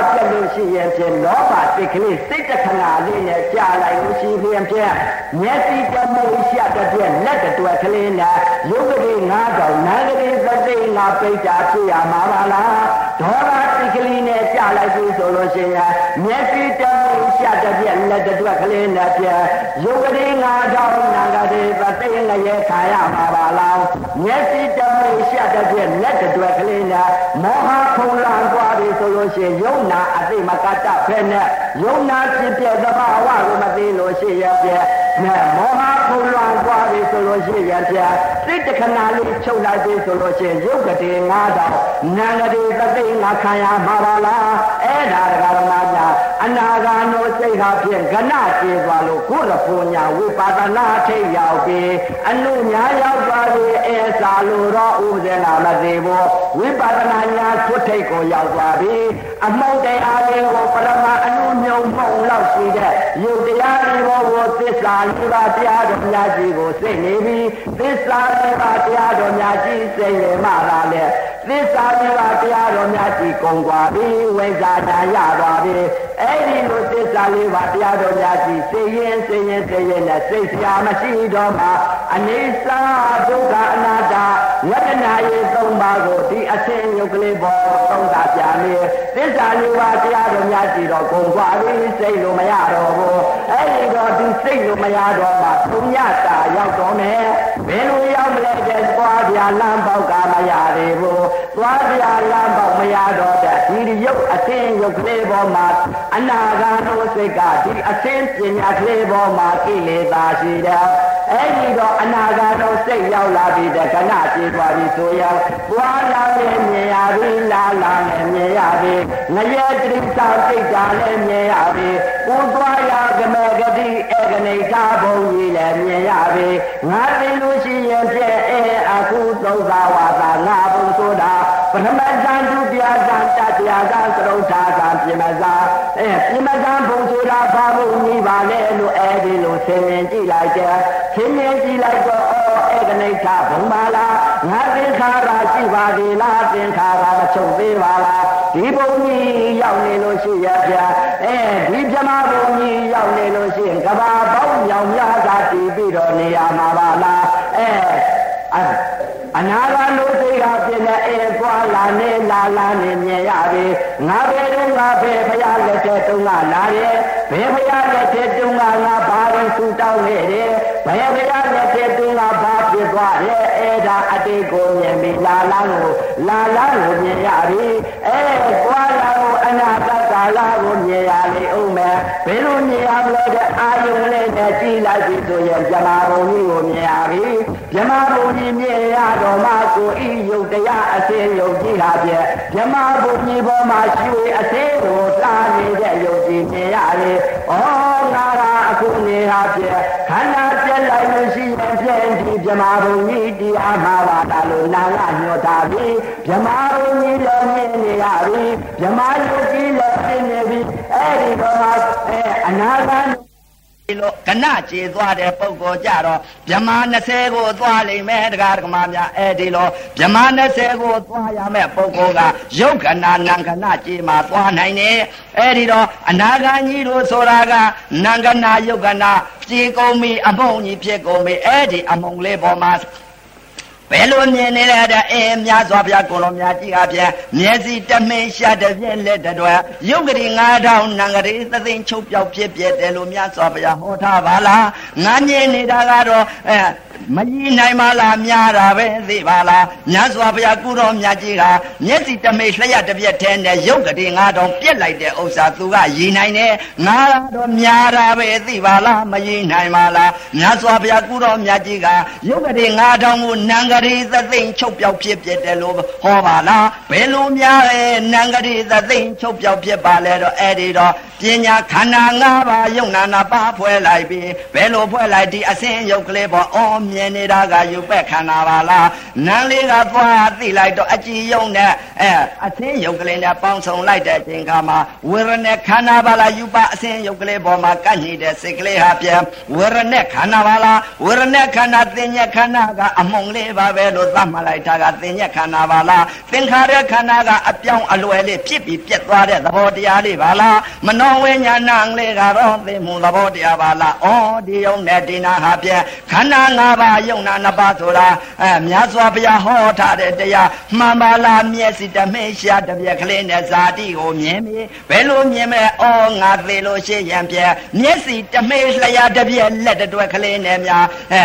ရှိရင်ဖြင့်လောဘစိတ်ကလေးစိတ်တခဏလေးနဲ့ကြာလိုက်လို့ရှိရင်ဖြင့်မျက်စိတမိတ်ရှာတဲ့ပြက်လက်တွေကလေးနဲ့ယုတ်ကလေးငါးတောင်နန္ဒတိသတိငါပိဋ္ဌာဖြစ်ရမှာပါလားဒေါသစိတ်ကလေးနဲ့ကြာလိုက်ပြီဆိုလို့ရှိရင်မျက်စိတမိတ် ရှာတဲ့ပြက်လက်တွေကလေးနဲ့ပြက်ယုတ်ကလေးငါးတောင်နန္ဒတိသတိငရဲခါရမှာပါလားမျက်စိတမိတ်ရှာတဲ့ပြက်လက်တွေကလေးနဲ့မောဟခုံလန်သွားပြီဆိုလို့ရှိရင်ယုံနာအသိမကတဖဲနဲ့ယုံနာဖြစ်ပြသဘာဝကိုမသိလို့ရှိရပြက်နဲ့မောဟခုံလန်သွားပြီဆိုလို့ရှိရင်ပြက်စိတ်တခဏလေးချုပ်လိုက်ပြီဆိုလို့ရှိရင်ယုတ်ကတိငါးတောင်နာငတိသတိငါခံရမှာပါလားအဲ့ဒါဒကာရမညာ အနာဂါနောစိတ်ဟာဖြင့်ကဏကျေသွားလို့ကိုရဖွညာဝိပါဒနာထိတ်ရောက်ပြီးအနုညာရောက်သွားပြီးအဲစာလိုတော့ဥဇနာမသိဘူးဝိပါဒနာညာသွတ်ထိတ်ကိုရောက်သွားပြီးအမောက်တရားလေးကိုပရမအနုမြုံမှုံလောက်ရှိတဲ့ယုတ်တရားလေးကိုသစ္စာလေးပါးတရားတော်များကြီးကိုသိနေပြီးသစ္စာလေးပါးတရားတော်များကြီးသိနေမှသာလေသစ္စာလေးပါးတရားတော်များကြီးကုံသွားပြီးဝိဇာညာရသွားပြီး အဲ့ဒီလိုသစ္စာလေးပါးတရားတော်များကြီးသိရင်သိရင်သိရင်နဲ့သိစရာမရှိတော့မှအနိစ္စဒုက္ခအနာတ္တယတနာရေးသုံးပါးကိုဒီအစဉ်ယုတ်ကလေးပေါ်သုံးတာပြနေသစ္စာလေးပါးတရားတော်များကြီးတော့ကုံသွားပြီးစိတ်လို့မရတော့ဘူးအဲ့ဒီတော့ဒီစိတ်လို့မရတော့မှဘုညတာရောက်တော့မယ်ဘယ်လိုရော က်မလဲတဲ့သွားပြလမ်းပေါက်ကမရသေးဘူးသွားပြလမ်းပေါက်မရတော့တဲ့ဒီရုပ်အသင်းရုပ်ကလေးပေါ်မှာအနာဂတ်တို့စိတ်ကဒီအသင်းပညာကလေးပေါ်မှာကိလေသာရှိတယ်အဲ့ဒီတော့အနာဂတ်တို့စိတ်ရောက်လာပြီးတဲ့ခဏပြေးသွားပြီဆိုရင်ပွားလာတဲ့မြင်ရပြီလာလာနဲ့မြင်ရပြီငရဲတိစ္ဆာစိတ်ဓာတ်လည်းမြင်ရပြီကိုသွားရကမေဂ တိဧကနိဋ္ဌဘုံကြီးလည်းမြင်ရပြီငါသိလို့ရှိရင်ပြည့်အဲအခုသုံးသာဝါသာငါဘုံဆိုတာပထမဇန်ဒုတိယဇန်တတိယဇန်သရုပ်ထာဇန်ပြမဇန်အဲပြမဇန်ဘုံဆိုတာဘာလို့ညီပါလဲလို့အဲဒီလိုဆင်မြင်ကြည့်လိုက်တယ်ဆင်မြင်ကြည့်လိုက်တော့ဩဧကနိဋ္ဌဘုံပါလားငါသင်္ခါရရှိပါသေးလားသင်္ခါရမချုပ်သေးပါလားဒီဘုံကြီးရောက်နေလို့ရှိရပြအဲဒီပြမဘုံကြီးရောက်နေလို့ရှိရင်က ဘာပေါင်းမြောင်များစွာတည်ပြီးတော့နေရမှာပါလားအဲအနာဂတ်လို့သိတာပြင်တဲ့အဲကွာလာနေလာလာနေမြင်ရပြီငါဘယ်တော့ငါဘယ်ဖရာလက်ထက်တုန်းကလာတယ်ဘယ်ဖရာလက်ထက်တုန်းကငါဘာလို့ဆူတောင်းနေတယ်ဘယ်ဖရာလက်ထက်တုန်းကဘာဖြစ်သွားတယ်အဲဒါအတိတ်ကိုမြင်ပြီလာလာကိုလာလာကိုမြင်ရပြီအဲကွာလာကိုအနာဂတ်ကာလကိုမြင်ရလေဦး မယ်ဘယ်လိုမြင်ရမလဲတဲ့အာယုံလေးနဲ့ကြည်လိုက်ပြီဆိုရင်ဇမာဘုံကြီးကိုမြင်ရပြီဇမာဘုံကြီးမြင်ရတော့မှကိုဤယုတ်တရားအစင်းယုတ်ကြီးဟာပြဲဇမာဘုံကြီးပေါ်မှာရွှေအစင်းကိုတားနေတဲ့ယုတ်ကြီးမြင်ရလေဩငါကအခုနေဟာပြဲခန္ဓာပြက်လိုက်လို့ရှိရင်ပြဲဒီဇမာဘုံကြီးတရားမှာပါတာလို့နာကညွှန်တာပြီဇမာဘုံကြီးလည်းမြင်နေရပြီဇမာယုတ်ကြီးလည်းမြင်နေပြီအဲ့ ဒီတော့အဲအနာဂတ်လို့ကနကြေသွားတဲ့ပုံကိုကြတော့ဗြမာ20ကိုသွားလိမ့်မယ်တရားဓမ္မများအဲဒီလိုဗြမာ20ကိုသွားရမယ်ပုံကိုကယုတ်ကနာနံကနာကြေမှာသွားနိုင်တယ်အဲဒီတော့အနာဂတ်ကြီးတို့ဆိုတာကနံကနာယုတ်ကနာကြေကုန်ပြီအမုံကြီးဖြစ်ကုန်ပြီအဲဒီအမုံလေးပေါ်မှာ ဘယ်လိုမြင်နေလဲတဲ့အဲများစွာဘုရားကိုလိုများကြည့်အပြန်မျက်စိတမင်းရှာတဲ့ပြက်လက်တွေရုပ်ကလေး9000နံကလေးသသိန်းချုပ်ပြောက်ဖြစ်ပြတယ်လို့များစွာဘုရားဟောထားပါလားငါမြင်နေတာကတော့အဲ မကြီးနိုင်ပါလားများတာပဲသိပါလားမြတ်စွာဘုရားကုတော်မြတ်ကြီးကမျက်စိတမိတ်လျှက်တစ်ပြက်ထဲနဲ့ရုပ်ကလေး9000ပြက်လိုက်တဲ့ဥစ္စာသူကရည်နိုင်တယ်ငါတော့များတာပဲသိပါလားမကြီးနိုင်ပါလားမြတ်စွာဘုရားကုတော်မြတ်ကြီးကရုပ်ကလေး9000ကိုနံကလေးသသိန်းချုပ်ပြောက်ဖြစ်ပြတယ်လို့ဟောပါလားဘယ်လိုများလဲနံကလေးသသိန်းချုပ်ပြောက်ဖြစ်ပါလဲတော့အဲ့ဒီတော့ ပညာခန္ဓာ၅ပါးယုံနာနာပါဖွဲ့လိုက်ပြီးဘယ်လိုဖွဲ့လိုက်ဒီအစင်းရုပ်ကလေးပေါ်အော်မြင်နေတာကယူပက်ခန္ဓာပါလားနန်းလေးကသွားသိလိုက်တော့အကြည်ယုံနဲ့အဲအစင်းရုပ်ကလေးနဲ့ပေါင်းစုံလိုက်တဲ့အချိန်ခါမှာဝေရณะခန္ဓာပါလားယူပအစင်းရုပ်ကလေးပေါ်မှာကန့်ညိတဲ့စိတ်ကလေးဟာပြန်ဝေရณะခန္ဓာပါလားဝေရณะခန္ဓာသင်ညက်ခန္ဓာကအမုံလေးပါပဲလို့သတ်မှတ်လိုက်တာကသင်ညက်ခန္ဓာပါလားသင်္ခါရခန္ဓာကအပြောင်းအလွယ်လေးဖြစ်ပြီးပြက်သွားတဲ့သဘောတရားလေးပါလားမနော ာဝိညာဏလေးကတော့သိမှုသဘောတရားပါလားဩဒီယုံနဲ့ဒီနာဟာပြန်ခန္ဓာ၅ပါးယုံနာနှစ်ပါးဆိုတာအဲမြတ်စွာဘုရားဟောထားတဲ့တရားမှန်ပါလားမျက်စိတမေးရှာတပြက်ကလေးနဲ့ဇာတိကိုမြင်ပြီဘယ်လိုမြင်မလဲဩငါသေလို့ရှိရင်ပြမျက်စိတမေးလျာတပြက်လက်တွက်ကလေးနဲ့များအဲ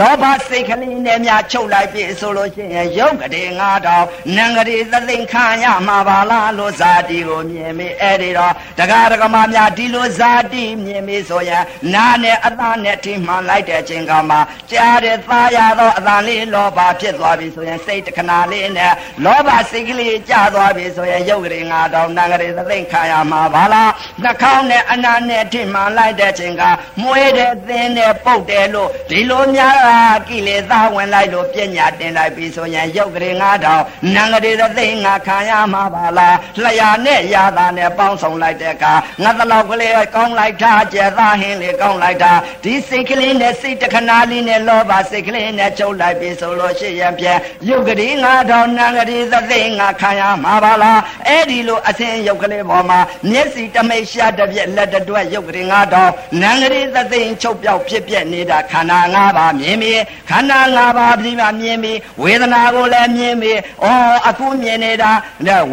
လောဘစိတ်ကလေးနဲ့များချုပ်လိုက်ပြီဆိုလို့ရှိရင်ရုပ်ကလေးငါတော့နံကလေးသသိင်ခံရမှာပါလားလို့ဇာတိကိုမြင်ပြီအဲ့ဒီတော့တရားဓမ္မများဒီလိုဇာတိမြင်ပြီဆိုရင်နာနဲ့အသားနဲ့ထိမှန်လိုက်တဲ့အချိန်ကမှကြားတဲ့သားရတော့အသားလေးလောဘဖြစ်သွားပြီဆိုရင်စိတ်တခဏလေးနဲ့လောဘစိတ်ကလေးကျသွားပြီဆိုရင်ရုပ်ကလေးငါတော့နံကလေးသသိင်ခံရမှာပါလားနှာခေါင်းနဲ့အနာနဲ့ထိမှန်လိုက်တဲ့အချိန်ကမွေးတဲ့သင်းနဲ့ပုတ်တယ်လို့ဒီလိုများများကိလေသာဝင်လိုက်လို့ပြညာတင်လိုက်ပြီဆိုရင်ရုပ်ကလေး9000နံကလေးသိငါခံရမှာပါလားလျာနဲ့ရာသာနဲ့ပေါင်းဆောင်လိုက်တဲ့အခါငါတလောက်ကလေးကောင်းလိုက်တာကျဲသားဟင်းလေးကောင်းလိုက်တာဒီစိတ်ကလေးနဲ့စိတ်တခဏလေးနဲ့လောဘစိတ်ကလေးနဲ့ချုပ်လိုက်ပြီဆိုလို့ရှိရင်ပြန်ရုပ်ကလေး9000နံကလေးသိငါခံရမှာပါလားအဲ့ဒီလိုအစင်းရုပ်ကလေးပေါ်မှာမျက်စိတမိတ်ရှာတပြက်လက်တွက်ရုပ်ကလေး9000နံကလေးသိချုပ်ပြောက်ဖြစ်ပြက်နေတာခန္ဓာ၅ပါးမြင်ပြီခန္ဓာ၅ပါးပြီးမှမြင်ပြီဝေဒနာကိုလည်းမြင်ပြီဩအခုမြင်နေတာ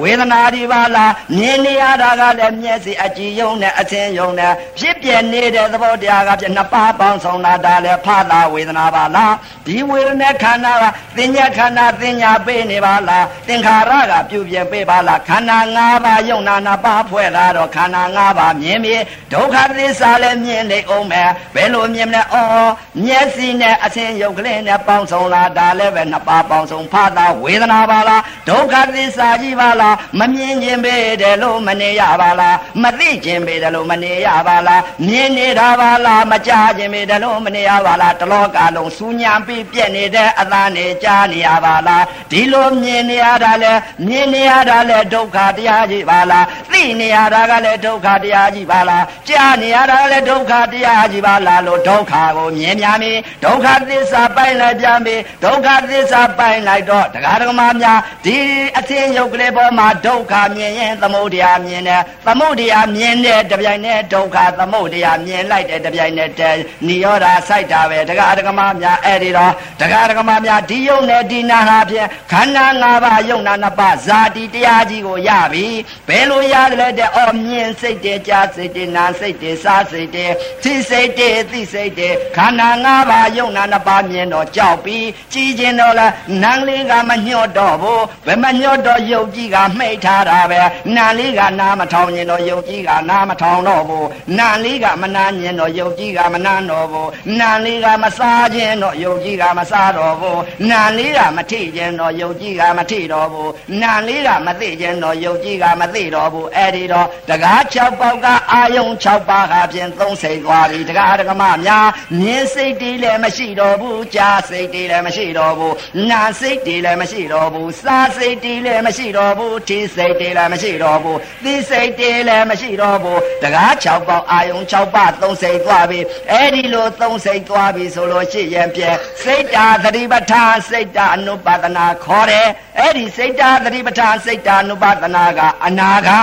ဝေဒနာဒီပါလားမြင်နေရတာကလည်းမျက်စိအကြည့်ယုံနဲ့အသင်ယုံနဲ့ဖြစ်ပြနေတဲ့သဘောတရားကပြနှစ်ပါးပေါင်းဆောင်တာဒါလည်းဖတာဝေဒနာပါလားဒီဝေဒနာခန္ဓာကသင်ညာခန္ဓာသင်ညာပေးနေပါလားသင်္ခါရကပြုပြင်ပေးပါလားခန္ဓာ၅ပါးယုံနာနာပါဖွဲ့လာတော့ခန္ဓာ၅ပါးမြင်ပြီဒုက္ခသစ္စာလည်းမြင်နေအောင်မယ်ဘယ်လိုမြင်မလဲအော်မျက်စိနဲ့အသင်ယုတ်ကလေးနဲ့ပေါင်းဆောင်လာဒါလည်းပဲနှစ်ပါးပေါင်းဆောင်ဖတာဝေဒနာပါလားဒုက္ခသစ္စာကြီးပါလားမမြင်ခြင်းပဲတယ်လို့မနေရပါလားမသိခြင်းပဲတယ်လို့မနေရပါလားမြင်နေတာပါလားမကြားခြင်းပဲတယ်လို့မနေရပါလားတလောကလုံးစူညံပြီးပြက်နေတဲ့အသားနဲ့ကြားနေရပါလားဒီလိုမြင်နေရတာလဲမြင်နေရတာလဲဒုက္ခတရားကြီးပါလားသိနေရတာကလည်းဒုက္ခတရားကြီးပါလားကြားနေရတာကလည်းဒုက္ခတရားကြီးပါလားလို့ဒုက္ခကိုမြင်များပြီဒုက္ခသစ္စာပိုင်လိုက်ပြန်ပြီဒုက္ခသစ္စာပိုင်လိုက်တော့တရားဓမ္မများဒီအသင်ယုတ်ကလေးပေါ်မှာဒုက္ခမြင်ရင်သမုဒယမြင်တယ်သမုဒယမြင်တဲ့တပြိုင်နက်ဒုက္ခသမုဒယမြင်လိုက်တဲ့တပြိုင်နက်တည်းနိရောဓစိုက်တာပဲတရားဓမ္မများအဲ့ဒီတော့တရားဓမ္မများဒီယုံနဲ့ဒီနာဟာဖြင့်ခန္ဓာ၅ပါးယုံနာနှစ်ပါးဇာတိတရားကြီးကိုရပြီဘယ်လိုရတယ်လဲတဲ့အော်မြင်စိတ်တည်းကြားစိတ်တည်းနာစိတ်တည်းစားစိတ်တည်းသိစိတ်တည်းသိစိတ်တည်းခန္ဓာ၅ပါးယုံနာနှစ်ပါးမြင်တော့ကြောက်ပြီးကြည်ကျင်တော့လားနန်းလေးကမညှော့တော့ဘူးဘယ်မညှော့တော့ယုတ်ကြီးကမှိတ်ထားတာပဲနန်းလေးကနားမထောင်ရင်တော့ယုတ်ကြီးကနားမထောင်တော့ဘူးနန်းလေးကမနာညင်တော့ယုတ်ကြီးကမနာတော့ဘူးနန်းလေးကမစားခြင်းတော့ယုတ်ကြီးကမစားတော့ဘူးနန်းလေးကမထိခြင်းတော့ယုတ်ကြီးကမထိတော့ဘူးနန်းလေးကမသိခြင်းတော့ယုတ်ကြီးကမသိတော့ဘူးအဲ့ဒီတော့တကား6ပေါက်ကအာယုံ6ပါးကဖြင့်သုံးစိတ်သွားပြီတကားတကမများမြင်စိတ်တည်းလည်းမရှိတော့ဘူးကြားစိတ်တည်းလည်းမရှိတော့ဘူးနာစိတ်တည်းလည်းမရှိတော့ဘူးစားစိတ်တည်းလည်းမရှိတော့ဘူးထိစိတ်တည်းလည်းမရှိတော့ဘူးသိစိတ်တည်းလည်းမရှိတော့ဘူးတကား6ပေါက်အာယုံ6ပါးသုံးစိတ်သွားပြီအဲ့ဒီလိုသုံးစိတ်သွားပြီဆိုလို့ရှိရင်ပြစိတ်တာသတိပဋ္ဌာန်စိတ်တာအနုပါဒနာခေါ်တယ်အဲ့ဒီစိတ်တာသတိပဋ္ဌာန်စိတ်တာအနုပါဒနာကအနာဂံ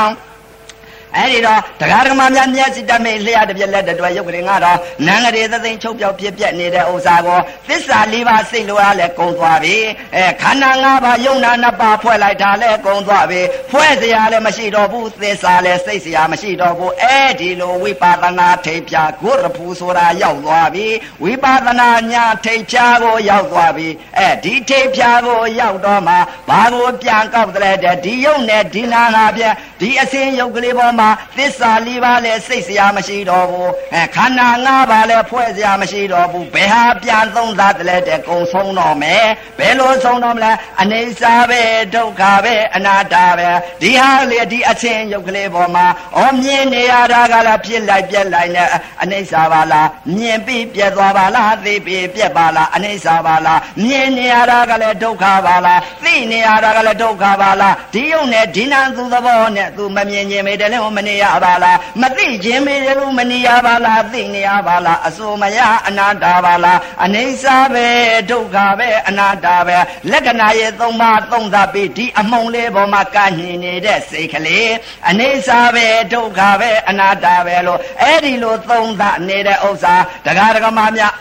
အဲ့ဒီတော့တရားဓမ္မများမျက်စိတမိတ်လျှက်တစ်ပြက်လက်တစ်တွဲရုပ်ကလေးကတော့နန်းကလေးသသိန်းချုပ်ပြောက်ပြက်ပြက်နေတဲ့ဥစ္စာကိုသစ္စာလေးပါးစိတ်လိုအားလဲကုံသွားပြီအဲခန္ဓာ၅ပါးယုံနာနှစ်ပါးဖွဲ့လိုက်တာလဲကုံသွားပြီဖွဲ့စရာလည်းမရှိတော့ဘူးသစ္စာလည်းစိတ်စရာမရှိတော့ဘူးအဲ့ဒီလိုဝိပါဒနာထိပ်ဖြာဂုရဖူဆိုတာရောက်သွားပြီဝိပါဒနာညာထိပ်ဖြာကိုရောက်သွားပြီအဲဒီထိပ်ဖြာကိုရောက်တော့မှဘာကိုပြန်ကောက်တဲ့ဒီယုံနဲ့ဒီနာနာပြဒီအစင်းယုတ်ကလေးပေါ်မှာသစ္စာလေးပါးလည်းစိတ်စရာမရှိတော့ဘူးအဲခန္ဓာ၅ပါးလည်းဖွဲ့စရာမရှိတော့ဘူးဘယ်ဟာပြန်သုံးသားတလဲတဲ့ကုံဆုံးတော့မယ်ဘယ်လိုဆုံးတော့မလဲအနေစာပဲဒုက္ခပဲအနာတ္တပဲဒီဟာလေဒီအစင်းယုတ်ကလေးပေါ်မှာဩမြင်နေရတာကလည်းဖြစ်လိုက်ပြက်လိုက်နဲ့အနေစာပါလားမြင်ပြီးပြက်သွားပါလားသိပြီးပြက်ပါလားအနေစာပါလားမြင်နေရတာကလည်းဒုက္ခပါလားသိနေရတာကလည်းဒုက္ခပါလားဒီယုံနဲ့ဒီနာသူသဘောနဲ့သူမမြင်ခြင်းမေတ္တလည်းမနေရပါလားမသိခြင်းမေတ္တလည်းမနေရပါလားသိနေရပါလားအစိုးမရအနာတ္တပါလားအနေစာပဲဒုက္ခပဲအနာတ္တပဲလက္ခဏာရဲ့သုံးပါးသုံးသပ်ပြီးဒီအမုံလေးပေါ်မှာကညင်နေတဲ့စိတ်ကလေးအနေစာပဲဒုက္ခပဲအနာတ္တပဲလို့အဲ့ဒီလိုသုံးသပ်နေတဲ့ဥစ္စာတရားဓမ္မများ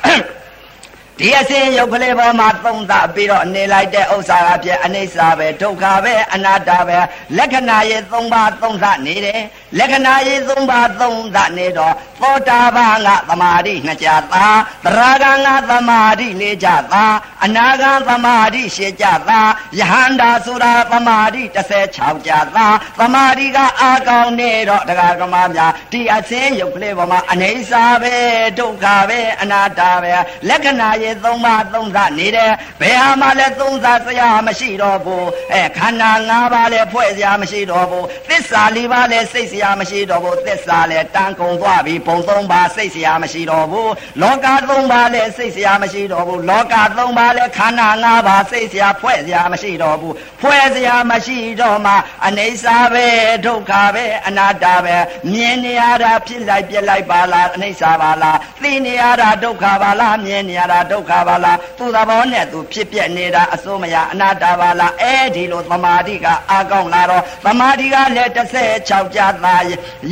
ဒီအစင်းရုပ်ကလေးပေါ်မှာသုံးသပြီးတော့နေလိုက်တဲ့ဥစ္စာအဖြစ်အနိစ္စပဲဒုက္ခပဲအနတ္တပဲလက္ခဏာရဲ့သုံးပါးသုံးသနေတယ်လက္ခဏာရေးသုံးပါးသုံးသနေတော့သောတာပန်ကသမာဓိနှစ်ကြသာသရဂံကသမာဓိလေးကြသာအနာဂံသမာဓိရှစ်ကြသာယဟန္တာဆိုတာသမာဓိ16ကြသာသမာဓိကအာကောင်းနေတော့တရားကမများဒီအစင်းရုပ်ကလေးပေါ်မှာအနေစာပဲဒုက္ခပဲအနာတ္တပဲလက္ခဏာရေးသုံးပါးသုံးသနေတယ်ဘယ်ဟာမှလည်းသုံးသစရာမရှိတော့ဘူးအဲခန္ဓာ၅ပါးလည်းဖွဲ့စရာမရှိတော့ဘူးသစ္စာ၄ပါးလည်းစိတ်စရာမရှိတော့ဘူးသစ္စာလည်းတန်ကုန်သွားပြီပုံသုံးပါးစိတ်စရာမရှိတော့ဘူးလောကသုံးပါးလည်းစိတ်စရာမရှိတော့ဘူးလောကသုံးပါးလည်းခန္ဓာ၅ပါးစိတ်စရာဖွဲ့စရာမရှိတော့ဘူးဖွဲ့စရာမရှိတော့မှအနေစာပဲဒုက္ခပဲအနာတ္တပဲမြင်နေရတာဖြစ်လိုက်ပြက်လိုက်ပါလားအနေစာပါလားသိနေရတာဒုက္ခပါလားမြင်နေရတာဒုက္ခပါလားသူသဘောနဲ့သူဖြစ်ပြနေတာအစိုးမရအနာတ္တပါလားအဲဒီလိုသမာဓိကအာကောင်းလာတော့သမာဓိကလည်း16ကြသာ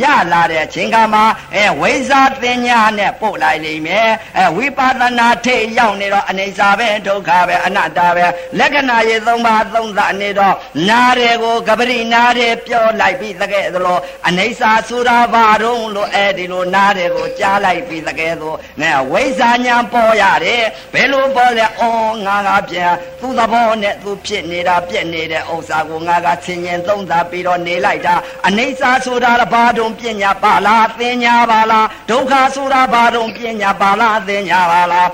ရလာတဲ့ချိန်ခါမှာအဲဝိဇာသင်ညာနဲ့ပို့လိုက်လိမ့်မယ်အဲဝိပဿနာထိရောက်နေတော့အနေစာပဲဒုက္ခပဲအနတ္တပဲလက္ခဏာရေသုံးပါးသုံးသနေတော့နာတွေကိုကပရိနာတွေပြောလိုက်ပြီးတကယ်သလိုအနေစာဆိုတာဘာတော့လို့အဲဒီလိုနာတွေကိုကြားလိုက်ပြီးတကယ်ဆိုနဲ့ဝိဇာညာပေါ်ရတယ်ဘယ်လိုပေါ်လဲအော်ငါကပြန်သူ့သဘောနဲ့သူဖြစ်နေတာပြက်နေတဲ့ဥစ္စာကိုငါကဆင်ញင်သုံးသပြီးတော့နေလိုက်တာအနေစာဆိုတာဘာတုံပညာပါလားသင်ညာပါလားဒုက္ခဆိုတာဘာတုံပညာပါလားသင်ညာပါလား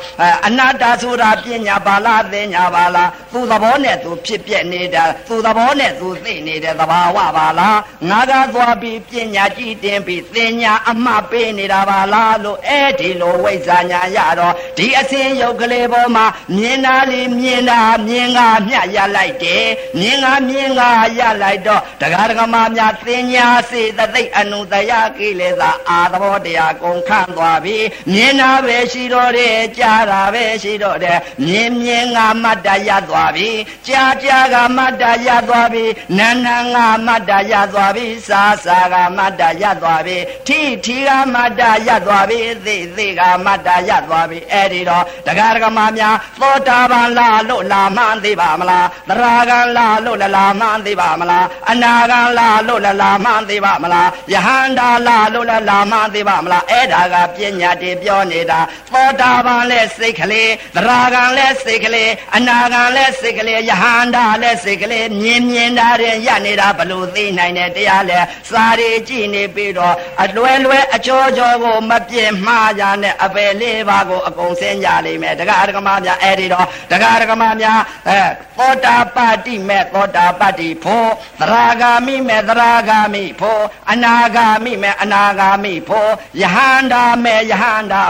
အနတ္တဆိုတာပညာပါလားသင်ညာပါလားသူ့သဘောနဲ့သူဖြစ်ပြက်နေတာသူ့သဘောနဲ့သူသိနေတဲ့သဘာဝပါလားငါကသွားပြီးပညာကြည့်တင်ပြီးသင်ညာအမှတ်ပေးနေတာပါလားလို့အဲ့ဒီလိုဝိဇ္ဇာညာရတော့ဒီအစဉ်ယုတ်ကလေးပေါ်မှာမြင်တာလေးမြင်တာမြင်ကမြရလိုက်တယ်မြင်ကမြင်ကရလိုက်တော့တရားဓမ္မများသင်ညာစေတသိက်အနုတယကိလေသာအာသဘောတရားကုန်ခန့်သွားပြီမြင်တာပဲရှိတော့တယ်ကြားတာပဲရှိတော့တယ်မြင်မြင်ကမတ္တရသွားပြီကြားကြားကမတ္တရသွားပြီနာနာကမတ္တရသွားပြီစာစာကမတ္တရသွားပြီထိထိကမတ္တရသွားပြီသိသိကမတ္တရသွားပြီအဲ့ဒီတော့တရားဓမ္မများသောတာပန်လာလို့လာမှန်းသိပါမလားသရဂံလာလို့လလာမှန်းသိပါမလားအနာဂံလာလို့လလာမှန်းသိပါမလားယဟန္တာလာလို့လလာမှန်းသိပါမလားအဲ့ဒါကပညာတည်ပြောနေတာသောတာပန်လဲစိတ်ကလေးသရဂံလဲစိတ်ကလေးအနာဂံလဲစိတ်ကလေးယဟန္တာလဲစိတ်ကလေးမြင်မြင်တာရင်ရနေတာဘလို့သိနိုင်တဲ့တရားလဲစာရီကြည့်နေပြီးတော့အလွယ်လွယ်အကျော်ကျော်ကိုမပြင်းမှားကြနဲ့အပယ်လေးပါးကိုအကုန်စင်းကြလိမ့်မယ်တရားဓမ္မများအဲ့ဒီတော့တရားဓမ္မများအဲသောတာပတိမဲ့သောတာပတိဖို့သရဂာမိမဲ့သရဂာမိဖို့အနာဂာမိမဲ့အနာဂာမိဖို့ယဟန္တာမဲ့ယဟန္တာ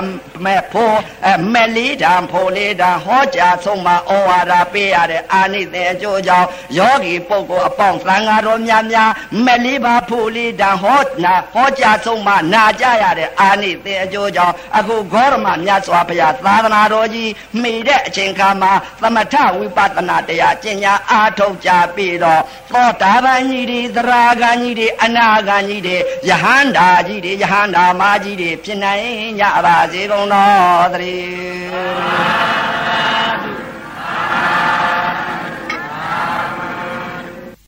မဲ့ဖို့အဲမဲ့လေးတံဖို့လေးတံဟောကြားဆုံးမှာဩဝါဒပေးရတဲ့အာနိသင်အကျိုးကြောင့်ယောဂီပုဂ္ဂိုလ်အပေါင်းသံဃာတော်များများမဲ့လေးပါဖို့လေးတံဟောနာဟောကြားဆုံးမှာနာကြရတဲ့အာနိသင်အကျိုးကြောင့်အခုဂေါရမမြတ်စွာဘုရားသာသနာတော်ကြီးမိတဲ့အချိန်ခါမှာသမထဝိပဿနာတရားကျင့်ညာအားထုတ်ကြပြီးတော့သောတာပန်ကြီးတွေသရဂန်ကြီးတွေအနာဂန်ကြီးတွေယဟန္တာကြီးတွေယဟန္တာမကြီးတွေဖြစ်နိုင်ကြပါစေကုန်တော်သတည်း